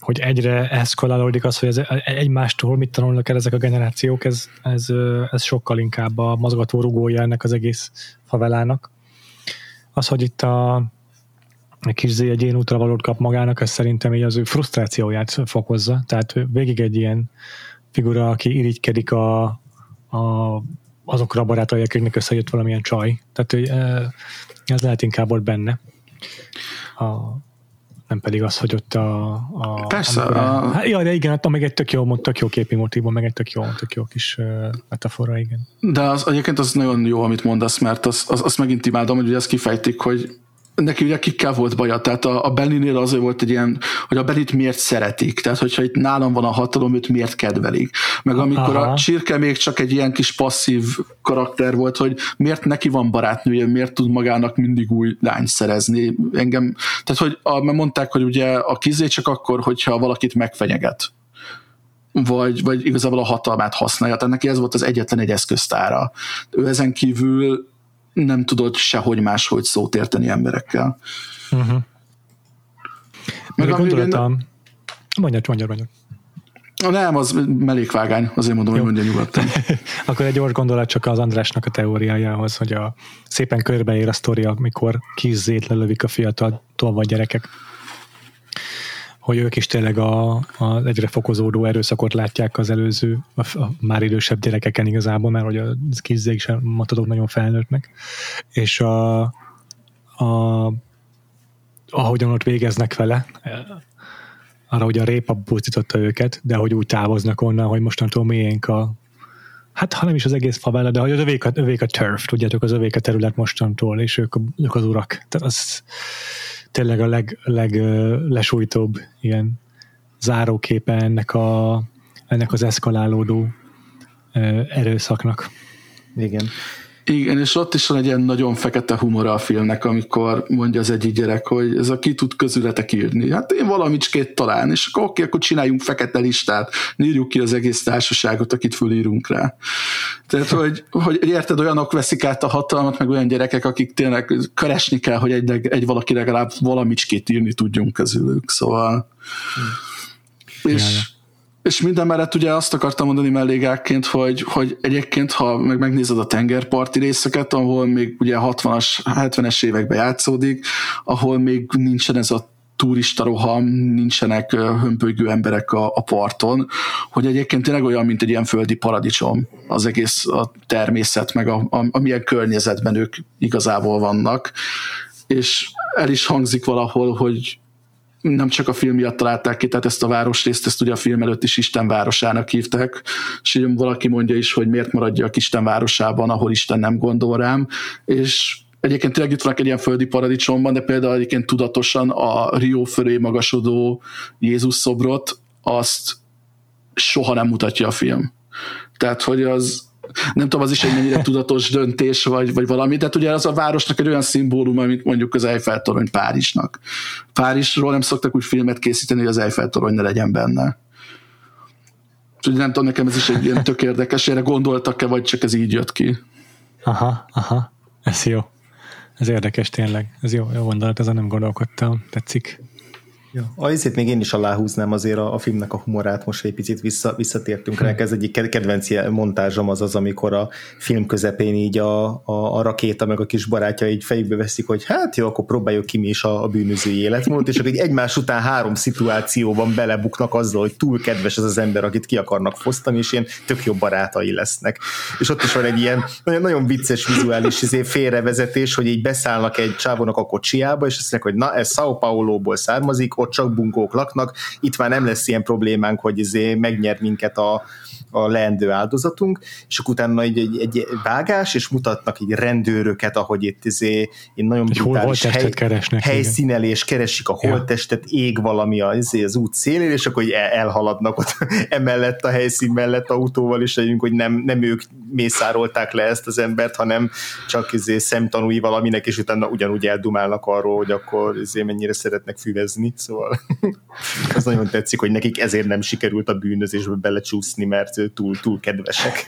hogy egyre eszkalálódik az, hogy ez egymástól mit tanulnak el ezek a generációk, ez, ez, ez sokkal inkább a mozgató rugója ennek az egész favelának. Az, hogy itt a, kis Z egy ilyen útra valót kap magának, ez szerintem így az ő frusztrációját fokozza. Tehát végig egy ilyen figura, aki irigykedik a, a azokra a barátai, akiknek összejött valamilyen csaj. Tehát hogy, ez lehet inkább ott benne. A, nem pedig az, hogy ott a... a Persze. Amikor, a... Hát, ja, de igen, attól meg egy tök jó, tök jó képi motivum, meg egy tök jó, tök jó kis uh, metafora, igen. De az, egyébként az nagyon jó, amit mondasz, mert az, az, azt megint imádom, hogy ugye ezt kifejtik, hogy neki ugye kikkel volt baja, tehát a, a Benny-nél azért volt egy ilyen, hogy a Bennyt miért szeretik, tehát hogyha itt nálam van a hatalom, őt miért kedvelik. Meg amikor Aha. a Csirke még csak egy ilyen kis passzív karakter volt, hogy miért neki van barátnője, miért tud magának mindig új lányt szerezni. Engem, tehát hogy a, mert mondták, hogy ugye a kizé csak akkor, hogyha valakit megfenyeget vagy, vagy igazából a hatalmát használja. Tehát neki ez volt az egyetlen egy eszköztára. Ő ezen kívül nem tudod sehogy máshogy szót érteni emberekkel. Uh-huh. Meg a gondolatom... Mondjad, mondjad, mondjad. Nem, az mellékvágány, azért mondom, Jó. hogy mondja nyugodtan. [laughs] Akkor egy gyors gondolat csak az Andrásnak a teóriájához, hogy a szépen körbeér a sztori, amikor kizzét lelövik a fiatal tolva gyerekek hogy ők is tényleg a, a egyre fokozódó erőszakot látják az előző, a, a már idősebb gyerekeken igazából, mert hogy a kizzék sem matadok nagyon felnőttnek, és a, a ahogyan ott végeznek vele, arra, hogy a répa buzdította őket, de hogy úgy távoznak onnan, hogy mostantól miénk a hát ha nem is az egész favela, de hogy az övék a, övék a turf, tudjátok, az övék a terület mostantól, és ők, ők az urak. Tehát az, tényleg a leg, leg lesújtóbb ilyen záróképe ennek, a, ennek az eszkalálódó erőszaknak. Igen. Igen, és ott is van egy ilyen nagyon fekete humora a filmnek, amikor mondja az egyik gyerek, hogy ez a ki tud közületek írni. Hát én valamicskét talán, és akkor oké, akkor csináljunk fekete listát, írjuk ki az egész társaságot, akit fölírunk rá. Tehát, [laughs] hogy, hogy érted, olyanok veszik át a hatalmat, meg olyan gyerekek, akik tényleg keresni kell, hogy egy, egy valaki legalább valamicskét írni tudjunk közülük, szóval hmm. és és minden mellett ugye azt akartam mondani mellégákként, hogy, hogy egyébként, ha meg megnézed a tengerparti részeket, ahol még ugye 60-as, 70-es években játszódik, ahol még nincsen ez a turista roham, nincsenek hömpölygő emberek a, a parton, hogy egyébként tényleg olyan, mint egy ilyen földi paradicsom az egész a természet, meg a, a, amilyen környezetben ők igazából vannak, és el is hangzik valahol, hogy nem csak a film miatt találták ki, tehát ezt a városrészt, ezt ugye a film előtt is Isten városának hívták, és így valaki mondja is, hogy miért maradjak Isten városában, ahol Isten nem gondol rám, és egyébként tényleg itt vannak egy ilyen földi paradicsomban, de például egyébként tudatosan a Rio fölé magasodó Jézus szobrot, azt soha nem mutatja a film. Tehát, hogy az, nem tudom, az is egy mennyire tudatos döntés, vagy, vagy valami, de ugye az a városnak egy olyan szimbóluma, mint mondjuk az Eiffel torony Párizsnak. Párizsról nem szoktak úgy filmet készíteni, hogy az Eiffel torony ne legyen benne. Úgyhogy nem tudom, nekem ez is egy ilyen tök érdekes, erre gondoltak-e, vagy csak ez így jött ki. Aha, aha, ez jó. Ez érdekes tényleg. Ez jó, jó gondolat, ezen nem gondolkodtam. Tetszik. Ja. Azért még én is aláhúznám azért a, a filmnek a humorát, most egy picit vissza, visszatértünk rá, ez egyik kedvenc montázsom az az, amikor a film közepén így a, a, a rakéta meg a kis barátja így fejükbe veszik, hogy hát jó, akkor próbáljuk ki mi is a, a bűnözői életmódot, és akkor egy egymás után három szituációban belebuknak azzal, hogy túl kedves ez az ember, akit ki akarnak fosztani, és ilyen tök jó barátai lesznek. És ott is van egy ilyen nagyon, nagyon vicces vizuális izé, félrevezetés, hogy így beszállnak egy csávónak a kocsiába, és azt mondják, hogy na, ez Sao Paulo-ból származik, ott csak bunkók laknak, itt már nem lesz ilyen problémánk, hogy izé megnyer minket a, a leendő áldozatunk, és akkor utána egy, egy, egy vágás, és mutatnak így rendőröket, ahogy itt izé, én nagyon egy brutális hely, keresnek, helyszínelés, keresik a holttestet, ég valami az, izé, az út szélén, és akkor el, elhaladnak ott [laughs] emellett a helyszín mellett autóval, és legyünk, hogy nem, nem ők mészárolták le ezt az embert, hanem csak izé szemtanúi valaminek, és utána ugyanúgy eldumálnak arról, hogy akkor izé mennyire szeretnek füvezni, szóval [laughs] az nagyon tetszik, hogy nekik ezért nem sikerült a bűnözésbe belecsúszni, mert túl, túl kedvesek.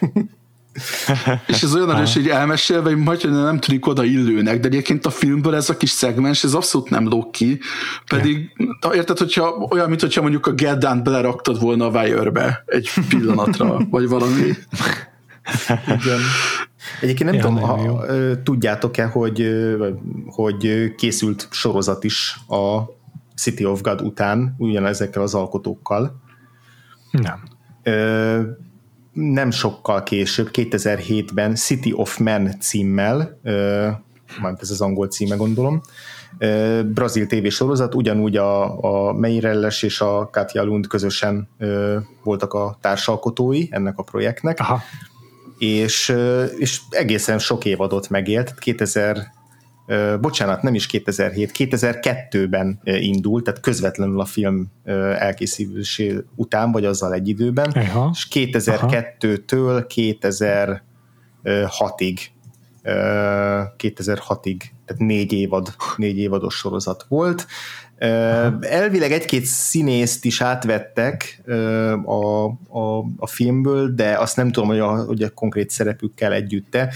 [laughs] és ez olyan erős, hogy elmesélve, hogy majd nem tűnik oda illőnek, de egyébként a filmből ez a kis szegmens, ez abszolút nem lók ki, pedig yeah. érted, hogyha olyan, mint hogyha mondjuk a Get Down beleraktad volna a wire egy pillanatra, [laughs] vagy valami. Igen. Egyébként nem ja, tudom, ha tudjátok-e, hogy, hogy készült sorozat is a City of God után, ugyanezekkel az alkotókkal. Nem nem sokkal később, 2007-ben City of Men címmel, majd ez az angol címe gondolom, brazil tévésorozat, ugyanúgy a, a Meirelles és a Katja Lund közösen voltak a társalkotói ennek a projektnek, Aha. És, és egészen sok évadot megélt, 2000 bocsánat, nem is 2007, 2002-ben indult, tehát közvetlenül a film elkészülésé után, vagy azzal egy időben, Aha. és 2002-től 2006-ig 2006-ig, tehát négy évad, négy évados sorozat volt. Elvileg egy-két színészt is átvettek a, a, a filmből, de azt nem tudom, hogy a, hogy a konkrét szerepükkel együtte,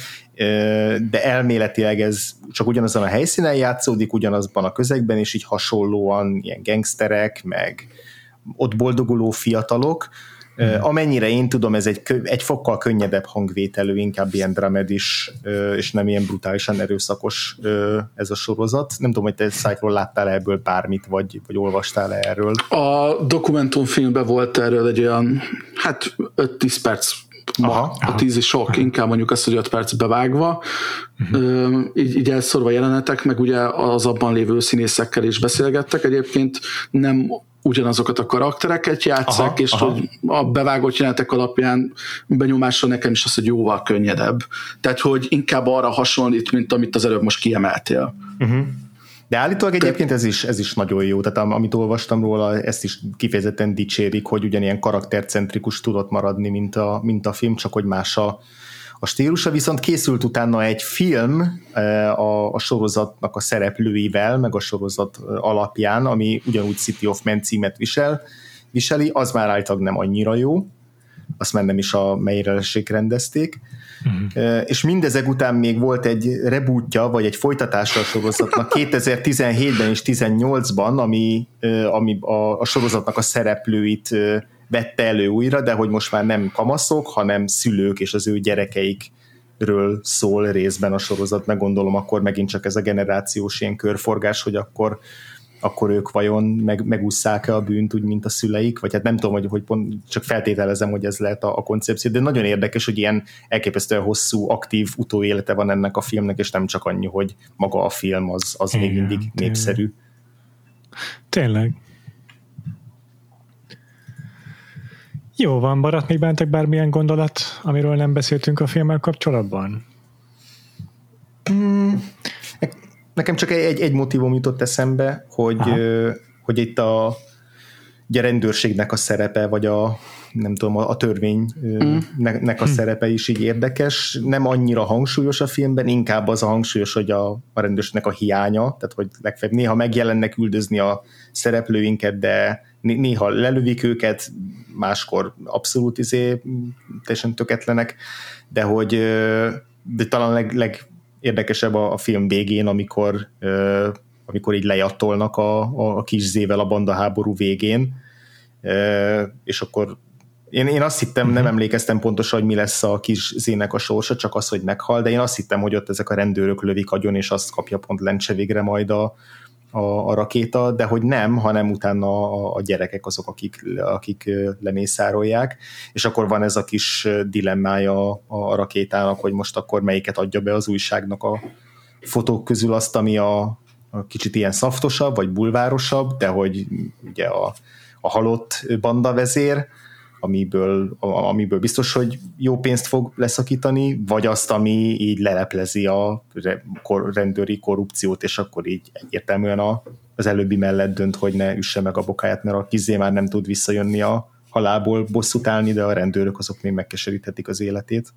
de elméletileg ez csak ugyanazon a helyszínen játszódik, ugyanazban a közegben, és így hasonlóan ilyen gangsterek, meg ott boldoguló fiatalok. Amennyire én tudom, ez egy, egy fokkal könnyedebb hangvételű, inkább ilyen dramedis, és nem ilyen brutálisan erőszakos ez a sorozat. Nem tudom, hogy te Cycle láttál ebből bármit, vagy, vagy olvastál erről? A dokumentumfilmben volt erről egy olyan, hát 5-10 perc Aha, a tíz is sok, inkább mondjuk azt, hogy 5 perc bevágva, uh-huh. így, így elszorva jelenetek, meg ugye az abban lévő színészekkel is beszélgettek. Egyébként nem ugyanazokat a karaktereket játszák, aha, és aha. hogy a bevágott jelenetek alapján benyomásra nekem is az, hogy jóval könnyedebb. Tehát, hogy inkább arra hasonlít, mint amit az előbb most kiemeltél. Uh-huh. De állítólag egyébként ez is, ez is nagyon jó, tehát amit olvastam róla, ezt is kifejezetten dicsérik, hogy ugyanilyen karaktercentrikus tudott maradni, mint a, mint a film, csak hogy más a, a stílusa, viszont készült utána egy film a, a sorozatnak a szereplőivel, meg a sorozat alapján, ami ugyanúgy City of Men címet visel, viseli, az már állítólag nem annyira jó, azt már nem is a melyre rendezték, Uh-huh. És mindezek után még volt egy rebootja, vagy egy folytatása a sorozatnak [laughs] 2017-ben és 18-ban, ami, ami a, a sorozatnak a szereplőit vette elő újra, de hogy most már nem kamaszok, hanem szülők és az ő gyerekeikről szól részben a sorozat, meg gondolom akkor megint csak ez a generációs ilyen körforgás, hogy akkor akkor ők vajon meg, megúszszák-e a bűnt úgy, mint a szüleik, vagy hát nem tudom, hogy, hogy pont csak feltételezem, hogy ez lehet a, a koncepció, de nagyon érdekes, hogy ilyen elképesztően hosszú, aktív utóélete van ennek a filmnek, és nem csak annyi, hogy maga a film az, az Igen, még mindig tényleg. népszerű. Tényleg. Jó van, maradt még bentek bármilyen gondolat, amiről nem beszéltünk a filmmel kapcsolatban? Mm, nekem csak egy, egy motivum jutott eszembe, hogy, hogy itt a ugye rendőrségnek a szerepe, vagy a nem tudom, a, a törvénynek a mm. szerepe is így érdekes. Nem annyira hangsúlyos a filmben, inkább az a hangsúlyos, hogy a, a rendőrségnek a hiánya, tehát hogy legfeljebb néha megjelennek üldözni a szereplőinket, de néha lelövik őket, máskor abszolút izé, teljesen töketlenek, de hogy de talán leg, leg érdekesebb a, a film végén, amikor, uh, amikor így lejattolnak a, a kis zével a banda háború végén, uh, és akkor én, én azt hittem, nem mhm. emlékeztem pontosan, hogy mi lesz a kis zének a sorsa, csak az, hogy meghal, de én azt hittem, hogy ott ezek a rendőrök lövik agyon, és azt kapja pont lencse végre majd a, a, a rakéta, de hogy nem, hanem utána a, a gyerekek azok, akik, akik lemészárolják, és akkor van ez a kis dilemmája a, a rakétának, hogy most akkor melyiket adja be az újságnak a fotók közül azt, ami a, a kicsit ilyen szaftosabb, vagy bulvárosabb, de hogy ugye a, a halott banda vezér, amiből, amiből biztos, hogy jó pénzt fog leszakítani, vagy azt, ami így leleplezi a rendőri korrupciót, és akkor így egyértelműen a, az előbbi mellett dönt, hogy ne üsse meg a bokáját, mert a kizé már nem tud visszajönni a halából bosszút állni, de a rendőrök azok még megkeseríthetik az életét.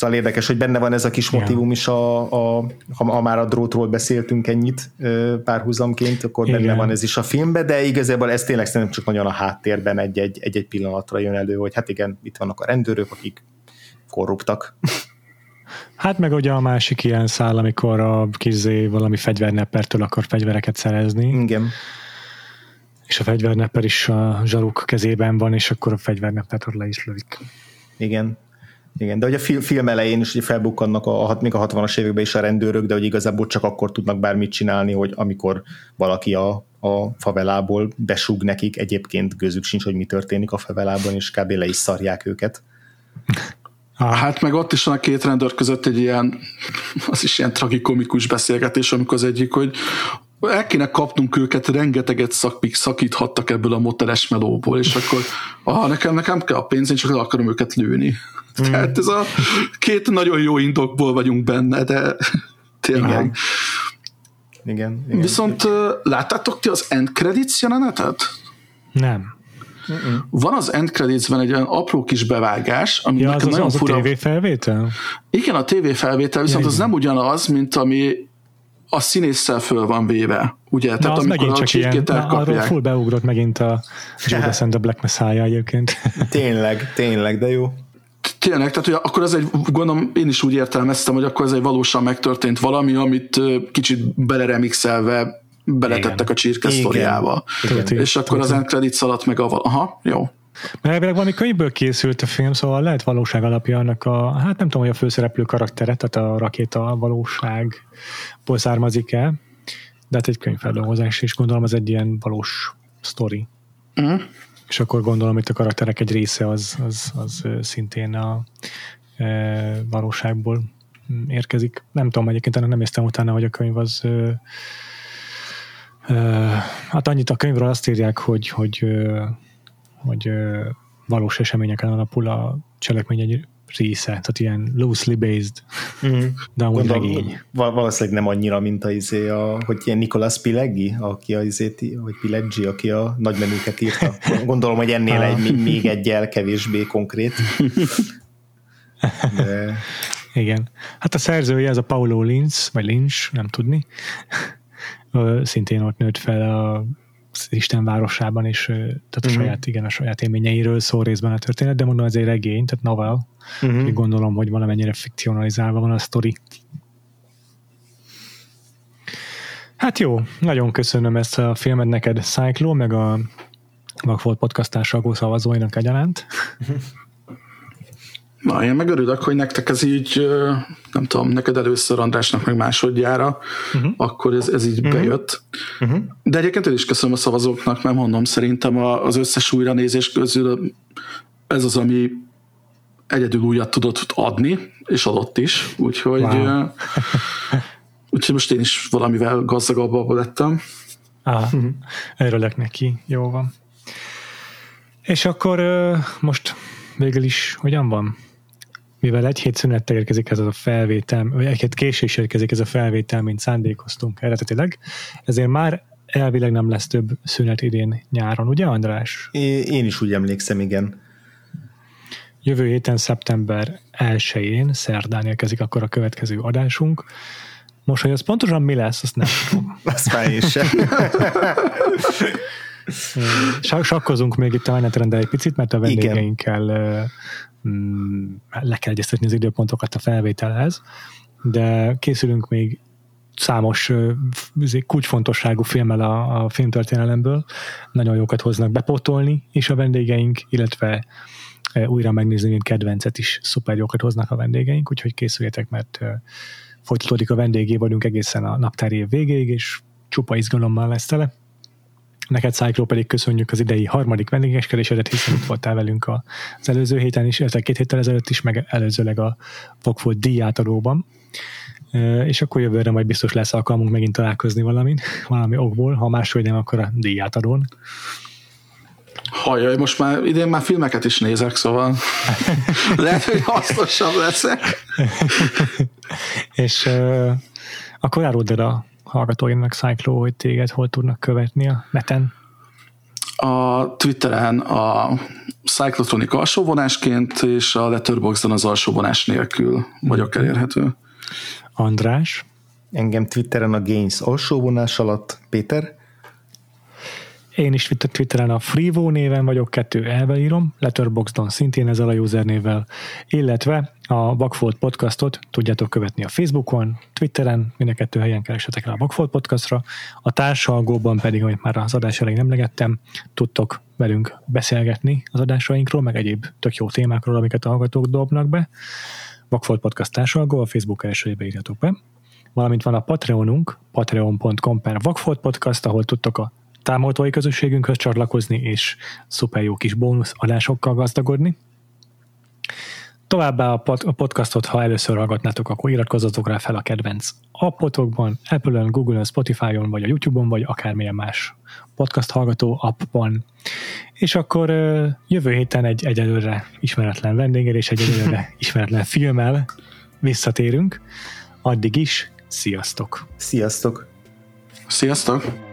Szóval érdekes, hogy benne van ez a kis motivum is, a, a, ha, ha már a drótról beszéltünk ennyit párhuzamként, akkor Igen. benne van ez is a filmben, de igazából ez tényleg szerintem csak nagyon a háttérben egy-egy, egy-egy pillanatra jön elő, hogy hát igen, itt vannak a rendőrök, akik korruptak. [laughs] Hát meg ugye a másik ilyen szál, amikor a kizé valami fegyverneppertől akar fegyvereket szerezni. Igen. És a fegyvernepper is a zsaruk kezében van, és akkor a fegyverneppert le is lövik. Igen, igen, de hogy a film elején is ugye felbukkannak a, még a 60-as években is a rendőrök, de hogy igazából csak akkor tudnak bármit csinálni, hogy amikor valaki a, a favelából besúg nekik, egyébként gözük sincs, hogy mi történik a favelában, és kb. le is szarják őket. Hát meg ott is van a két rendőr között egy ilyen, az is ilyen tragikomikus beszélgetés, amikor az egyik, hogy el kéne kapnunk őket, rengeteget szakik, szakíthattak ebből a moteles melóból, és akkor ah, nekem, nekem kell a pénz, én csak le akarom őket lőni. Mm. Tehát ez a két nagyon jó indokból vagyunk benne, de tényleg. Igen. Igen, igen. Viszont láttátok ti az end credits jelenetet? Nem. Mm-mm. Van az end creditsben egy olyan apró kis bevágás, ami ja, az, nagyon az fura. a TV felvétel? Igen, a TV felvétel, viszont ja, az nem ugyanaz, mint ami a színésszel föl van véve, ugye? Na, Tehát az amikor megint csak ilyen, na, arról full beugrott megint a Judas and the Black Messiah egyébként. [laughs] tényleg, tényleg, de jó. Tényleg, tehát hogy akkor ez egy, gondolom én is úgy értelmeztem, hogy akkor ez egy valósan megtörtént valami, amit kicsit beleremixelve beletettek Igen. a csirke sztoriába. És akkor az end credits alatt meg a... Aha, jó. Mert elvileg valami könyvből készült a film, szóval lehet valóság alapja annak a, hát nem tudom, hogy a főszereplő karaktere, tehát a rakéta valóságból származik-e, de hát egy könyvfeldolgozás, és gondolom az egy ilyen valós sztori. Uh-huh. És akkor gondolom, hogy a karakterek egy része az, az, az szintén a e, valóságból érkezik. Nem tudom, egyébként ennek nem néztem utána, hogy a könyv az e, e, hát annyit a könyvről azt írják, hogy, hogy hogy valós eseményeken alapul a cselekmény egy része, tehát ilyen loosely based, mm. de amúgy Gondolom, regény. Valószínűleg nem annyira, mint a, izé a hogy ilyen Nicolas Pileggi, aki a izét, vagy Pileggi, aki a nagymenőket írta. Gondolom, hogy ennél egy, még egyel kevésbé konkrét. De... Igen. Hát a szerzője ez a Paulo Linz, vagy Lynch, nem tudni. Szintén ott nőtt fel a Isten városában, és tehát a uh-huh. saját, igen, a saját élményeiről szól részben a történet, de mondom, ez egy regény, tehát novel. Uh-huh. Gondolom, hogy valamennyire fikcionalizálva van a sztori. Hát jó, nagyon köszönöm ezt a filmet neked, Cyclo, meg a Vagfolt podcast társalgó szavazóinak egyaránt. [laughs] Na, én megörülök, hogy nektek ez így, nem tudom, neked először Andrásnak meg másodjára, uh-huh. akkor ez, ez így uh-huh. bejött. Uh-huh. De egyébként én is köszönöm a szavazóknak, mert mondom, szerintem az összes újranézés közül ez az, ami egyedül újat tudott adni, és adott is, úgyhogy wow. [laughs] úgyhogy most én is valamivel gazdagabb abban lettem. Ah, uh-huh. Örülök neki, jó van. És akkor most végül is hogyan van? Mivel egy hét szünettel érkezik ez a felvétel, vagy egy hét késés érkezik ez a felvétel, mint szándékoztunk eredetileg, ezért már elvileg nem lesz több szünet idén nyáron, ugye András? Én is úgy emlékszem, igen. Jövő héten szeptember 1-én, szerdán érkezik akkor a következő adásunk. Most, hogy az pontosan mi lesz, azt nem tudom. [laughs] azt már én sem. [laughs] Sakkozunk még itt a menetrendel egy picit, mert a vendégeinkkel Igen le kell egyeztetni az időpontokat a felvételhez, de készülünk még számos kulcsfontosságú filmmel a, a filmtörténelemből, nagyon jókat hoznak bepotolni, és a vendégeink, illetve újra megnézni, mint kedvencet is szuper jókat hoznak a vendégeink, úgyhogy készüljetek, mert folytatódik a vendégé vagyunk egészen a naptári év végéig, és csupa izgalommal lesz tele. Neked, Cyclo, pedig köszönjük az idei harmadik vendégeskedésedet, hiszen itt voltál velünk az előző héten is, illetve két héttel ezelőtt is, meg előzőleg a Fogfolt díjátadóban. És akkor jövőre majd biztos lesz alkalmunk megint találkozni valamin, valami okból, ha máshogy nem, akkor a díjátadón. Hajjaj, most már idén már filmeket is nézek, szóval [laughs] lehet, hogy hasznosabb leszek. és uh, akkor áruld el a hallgatóinak Cyclo, hogy téged hol tudnak követni a neten? A Twitteren a Cyclotronic alsóvonásként, és a Letterboxdon az alsóvonás nélkül vagyok elérhető. András? Engem Twitteren a Gains alsóvonás alatt. Péter? Én is Twitteren a Freevo néven vagyok, kettő elve írom, Letterboxdon szintén ezzel a usernnével, illetve a Vagfolt podcastot tudjátok követni a Facebookon, Twitteren, mind a kettő helyen keresetek rá a Vagfolt podcastra, a társalgóban pedig, amit már az adás elején emlegettem, tudtok velünk beszélgetni az adásainkról, meg egyéb tök jó témákról, amiket a hallgatók dobnak be. Vagfolt Podcast társalgó, a Facebook elsőjébe írjatok be. Valamint van a Patreonunk, patreon.com per Vagfolt Podcast, ahol tudtok a támogatói közösségünkhöz csatlakozni, és szuper jó kis bónusz adásokkal gazdagodni. Továbbá a, pod- a podcastot, ha először hallgatnátok, akkor iratkozzatok rá fel a kedvenc appotokban, Apple-on, Google-on, Spotify-on, vagy a YouTube-on, vagy akármilyen más podcast hallgató appban. És akkor jövő héten egy egyelőre ismeretlen vendéggel és egy egyelőre [laughs] ismeretlen filmmel visszatérünk. Addig is, sziasztok! Sziasztok! Sziasztok!